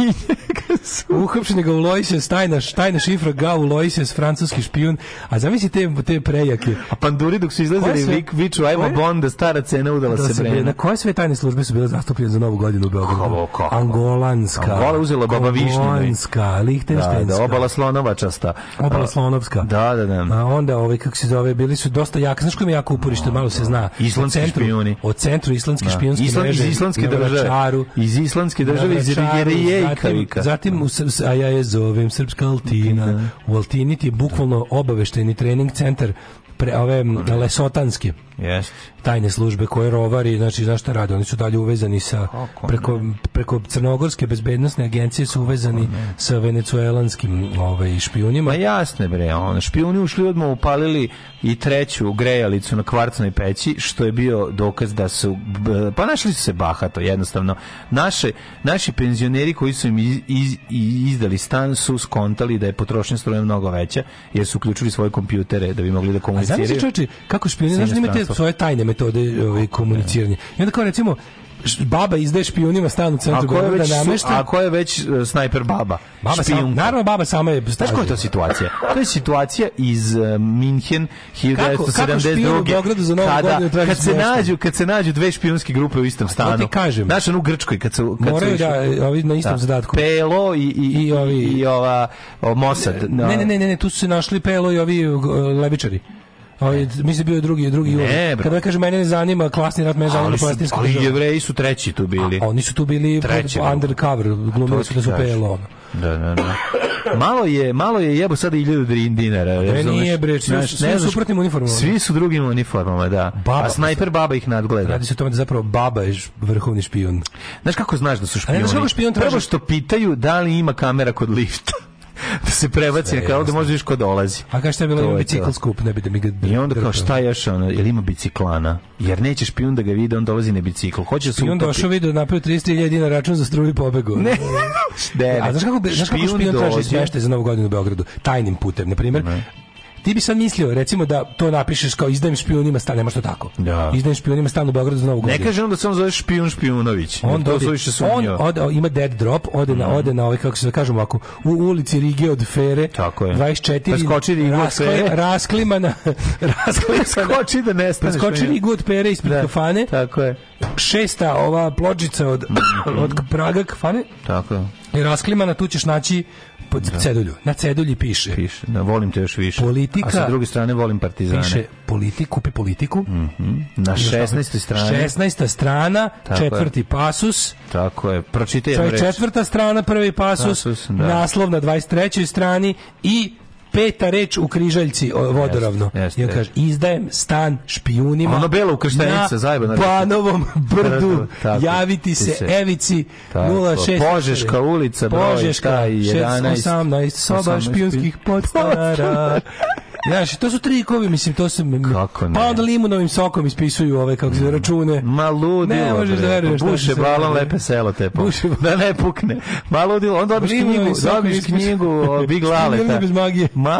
Uhapšen je Gaulojses, tajna, tajna šifra Gaulojses, francuski špijun. A zamislite te, te prejake. A panduri dok su izlazili vik, viču, ajmo koje? Bonda, stara cena, udala da se brena. Na koje sve tajne službe su bile zastupljene za novu godinu u Beogradu? Kako, kako? Angolanska. Angola uzela Baba Višnjina. Angolanska, Lihtenštenska. Da, da, obala slonovačasta. Obala slonovska. Da, da, da. A onda, ovaj, kako se zove, bili su dosta jaki. Znaš Srpskom je jako uporište, malo se zna. Islandski centru, špijuni. O centru islandske da. špijonske Island, mreže. Iz islandske države. Vračaru, iz islandske države, iz Rejkavika. Zatim, zatim a ja je zovem Srpska Altina. U Altini ti je bukvalno obavešteni trening centar pre ove lesotanske. Yes tajne službe koje rovari, znači znaš šta rade, oni su dalje uvezani sa preko, preko crnogorske bezbednostne agencije su uvezani sa venecuelanskim ovaj špijunima. Pa jasne bre, on špijuni ušli odmah upalili i treću grejalicu na kvarcnoj peći, što je bio dokaz da su pa našli su se bahato jednostavno. Naše naši penzioneri koji su im iz, iz, izdali stan su skontali da je potrošnja struje mnogo veća, jer su uključili svoje kompjutere da bi mogli da komuniciraju. A znači kako špijuni znači imate svoje tajne metode ovaj, komuniciranja. I onda kao recimo, baba izdaje špijunima stan u centru Beograda da namešta. A ko je već e, snajper baba? Baba sam, naravno baba sama je. Znaš koja je to situacija? To je situacija iz uh, e, Minhen 1972. Kako, za kada, kad se nađu, kad se nađu dve špijunske grupe u istom stanu. Ti kažem. Znaš u Grčkoj kad se, kad Moraju su da e, ovi na istom da. zadatku. Pelo i i i, ovi i ova o, Mossad. No. Ne, ne, ne, ne, tu su se našli Pelo i ovi uh, levičari. Ovaj mislim bio je drugi, drugi Ne, Kada ja kažem mene ne zanima klasni rat, mene zanima palestinska ali država. Ali Jevreji su treći tu bili. A, oni su tu bili treći, undercover, glumili su da su PLO. Da, da, da. Malo je, malo je jebo sada 1000 dinara, Ne nije bre, svi, naš, ne znaš, suprotnim uniformama. Svi su drugim uniformama, da. Baba, A snajper baba ih nadgleda. Radi se o tome da zapravo baba je vrhovni špijun. Znaš kako znaš da su špijuni? A ne, znaš kako špijun traži? Prvo što pitaju da li ima kamera kod lifta. da se prebaci sve, kao da možeš viš ko dolazi. A kaže šta je bilo ima bicikl skup, ne bi da mi ga... I onda kao šta još ono, jel ima biciklana? Jer nećeš pijun da ga vide, on dolazi na bicikl. Hoće se Pijun došao vidio, napravio 300.000 dinara račun za struju i pobegao. Ne, ne, ne. A znaš kako, znaš kako špijun, špijun traži smeštaj za novu godinu u Beogradu? Tajnim putem, na primjer ti bi sad mislio, recimo da to napišeš kao izdajem špijunima stan, nema što tako. Da. Izdajem špijunima stan u Beogradu za Novu godinu. Ne kaže on da se on zove špijun Špijunović. On, to on ode, ima dead drop, ode mm. na, mhm. ode na ovaj, kako se da kažemo ovako, u ulici Rige od Fere, tako je. 24, skoči Rigu od Fere. Rasklimana, rasklimana. preskoči da nestane. skoči Rigu od Fere ispred da, kafane. Tako je. Šesta ova pločica od, mm. od Praga kafane. Tako je. I rasklimana, tu ćeš naći po da. cedulju. Na cedulji piše. Piše, da, volim te još više. Politika, a sa druge strane volim partizane. Piše politik, kupi politiku. Mm -hmm. Na 16. strani. 16. strana, Tako četvrti je. pasus. Tako je, pročitaj reč. Četvrta strana, prvi pasus, pasus da. naslov na 23. strani i peta reč u križaljci o, vodoravno. Jeste, jeste, kaže, izdajem stan špijunima. Ono belo ukrštenica, zajebana. Na Banovom da, da, da, brdu javiti se, se Evici 06. Požeška ulica, broj Požeška, 11, 18, soba špijunskih podstara. Znaš, to su trikovi, mislim, to se... Kako ne? Pa onda limunovim sokom ispisuju ove, kako se račune. Ma ludilo, ne, možeš da veruješ. Pa Buše balon, lepe selo te. Buše Da ne pukne. Ma ludilo, onda dobiš knjigu, dobiš knjigu o Big Laleta. Da. bez magije. Ma...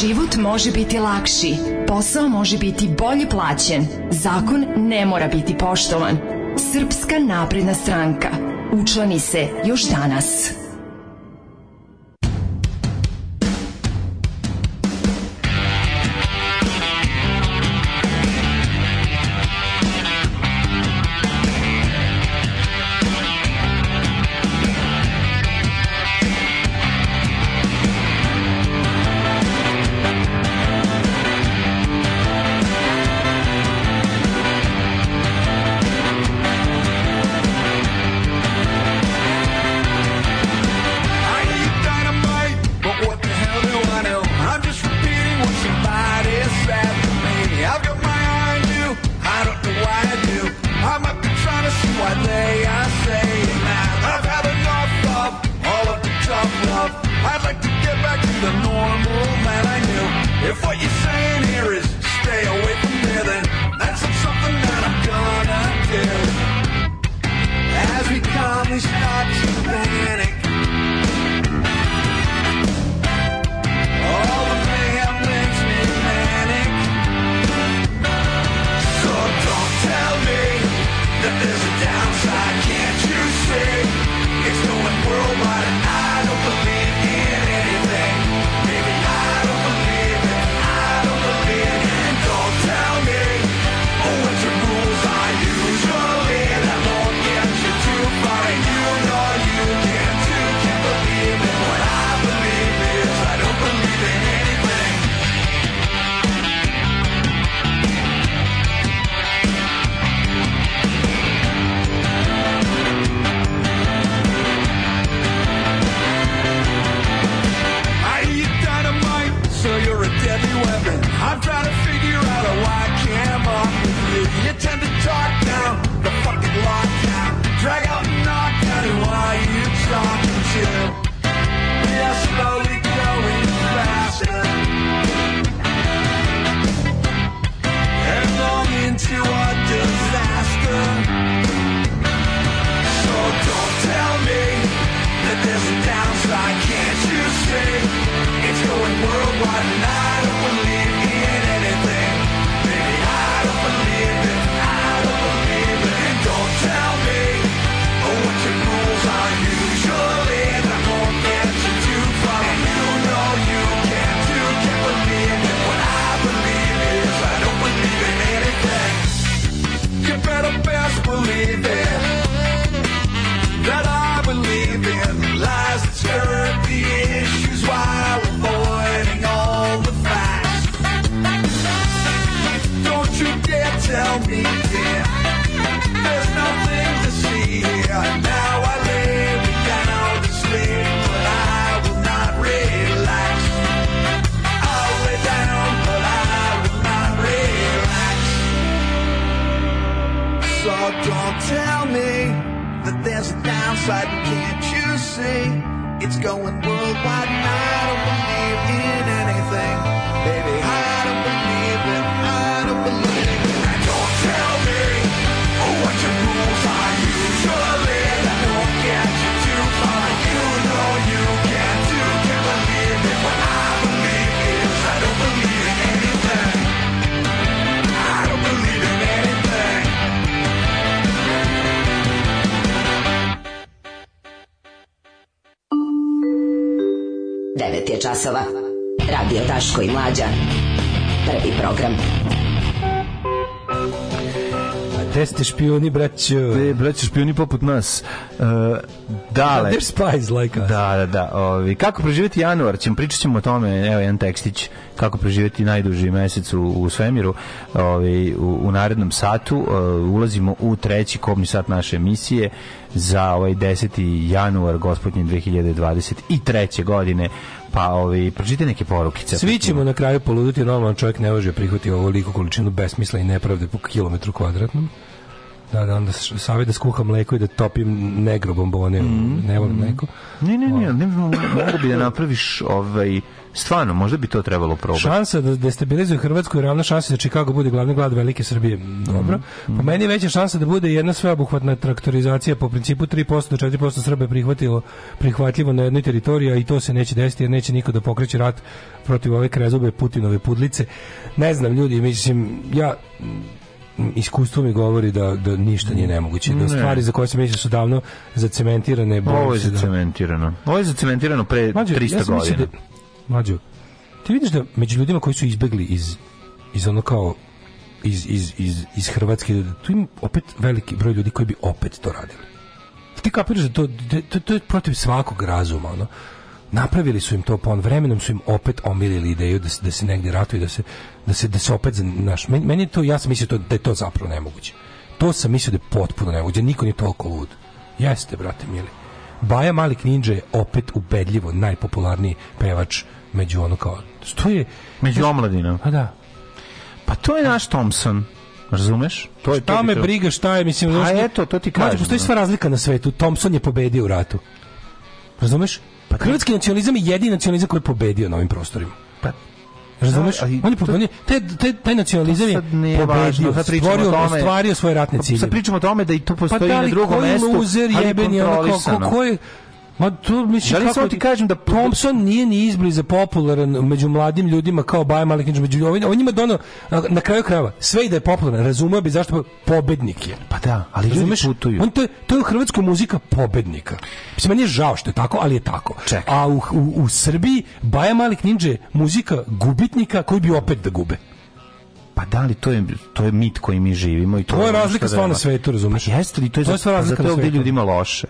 Život može biti lakši, posao može biti bolje plaćen, zakon ne mora biti poštovan. Srpska napredna stranka. Učlani se još danas. špijuni, braćo. De, braćo, špijuni poput nas. Uh, dale. They're spies like us. Da, da, da. Ovi. Kako preživjeti januar? Ćemo, pričat ćemo o tome, evo jedan tekstić, kako preživjeti najduži mesec u, u svemiru. Ovi, u, u narednom satu uh, ulazimo u treći kobni sat naše emisije za ovaj 10. januar gospodnje 2023. godine pa ovi pročitajte neke porukice. Svi ćemo na kraju poluditi, normalan čovjek ne može prihvatiti ovoliku količinu besmisla i nepravde po kilometru kvadratnom. Da, da, onda savjet da skuham mleko i da topim negro bombone, mm -hmm. ne volim mleko. Ovaj. Ne, ne, ne, ne, mogu bi da napraviš ovaj, Stvarno, možda bi to trebalo probati. Šansa da destabilizuje Hrvatsku je ravna šansa da Chicago bude glavni grad Velike Srbije. Dobro. Mhm. Po meni je veća šansa da bude jedna sveobuhvatna traktorizacija po principu 3% do 4% Srbe prihvatilo prihvatljivo na jednoj teritoriji, a i to se neće desiti jer neće niko da pokreće rat protiv ove krezube Putinove pudlice. Ne znam ljudi, mislim ja iskustvo mi govori da, da ništa nije nemoguće. Da stvari za koje se mislio da su davno zacementirane. Ovo je da- zacementirano. Ovo je zacementirano pre Mađo, 300 ja godina. Da, Mađo, ti vidiš da među ljudima koji su izbegli iz, iz ono kao iz, iz, iz, iz Hrvatske, da tu ima opet veliki broj ljudi koji bi opet to radili. Ti kapiraš da to, to, to, to je protiv svakog razuma, ono napravili su im to pon pa vremenom su im opet omilili ideju da se da se negde ratuje da se da se da se opet naš meni, meni to ja sam mislio to, da je to zapravo nemoguće to sam mislio da je potpuno nemoguće niko nije toliko lud jeste brate mili Baja Malik Ninja je opet ubedljivo najpopularniji pevač među ono kao što je među omladinom pa da pa to je naš Thompson Razumeš? To je šta to me to... briga, šta je, mislim... A pa eto, to ti kažem. Mađe, postoji sva da. razlika na svetu. Thompson je pobedio u ratu. Razumeš? Pa Hrvatski nacionalizam je jedini nacionalizam koji je pobedio na ovim prostorima. Pa Razumeš? Da, ali, on je Taj, taj, taj nacionalizam je pobedio, važno, stvorio, ostvario svoje ratne cilje. Sad pričamo o tome da i to pa postoji pa da na drugom mestu. Pa da li koji luzer jebeni, ono ko, ko, ko, je, Ma tu mislim Želim kako ti kažem da Thompson nije ni izbliza popularan među mladim ljudima kao Baja Malikić među on, on njima dono da na, kraju krava. sve i da je popularan razumeo bi zašto pobednik je. Pa da, ali Razumeš, ljudi putuju. On to je, to je hrvatska muzika pobednika. Mislim meni je žao što je tako, ali je tako. Čekaj. A u, u, u Srbiji Baja Malik Ninja je muzika gubitnika koji bi opet da gube. Pa da li to je to je mit koji mi živimo i to, to je razlika stvarno na svetu, razumiješ? Pa jeste li to je to je razlika zato je ljudima loše.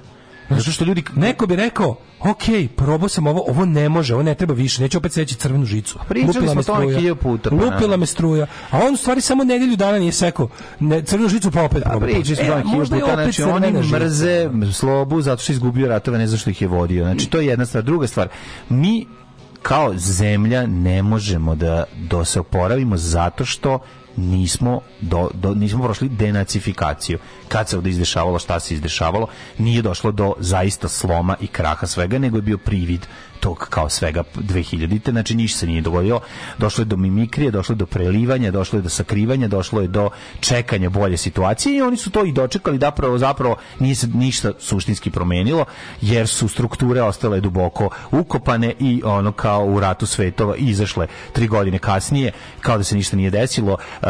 Zato što ljudi, neko bi rekao, ok, probao sam ovo, ovo ne može, ovo ne treba više, neće opet seći crvenu žicu. Pričali smo to hiljadu puta. Pa lupila me struja, a on u stvari samo nedelju dana nije sekao ne, crvenu žicu pa opet da, probao. Pričali smo e, hiljadu puta, znači oni mrze slobu zato što je izgubio ratove, ne znam što ih je vodio. Znači to je jedna stvar. Druga stvar, mi kao zemlja ne možemo da, da se oporavimo zato što nismo, do, do, nismo prošli denacifikaciju. Kad se ovdje izdešavalo, šta se izdešavalo, nije došlo do zaista sloma i kraha svega, nego je bio privid tog kao svega 2000-te, znači ništa se nije dogodilo. Došlo je do mimikrije, došlo je do prelivanja, došlo je do sakrivanja, došlo je do čekanja bolje situacije i oni su to i dočekali da zapravo, zapravo nije se ništa suštinski promenilo, jer su strukture ostale duboko ukopane i ono kao u ratu svetova izašle tri godine kasnije, kao da se ništa nije desilo, uh,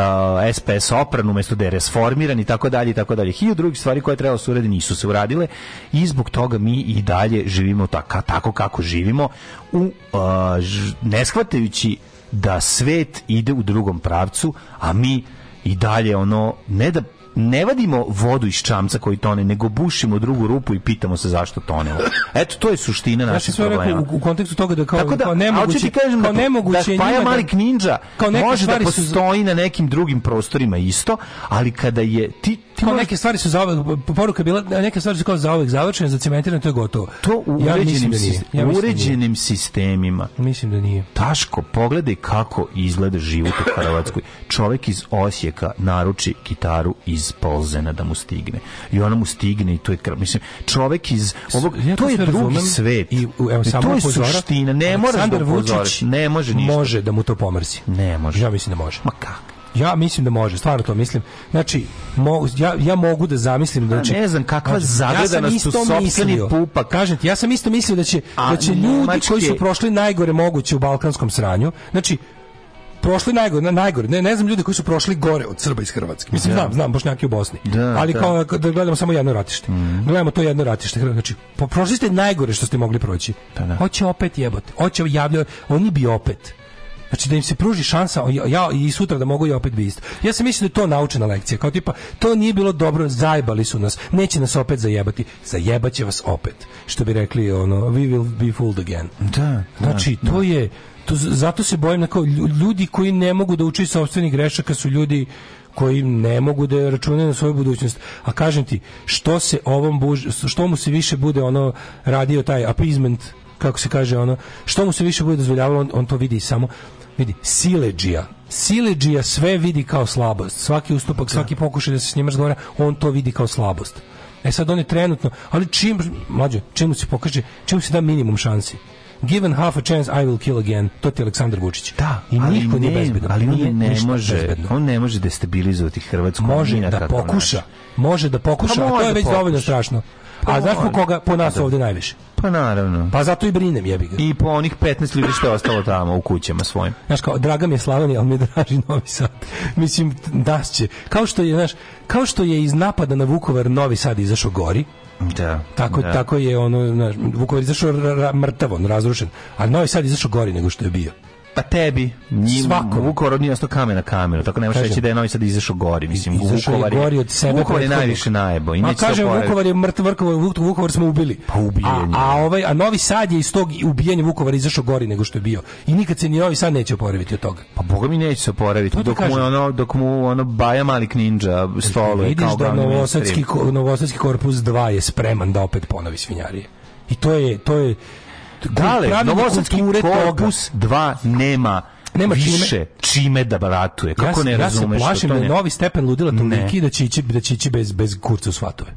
SPS opran umesto da je resformiran i tako dalje i tako dalje. Hiljadu drugih stvari koje trebalo da su uradi nisu se uradile i zbog toga mi i dalje živimo tako kako živimo idemo u uh, ne da svet ide u drugom pravcu, a mi i dalje ono ne da ne vadimo vodu iz čamca koji tone, nego bušimo drugu rupu i pitamo se zašto tonemo. Eto, to je suština naših ja problema. Rekao, u, u kontekstu toga da kao, Tako da, kao nemoguće, ti kažem, kao da da nemoguće da Spaja Malik Ninja može da postoji su... na nekim drugim prostorima isto, ali kada je ti Kao neke stvari su za poruka bila da neke stvari su kao za ovih završene, za cementirane, to je gotovo. To u ja uređenim, da Ja da uređenim da sistemima. Mislim da nije. Taško, pogledaj kako izgleda život u Hrvatskoj. Čovek iz Osijeka naruči gitaru iz Polzena da mu stigne. I ona mu stigne i to je mislim čovek iz ovog ja to, to je drugi razumem, svet. I evo e, to je pozora, suština, ne mora da pozoriš, ne može ništa. Može da mu to pomrzi. Ne može. Ja mislim da može. Ma kako? Ja mislim da može, stvarno to mislim. Znači, mo, ja, ja mogu da zamislim da znači, ne znam kakva zagledanost su sopstveni pupa. Kažem ti, ja sam isto mislio da će A, da će ljudi mačke... koji su prošli najgore moguće u balkanskom sranju, znači prošli najgore, najgore. Ne, ne znam ljudi koji su prošli gore od Srba iz Hrvatske. Mislim, da. znam, znam, Bošnjaki u Bosni. Da, Ali da. kao da gledamo samo jedno ratište. Mm. Gledamo to jedno ratište. Znači, prošli ste najgore što ste mogli proći. Da, da. Hoće opet jebote. Hoće javljaju, oni bi opet. Znači da im se pruži šansa ja i sutra da mogu i opet biti isto. Ja se mislim da je to naučena lekcija, kao tipa to nije bilo dobro, zajbali su nas. Neće nas opet zajebati, zajebaće vas opet. Što bi rekli ono, we will be fooled again. Da. Znači da, to da. je to, zato se bojim na kao ljudi koji ne mogu da uče sopstvenih grešaka su ljudi koji ne mogu da računaju na svoju budućnost. A kažem ti, što se ovom buž, što mu se više bude ono radio taj appeasement kako se kaže ono, što mu se više bude dozvoljavalo, on, on to vidi samo vidi, sileđija. Sileđija sve vidi kao slabost. Svaki ustupak, da. svaki pokušaj da se s njima razgovara, on to vidi kao slabost. E sad on je trenutno, ali čim, mlađe, čemu se pokaže, čemu se da minimum šansi? given half a chance I will kill again. To ti Aleksandar Vučić. Da, i niko nije bezbedan. Ali nije, ne može, bezbedno. on ne može destabilizovati Hrvatsku. Može da pokuša. Može da pokuša, a, pa a to je da već dovoljno strašno. Pa a znaš koga po nas ovde najviše? Pa naravno. Pa zato i brinem jebi ga. I po onih 15 ljudi što je ostalo tamo u kućama svojim. Znaš kao, draga mi je Slavonija, ali mi je draži Novi Sad. Mislim, da će. Kao što je, znaš, kao što je iz napada na Vukovar Novi Sad izašao gori, da, tako, da. tako je ono, znaš, Vukovar izašao mrtav, on razrušen, a Novi Sad izašao gori nego što je bio. Pa tebi, njim, Svako. Vukovar nije ostao kamen na kamenu, tako nemaš reći da je Novi Sad izašao gori. Mislim, Vukovar, je gori od sebe. Vukovar je najviše najebo. I Ma kaže Vukovar je mrtv, Vukovar smo ubili. Pa a, a, ovaj, a Novi Sad je iz tog ubijanja Vukovara izašao gori nego što je bio. I nikad se ni Novi Sad neće oporaviti od toga. Pa boga mi neće se oporaviti. Dok mu, ono, dok mu ono Baja Malik Ninja stoluje. Vidiš kao da Novosadski, Novosadski korpus 2 je spreman da opet ponovi svinjarije. I to je, to je, Dale, novosadski korpus 2 nema nema više čime, čime da baratuje. Kako ja, ne razumeš? Ja se plašim da je novi stepen ludila toliki da će ići, da će ići bez, bez kurca u svatove.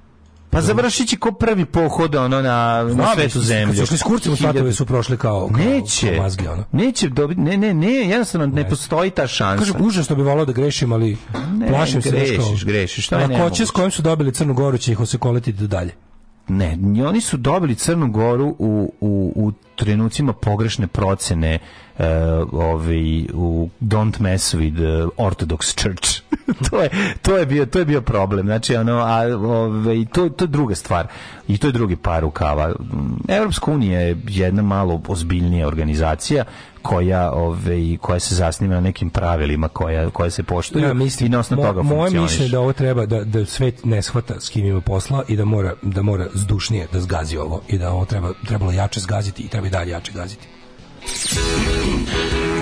Pa će ko prvi pohod ono na, na svetu zemlju. Kad su išli s kurcem u svatove su prošli kao, kao neće, kao mazge, ono. Neće dobiti, ne, ne, ne, jednostavno ne, ne postoji ta šansa. Kažem, užasno bi volao da grešim, ali ne, plašim ne, se. Grešiš, kao, grešiš, šta je nemoguće. s kojim su dobili Crnu Goru će ih osekoliti do dalje. Ne, oni su dobili Crnu Goru u, u, u trenucima pogrešne procene uh, ovaj, u Don't Mess with e, Orthodox Church to je to je bio to je bio problem znači ono a ovaj to to je druga stvar i to je drugi par rukava Evropska unija je jedna malo ozbiljnija organizacija koja ove koja se zasniva na nekim pravilima koja koja se poštuju ja, mislim, i na osnovu mo, toga moje mišljenje da ovo treba da da svet ne shvata s kim ima posla i da mora da mora zdušnije da zgazi ovo i da ovo treba trebalo jače zgaziti i treba i dalje jače gaziti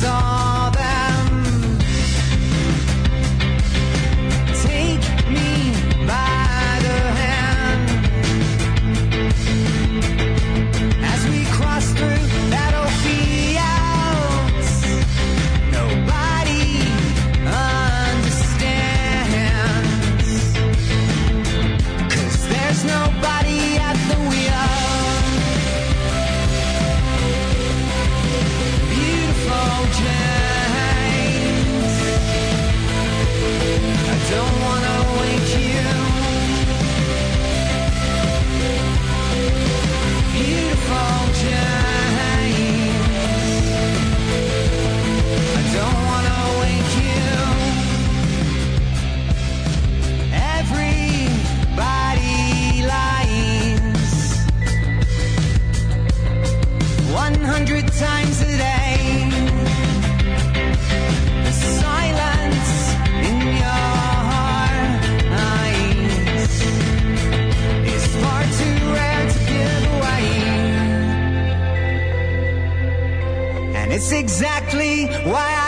is on. exactly why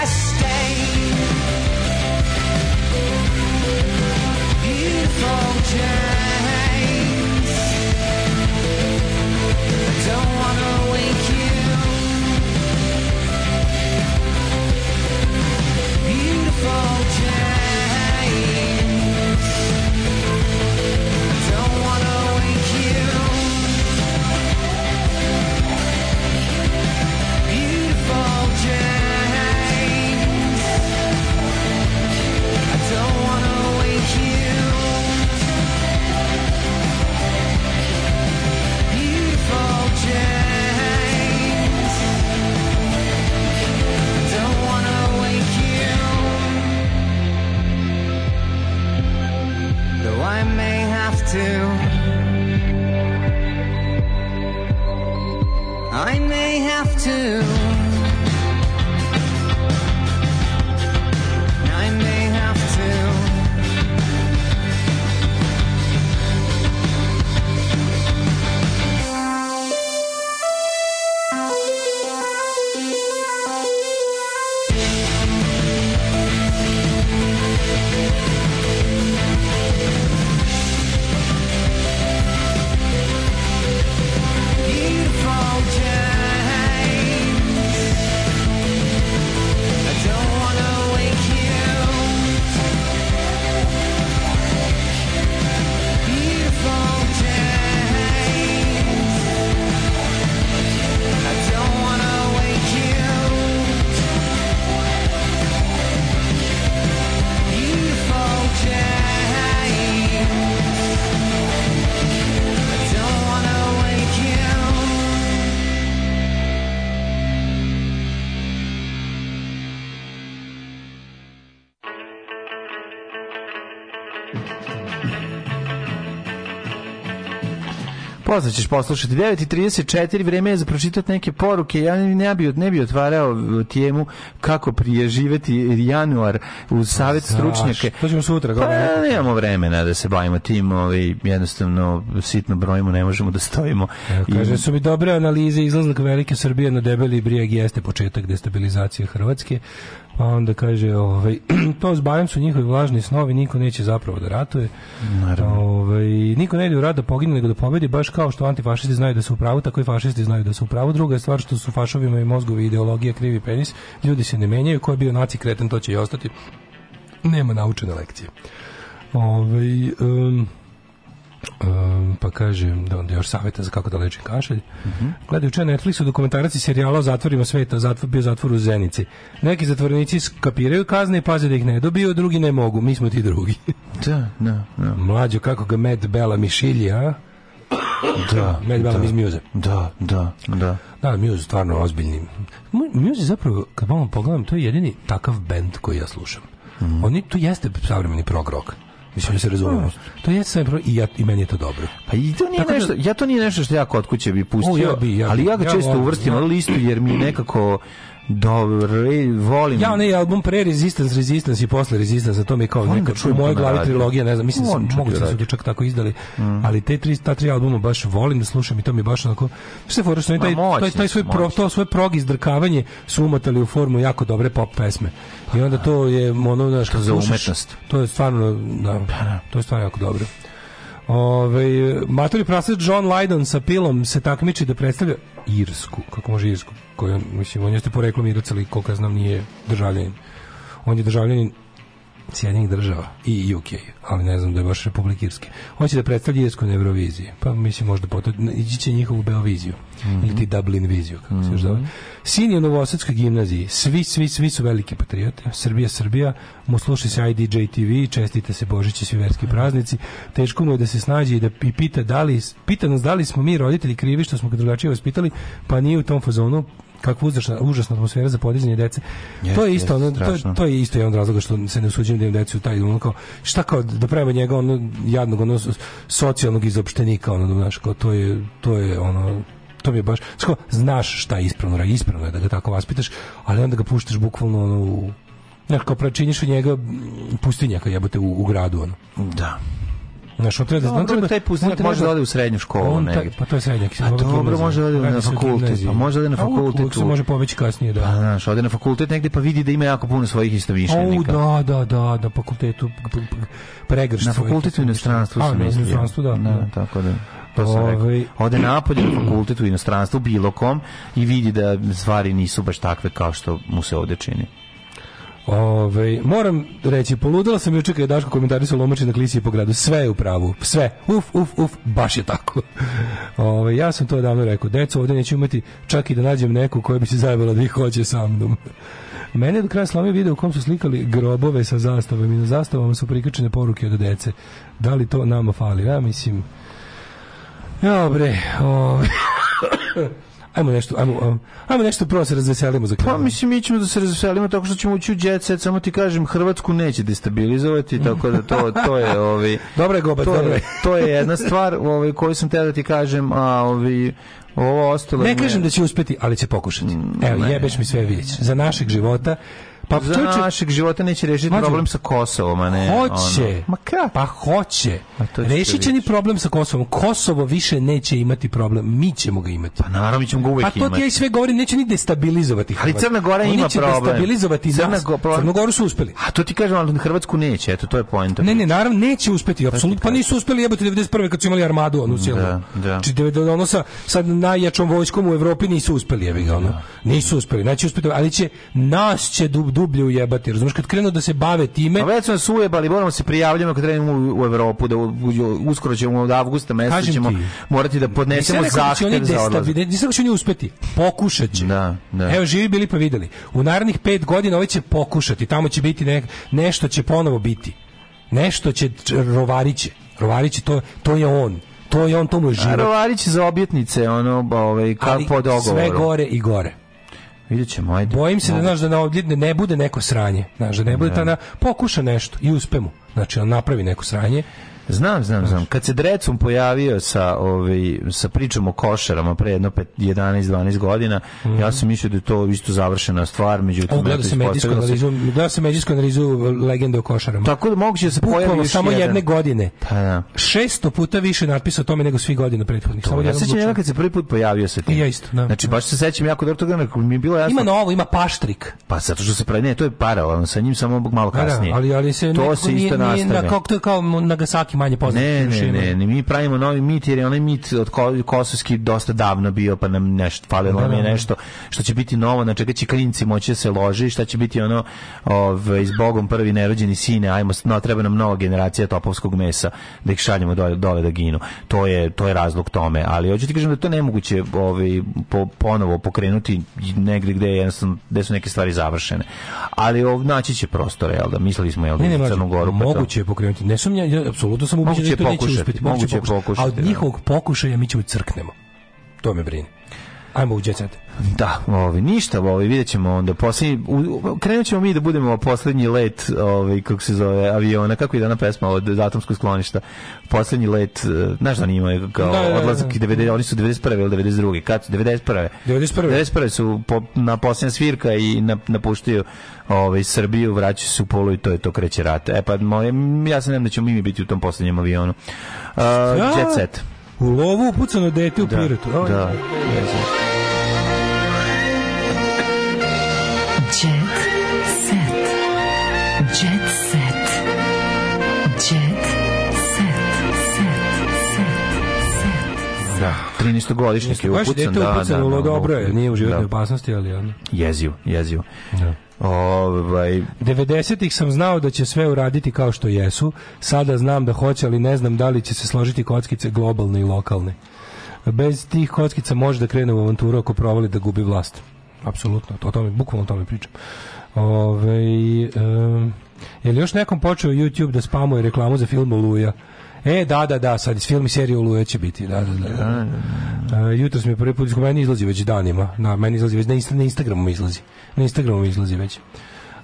I may have to. Pozna ćeš poslušati. 9.34, vreme je za pročitati neke poruke. Ja ne bi, ne bi otvarao e, tijemu kako prije živeti januar u savjet stručnjake. To ćemo sutra. Pa, nemamo vremena da se bavimo tim. Ovaj, jednostavno, sitno brojimo, ne možemo da stojimo. Evo, kaže, I... su mi dobre analize izlazak Velike Srbije na debeli brijeg jeste početak destabilizacije Hrvatske. Pa onda kaže, ovaj, to s Bajom su njihovi vlažni snovi, niko neće zapravo da ratuje. Naravno. Ovaj, niko ne ide u rat da pogine, nego da pobedi, baš kao što antifašisti znaju da su u pravu, tako i fašisti znaju da su u pravu. Druga je stvar što su fašovima i mozgovi ideologija krivi penis, ljudi se ne menjaju, ko je bio naci kreten, to će i ostati. Nema naučene lekcije. Ovaj, um, Um, pa kaže, da onda još savjeta za kako da lečim kašalj. Mm -hmm. Gledaju če Netflixu dokumentaraci serijala o zatvorima sveta, zatvor, bio zatvor u Zenici. Neki zatvornici skapiraju kazne i paze da ih ne dobiju, drugi ne mogu, mi smo ti drugi. da, da, da. Mlađo, kako ga Med Bela mišilji, a? Da, Med Bela da. iz Muse. Da, da, da. Da, Muse stvarno ozbiljni. Muse je zapravo, kad malo pogledam, to je jedini takav bend koji ja slušam. Mm -hmm. Oni, to jeste savremeni prog rock Mislim da se razumemo. Hmm. To je sve pro... i ja i meni je to dobro. Pa i to nije Tako da- nešto, da... ja to nije nešto što ja kod kuće bi pustio, o, ja bi, ja bi, ali ja ga ja često volim, uvrstim na listu jer mi nekako Dobro, volim. Ja onaj album pre Resistance, Resistance i posle Resistance, to mi je kao volim da neka u mojoj da glavi trilogija, ne znam, mislim Volim se, moguće da, da su čak tako izdali, mm. ali te tri, ta tri albuma baš volim da slušam i to mi je baš onako, sve fora što taj, taj, taj svoj pro, to svoje prog izdrkavanje su umatali u formu jako dobre pop pesme. I onda to je ono, znaš, za umetnost. To je stvarno, pa da, to je stvarno jako dobro. Ove, ovaj, maturi prasac John Lydon sa pilom se takmiči da predstavlja Irsku. Kako može Irsku? Koju, mislim, on jeste poreklom Irac, ali koliko znam nije državljanin. On je državljanin Sjedinjenih država i UK, ali ne znam da je baš republikirski. Irske. Hoće da predstavlja Irsku na Euroviziji, pa mislim možda potom, ići će njihovu Beoviziju, mm -hmm. ili ti Dublin viziju, kako mm -hmm. se još zove. Mhm. Sin je u Novosadskoj gimnaziji, svi, svi, svi su veliki patriote, Srbija, Srbija, mu sluši se IDJ TV, čestite se Božić i svi verski praznici, teško mu je da se snađe i da pita, da li, pita nas da li smo mi roditelji krivi što smo ga drugačije vaspitali, pa nije u tom fazonu, kakva užasna, užasna atmosfera za podizanje dece. Yes, to je isto, yes, ono, to, to, je isto jedan od razloga što se ne usuđujem da im decu taj ono kao šta kao da prema njega ono jadnog ono socijalnog izopštenika ono da, znaš kao to je to je ono to mi je baš sko, znaš šta je ispravno, ra, ispravno je da ga tako vaspitaš, ali onda ga puštaš bukvalno ono u znaš, kao pračiniš od njega pustinjaka jebote u, u gradu ono. Da. Znaš, on treba, da- dobro, treba, taj pustinak može da, da ode u srednju školu on, negdje. Pa to je srednjak. A pa dobro, može da ode na fakultet. Pa može da ode na fakultet. Uvijek se može pobeći kasnije, da. Pa, znaš, ode na fakultet negde pa vidi da ima jako puno svojih istomišljenika. O, da, da, da, na fakultetu pregršt. Na fakultetu u inostranstvu sam mislio. inostranstvu, da. Da, da. tako da. Pa sam rekao. Ovaj- ode napolje na fakultetu u inostranstvu, bilo kom, i vidi da stvari nisu baš takve kao što mu se ovde čini. Ove, moram reći, poludala sam juče kada je Daško komentarisao lomači na klisi po gradu. Sve je u pravu, sve. Uf, uf, uf, baš je tako. Ove, ja sam to davno rekao. Deco, ovde neću imati čak i da nađem neku koja bi se zajebala da ih hoće sa mnom. Mene je do kraja slomio video u kom su slikali grobove sa zastavama i na zastavama su prikačene poruke od dece. Da li to nama fali? Ja mislim... Ja, bre, ove... Ajmo nešto, ajmo, um, ajmo nešto prvo da se razveselimo za pa kraj. Pa mislim mi ćemo da se razveselimo tako što ćemo ući u jet set, samo ti kažem Hrvatsku neće destabilizovati, tako da to to je ovi Dobre gobe, to, je, to je jedna stvar, ovaj koju sam te da ti kažem, a ovi ovo ostalo Ne kažem da će uspeti, ali će pokušati. Mm, Evo, jebeš mi sve vidjeti. Za našeg života pa za čoče, našeg života neće rešiti mađu, problem sa Kosovom, a ne hoće. Ono. Ma ka? Pa hoće. Ma Rešit će ni problem sa Kosovom. Kosovo više neće imati problem. Mi ćemo ga imati. Pa naravno, mi ćemo ga uvek imati. Pa to ti ja sve govorim, neće ni destabilizovati Hrvatsku. Ali Crna Gora ima problem. Oni će destabilizovati Crna nas. Go, Crnu Goru su uspeli. A to ti kažem, ali Hrvatsku neće, eto, to je poenta. Ne, ne, naravno, neće uspeti, apsolutno. Pa nisu uspeli jebati 91. kad su imali armadu, onu da, cijelu. Da, da. Či, ono sa, sad najjačom vojskom u Evropi nisu uspeli, jebi ga, ono. Da. Nisu uspeli, neće uspeti, ali će, nas će dub, dublje ujebati. Razumeš kad krenu da se bave time. A već su nas ujebali, moramo se prijavljamo kad krenemo u, Evropu da uskoro ćemo od avgusta meseca ćemo ti, morati da podnesemo da zahtev za odlazak. Nisam rekao da će oni uspeti. Pokušaće. Da, da. Evo živi bili pa videli. U narednih pet godina ovaj će pokušati. Tamo će biti nek, nešto će ponovo biti. Nešto će rovariće. Rovariće to to je on to je on, tomu mu je život. Rovarić za objetnice, ono, ovaj, kao po dogovoru. sve gore i gore. Vidjet ćemo, ajde. Bojim se da, znaš, da na, ne bude neko sranje. Znaš, da ne bude da. ta na, pokuša nešto i uspe mu. Znači, on napravi neko sranje Znam, znam, znam. Kad se Drecun pojavio sa, ovaj, sa pričom o košarama pre jedno 11-12 godina, mm. ja sam mislio da je to isto završena stvar, međutim... On gledao se medijsku analizu, gledao se medijsku analizu legende o košarama. Tako da moguće da se Bukvalno pojavi još samo jedan. jedne godine. Pa da. 600 puta više natpisa o tome nego svih godina prethodnih. Samo ja sećam njega kad se prvi put pojavio sa tim. I ja isto, da. Znači baš se sećam jako dobro toga, mi je bilo jasno. Ima novo, ima paštrik. Pa zato što se pravi, ne, to je paralelno sa njim samo malo da, da, kasnije. Da, ali ali se to se isto nastavlja. kao, to je kao Nagasaki svaki manje poznat. Ne, ne, ne, ne, mi pravimo novi mit jer je onaj mit od kosovski dosta davno bio pa nam nešto falilo da, nam je da, da. nešto što će biti novo, na čega će klinci moći da se loži, šta će biti ono ovaj iz Bogom prvi nerođeni sine, ajmo, no, treba nam nova generacija topovskog mesa da ih šaljemo dole, dole da ginu. To je to je razlog tome, ali hoću ti kažem da to nemoguće ovaj po, ponovo pokrenuti negde gde, jednostavno gde su neke stvari završene. Ali ov, naći će prostora, jel da mislili smo jel da ne, ne, Crnu Goru. Pa moguće je pokrenuti. Ne sumnjam, ja apsolutno apsolutno sam ubeđen da to neće moguće pokušati. A od da. njihovog pokušaja mi ćemo da crknemo. To me brine. Ajmo u djecet. Da, ovaj, ništa, ovaj, vidjet ćemo onda posljednji, krenut ćemo mi da budemo poslednji let, ovaj, kako se zove, aviona, kako je dana pesma od atomskog skloništa, Poslednji let, e, znaš da nima kao da, da, da. odlazak, 90, oni su 91. ili 92. Kad su 91. 91. 91. su po, na poslednja svirka i na, napuštaju ovaj, Srbiju, vraćaju se u polu i to je to kreće rata. E pa, moj, ja se nadam da ćemo mi biti u tom poslednjem avionu. Uh, jet set. U lovu upucano dete u da, pirotu. Da, da. 13-godišnjak je upucan. Da, upucan, da, da, dobro je, nije u životnoj da. opasnosti, ali ono. Jezivo, jezivo. Da. Ovaj 90-ih sam znao da će sve uraditi kao što jesu. Sada znam da hoće, ali ne znam da li će se složiti kockice globalne i lokalne. Bez tih kockica može da krene u avanturu ako provali da gubi vlast. Apsolutno, to tome, bukvalno o tome pričam. Ove, ovaj, um, je li još nekom počeo YouTube da spamuje reklamu za film Oluja? E, da, da, da, sad film i serije Oluja će biti. Da, da, da. da. Uh, da, da. e, jutro mi prvi put, meni izlazi već danima. Na, meni izlazi već, na, Insta, na Instagramu izlazi. Na Instagramu izlazi već.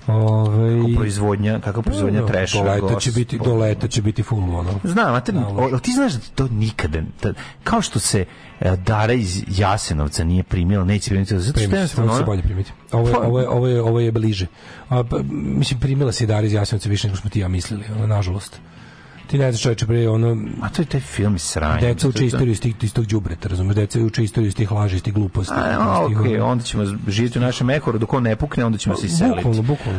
Ove, ovaj, kako proizvodnja, kako proizvodnja no, e, treša. Do leta će biti, do leta će biti full ono. Znam, a te, o, ti znaš da to nikada, da, ta, kao što se e, Dara iz Jasenovca nije primila, neće primiti. Zato što je ono... se bolje primiti. Ovo je, pa- ovo ovo je, ovo je bliže. A, pa, mislim, primila se Dara iz Jasenovca više nego smo ti ja mislili, ono, nažalost ti ne znaš čoveče bre ono a to je taj film sranje deca uče istoriju iz tih tog đubreta razumeš deca uče istoriju iz tih laži iz tih gluposti a okej onda ćemo živjeti u našem ekoru dok on ne pukne onda ćemo se iseliti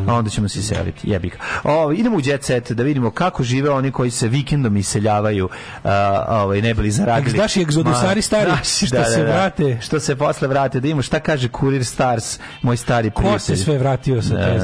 a onda ćemo se iseliti jebik o, idemo u jet set da vidimo kako žive oni koji se vikendom iseljavaju ovaj ne bili zaradili znaš egzodusari stari što da, se da, da. vrate što se posle vrate da imamo šta kaže kurir stars moj stari prijatelj ko se sve vratio sa te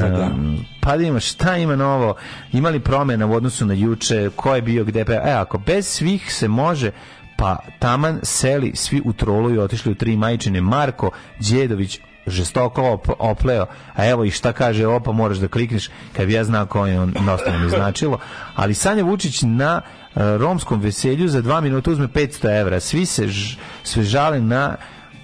napadima, da šta ima novo, imali promjena u odnosu na juče, ko je bio gde, e, ako bez svih se može, pa taman seli svi u trolu i otišli u tri majčine. Marko Đedović žestoko op opleo, a evo i šta kaže opa moraš da klikneš, kad bi ja znao koje on nostavno mi značilo. Ali Sanja Vučić na eh, romskom veselju za dva minuta uzme 500 evra. Svi se sve žale na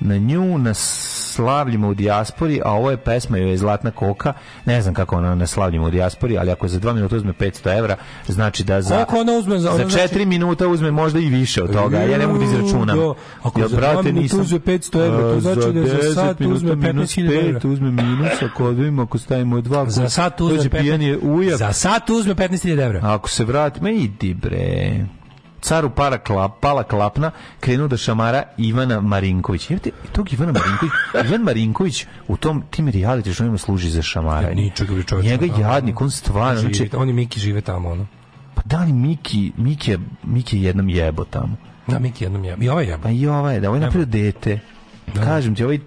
na nju, na slavljima u dijaspori, a ovo je pesma joj je Zlatna koka, ne znam kako ona na slavljima u dijaspori, ali ako za dva minuta uzme 500 evra, znači da za, ako ona uzme, za, ona za znači- četiri znači... minuta uzme možda i više od toga, ja ne mogu da izračunam. Znači da. Ako ja, za brate, dva minuta uzme 500 evra, to znači da za sat uzme 15.000 evra. Uzme minus, ako odvojimo, da ako stavimo dva, za sat uzme 15.000 evra. Za sat uzme 15.000 evra. Ako se vrati, ma idi bre caru para klap, pala klapna krenuo da šamara Ivana Marinković. Jevite, tog Ivana Marinković, Ivan Marinković u tom tim reality showima služi za šamaranje. Ničeg čovječa. Njega jadnik, on stvarno, živi, znači, oni Miki žive tamo, ono. Pa da li Miki, Miki je, Miki je jednom jebo tamo. Da, Miki jednom jebo. I ovaj jebo. Pa i ovaj, da, ovaj napravio dete. Da. Kažem ti, ovaj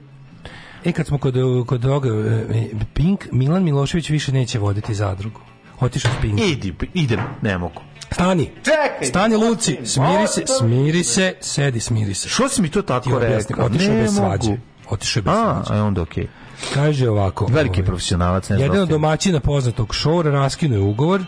E, kad smo kod, kod ovoga, e, Pink, Milan Milošević više neće voditi zadrugu. Otišao s Pink. Idi, idem, ne mogu. Stani. Čekaj. Stani Luci, smiri se, smiri se, sedi, smiri se. Što si mi to tako rekao? Otišao bez svađe. Otišao bez svađe. A, onda okej. Okay. Kaže ovako. Veliki ovaj, profesionalac. Ne jedan da od domaćina poznatog šora raskinuo ugovor.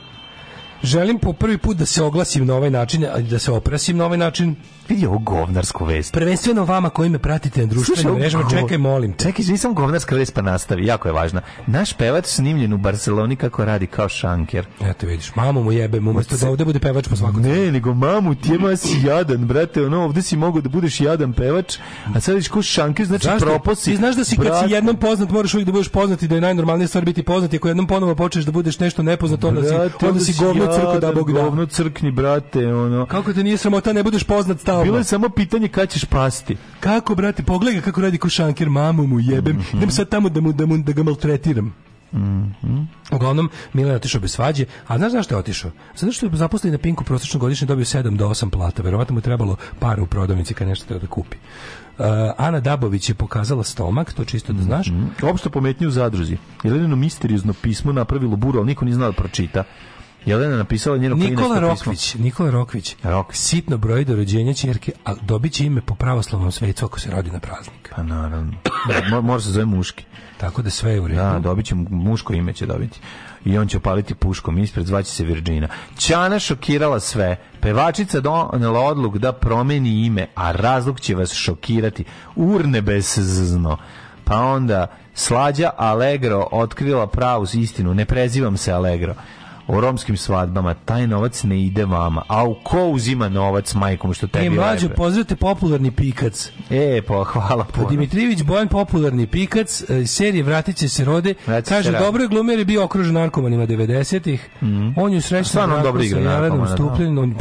Želim po prvi put da se oglasim na ovaj način, ali da se oprasim na ovaj način vidi ovo govnarsku vest. Prvenstveno vama koji me pratite na društvenim mrežama, čekaj, molim Čekaj, nisam govnarska vest, pa nastavi, jako je važna. Naš pevač snimljen u Barceloni kako radi kao šanker. Eto vidiš, mamu mu jebe, umesto se... da ovde bude pevač po svakom. Ne, tijelu. nego mamu, tjema si jadan, brate, ono, ovde si mogao da budeš jadan pevač, a sad vidiš ko šanker, znači znaš proposi. Ti znaš da si brat... kad si jednom poznat, moraš uvijek da budeš poznat i da je najnormalnija stvar biti poznat, ako jednom ponovo počneš da budeš nešto nepoznato, onda si, onda si govno crko da bog da. Govno crkni, brate, ono. Kako te nije sramota, ne budeš poznat trauma. Bilo je samo pitanje kada ćeš pasti. Kako, brate, pogledaj kako radi košanker, mamu mu jebem. Mm -hmm. sad tamo da, mu, da, mu, da ga maltretiram. Mm -hmm. Uglavnom, Milan je otišao bez svađe, a znaš zašto je otišao? Zato što je zaposlen na Pinku prosečno godišnje dobio 7 do 8 plata, verovatno mu je trebalo par u prodavnici kad nešto treba da kupi. Uh, Ana Dabović je pokazala stomak, to čisto da znaš. Mm -hmm. Opšto pometnje u zadruzi. Jelenino misteriozno pismo napravilo buru, al niko nije znao da pročita. Jelena napisala njeno Nikola Rokvić, Nikola Rokvić. Rok. Sitno broj do rođenja ćerke, a dobiće ime po pravoslavnom svecu ako se rodi na praznik. Pa naravno. Da, mora se zove muški. Tako da sve je u redu. Da, dobiće muško ime će dobiti. I on će opaliti puškom ispred, zvaće se Virđina. Ćana šokirala sve. Pevačica donela odluk da promeni ime, a razlog će vas šokirati. Urne bezzno. Pa onda Slađa Allegro otkrila pravu istinu. Ne prezivam se Allegro o romskim svadbama, taj novac ne ide vama. A u ko uzima novac majkom što tebi e, mlađo, pozdravite popularni pikac. E, pa hvala puno. Pa Dimitrijević Bojan popularni pikac, e, serije Vratit će se rode. Vratit Kaže, se dobro je glumjer je bio okružen narkomanima 90-ih. Mm -hmm. On je srećno Stvarno dobro igra narkomana. Da. Stupljen, on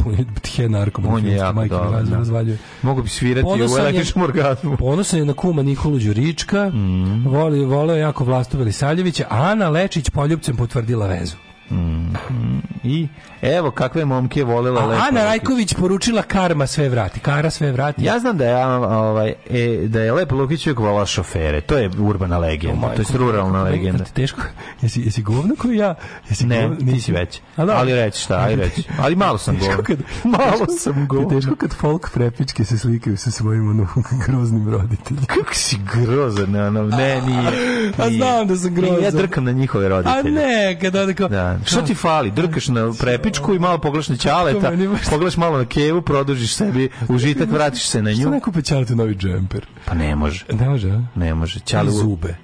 je narkoman. On je jako dobro. Da. Mogu bi svirati u električnom orgazmu. Ponosan je na kuma Nikolu Đurička. Mm Voli, voleo jako Vlastu Velisaljevića. Ana Lečić poljubcem potvrdila vezu. Mm, I evo kakve momke je volela lepo. Ana Rajković poručila karma sve vrati, kara sve vrati. Ja znam da je ovaj e, da je Lepo Lukić uvijek volao šofere. To je urbana legenda, oh, to je ruralna legenda. Ti Teško. Jesi jesi govno kao ja? Jesi ne, govno, nisi, već. Ali, ali reći šta, aj reći. Ali malo sam govno. malo sam govno. Teško kad folk prepičke se slikaju sa svojim ono, groznim roditeljima. Kako si grozan, ono, ne, nije, nije. A znam da sam grozan. Ja drkam na njihove roditelje. A ne, kad onda kao, da, dan. Šta ti fali? Drkaš na prepičku i malo pogledaš na ćaleta, pogledaš malo na kevu, produžiš sebi užitak, vratiš se na nju. Šta neko pe pa novi džemper? Pa ne može. Ne može, Ne može. Ćale zube.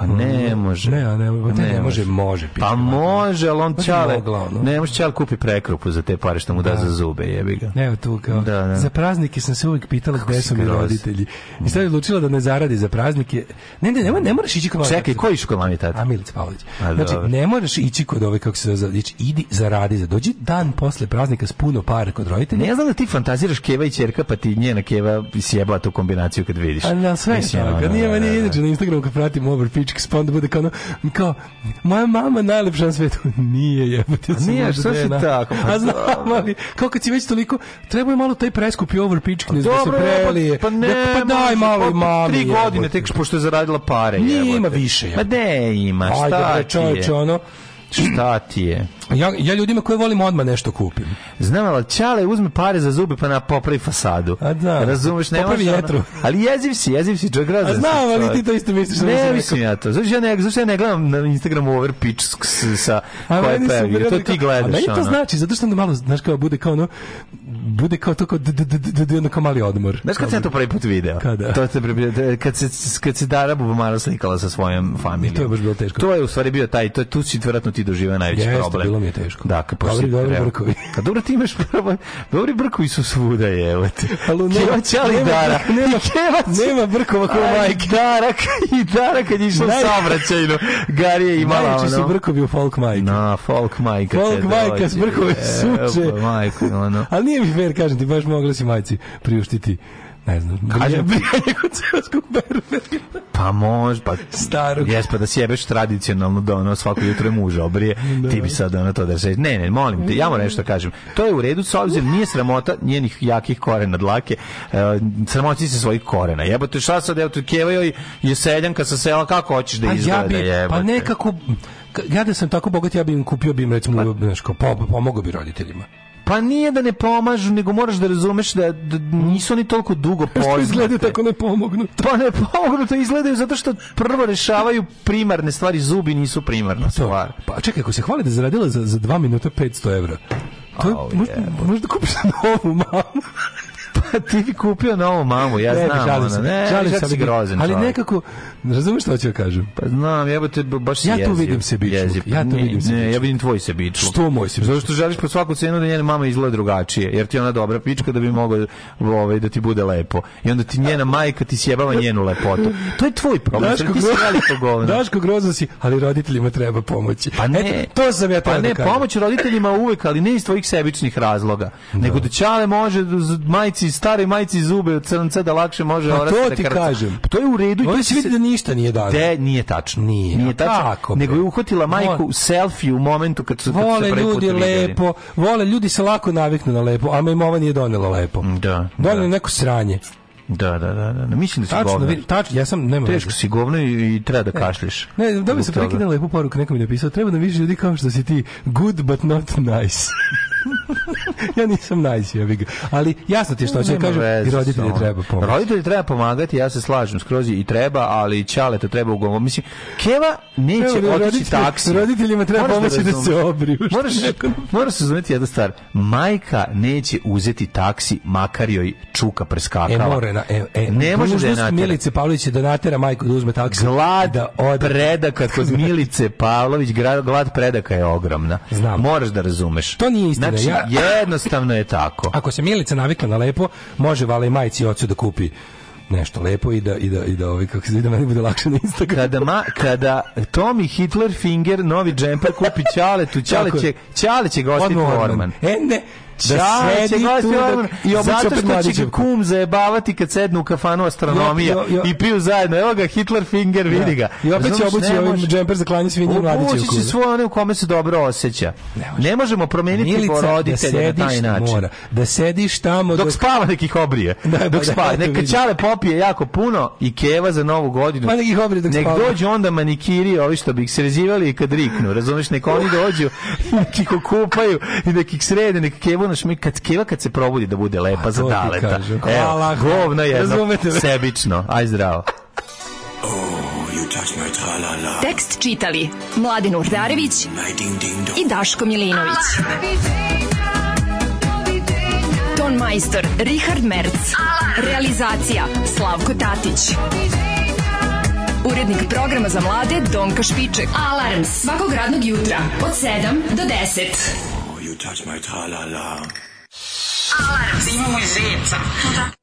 Pa mm, ne može. Ne, a ne, pa ne, ne, ne može, može. Pička, pa može, ali on čale, pa ne može čale kupi prekrupu za te pare što mu da, da za zube, jebi ga. Ne, tu kao, da, da. za praznike sam se uvijek pitala gde su mi roditelji. I sad je odlučila da ne zaradi za praznike. Ne, ne, ne, ne moraš ići kod Čekaj, ko išu kod mami tata? A Milic Pavlović. Znači, ne moraš ići kod ove, kako se zove, znači, idi, zaradi, za dođi dan posle praznika s puno para kod roditelja. Ne, znam da ti fantaziraš keva i ćerka, pa ti njena keva sjebala tu kombinaciju kad vidiš. A da, sve, kad nije meni da, inače da. na Instagramu kad pratim obr pič Matrix, pa onda bude kao, ono, kao moja mama najlepša na svetu. Nije jebate. A nije, što da si da. tako? Pa, a znam, ali, kao kad si već toliko, treba je malo taj preskupi overpičkne da se prelije. Pa, ne, da, pa daj malo i mami. Tri godine tek pošto je zaradila pare. Nije, ima više. Jebote. Ma ne ima, šta Ajde, ti je? čovječe, ono, šta ti je? Ja, ja ljudima koje volim odmah nešto kupim. Znam, ali Čale uzme pare za zube pa na popravi fasadu. A da. Razumeš, ne Popravi jetru. Ali jeziv si, jeziv si, čak razum. A znam, ali ti to isto misliš. Ne, mislim ja to. Zašto ja ne, zašto ja ne gledam na Instagramu over pitch sa koje pevi. To ti gledaš. A meni to znači, zato što onda malo, znaš, kao bude kao ono, bude kao to kao ono kao mali odmor. Znaš kad sam to prvi put video? Kada? To se kad se kad se Dara Bubamara slikala sa svojom familijom. To je baš bilo teško. To je u stvari bio taj, to tu si verovatno ti doživeo najveći problem mi je teško. Da, kad Dobri, dobri brkovi. A pa dobro ti imaš pravo... Dobri brkovi su svuda, evo te. Ali nema, Čali nema, Dara. Nema, Keva, nema brkova kao majke. Darak i Darak kad je išao Naj... savraćajno. Gari je imala Najveći ono... su brkovi u folk majke. Na, folk majka. Folk majka s brkove suče. Majko, ono. Ali nije mi fair, kažem ti, baš mogla si majci priuštiti ne znam. Kažem, brijanje kod seoskog Bernarda. Pa može, pa... Starog. Jes, pa da sjebeš tradicionalno da ono svako jutro muža obrije, da. ti bi sad ono to da se... Ne, ne, molim te, ja moram nešto da kažem. To je u redu, s obzirom nije sramota njenih jakih korena dlake, e, sramoci se svojih korena. Jebote, šta sad, tu keva i je seljanka sa sela, kako hoćeš da pa izgleda, ja bi, pa jebote. Pa nekako... Ja da sam tako bogat, ja bi im kupio, bi im recimo, pa, pomogao bi roditeljima. Pa nije da ne pomažu, nego moraš da razumeš da, da nisu oni toliko dugo poznati. izgledaju tako ne pomognu. Pa ne pomognu, to izgledaju zato što prvo rešavaju primarne stvari, zubi nisu primarna pa stvar. Pa čekaj, ako se hvali da zaradila za, za dva minuta 500 evra, to je, oh, možda, možda kupiš novu mamu pa ti bi kupio novu mamu, ja ne, znam. Žalim se, ne, žalim se, ali, grozin, ali nekako, razumiješ što ću ja da kažem? Pa znam, jebote, baš ja tu vidim se bičluk. Ja tu vidim se Ne, ja vidim tvoj se bičluk. Što moj se Zato što želiš po svaku cenu da njena mama izgleda drugačije, jer ti ona dobra pička da bi mogla ovaj, da ti bude lepo. I onda ti njena majka ti sjebava njenu lepotu. To je tvoj problem. Daško, ti si gro... Daško grozno si, ali roditeljima treba pomoći. Pa ne, Eto, to sam ja pa da ne, pomoć roditeljima uvek, ali ne iz tvojih sebičnih razloga. Da. Nego da čale može, majci majici, stare majci zube od crnca da lakše može orati. Pa to ti kažem. Pa to je u redu. Oni se vidi da ništa nije dano. De, nije tačno. Nije. Nije tačno. Tako, nego je uhvatila majku u selfie u momentu kad su, kad vole se ljudi vidjeli. lepo, vole ljudi se lako naviknu na lepo, a mama nije donela lepo. Mm, da. Donela da. neko sranje. Da, da, da, da, da. Mislim da si tačno, govno. Tačno, ja sam nema. Teško si govno i, i treba da kašliš. Ne, ne da bi se prekidala lepu poruku, neko mi napisao, treba da više ljudi kao što si ti, good but not nice. ja nisam najsi, ja Ali jasno ti što će da kažem, i roditelji treba pomoći. Roditelji treba pomagati, ja se slažem skroz i treba, ali čale to treba ugovoriti. Mislim, Keva neće Evo, otići roditelj, taksi. Roditeljima treba da pomoći da, da, se obriju. Moraš, moraš se znati jednu stvar. Majka neće uzeti taksi, makar joj čuka e, preskakala. E, more, na, e, e, ne može da je natera. Milice Pavlović da natera majku da uzme taksi. Glad da ode. predaka kod Milice Pavlović, glad predaka je ogromna. Znam. Moraš da razumeš. To nije istina. Znači, znači da da- ja... jednostavno je tako. Ako se Milica navikla na lepo, može vala i majci i ocu da kupi nešto lepo i da i da i da ovaj kako se vidi da meni bude lakše na Instagramu. Kada ma, kada Tommy Hitler Finger novi džemper kupi Ćale, tu Ćale će Ćale će gostiti ostati Norman. E ne, da sedi tu da, i obuće Zato što će ga kum zajebavati kad sednu u kafanu astronomija jo, jo, jo. i piju zajedno. Evo ga, Hitler finger, da. vidi ga. I opet će obući ovim džemper za klanje svinje i mladiće u kuzu. će svoje one u kome se dobro osjeća. Ne, ne možemo promijeniti da roditelje na taj način. Mora. Da sediš tamo dok, dok spava nekih obrije. Da, da dok spava. Neka čale popije jako puno i keva za novu godinu. Pa nekih obrije dok Nek dođu onda manikiri, ovi što bi ih srezivali i kad riknu. Razumeš, nek oni dođu i nek ih i nek ih srede, nek kevu ono šmi kad keva kad se probudi da bude lepa A, za daleta. Evo, govno je sebično. Aj zdravo. Oh, Tekst čitali Mladin Urdarević i Daško Milinović. Ton majstor Richard Merc. Realizacija Slavko Tatić. Urednik programa za mlade Donka Špiček. Alarms svakog radnog jutra od 7 do 10. touch my tra-la-la. la la Uhr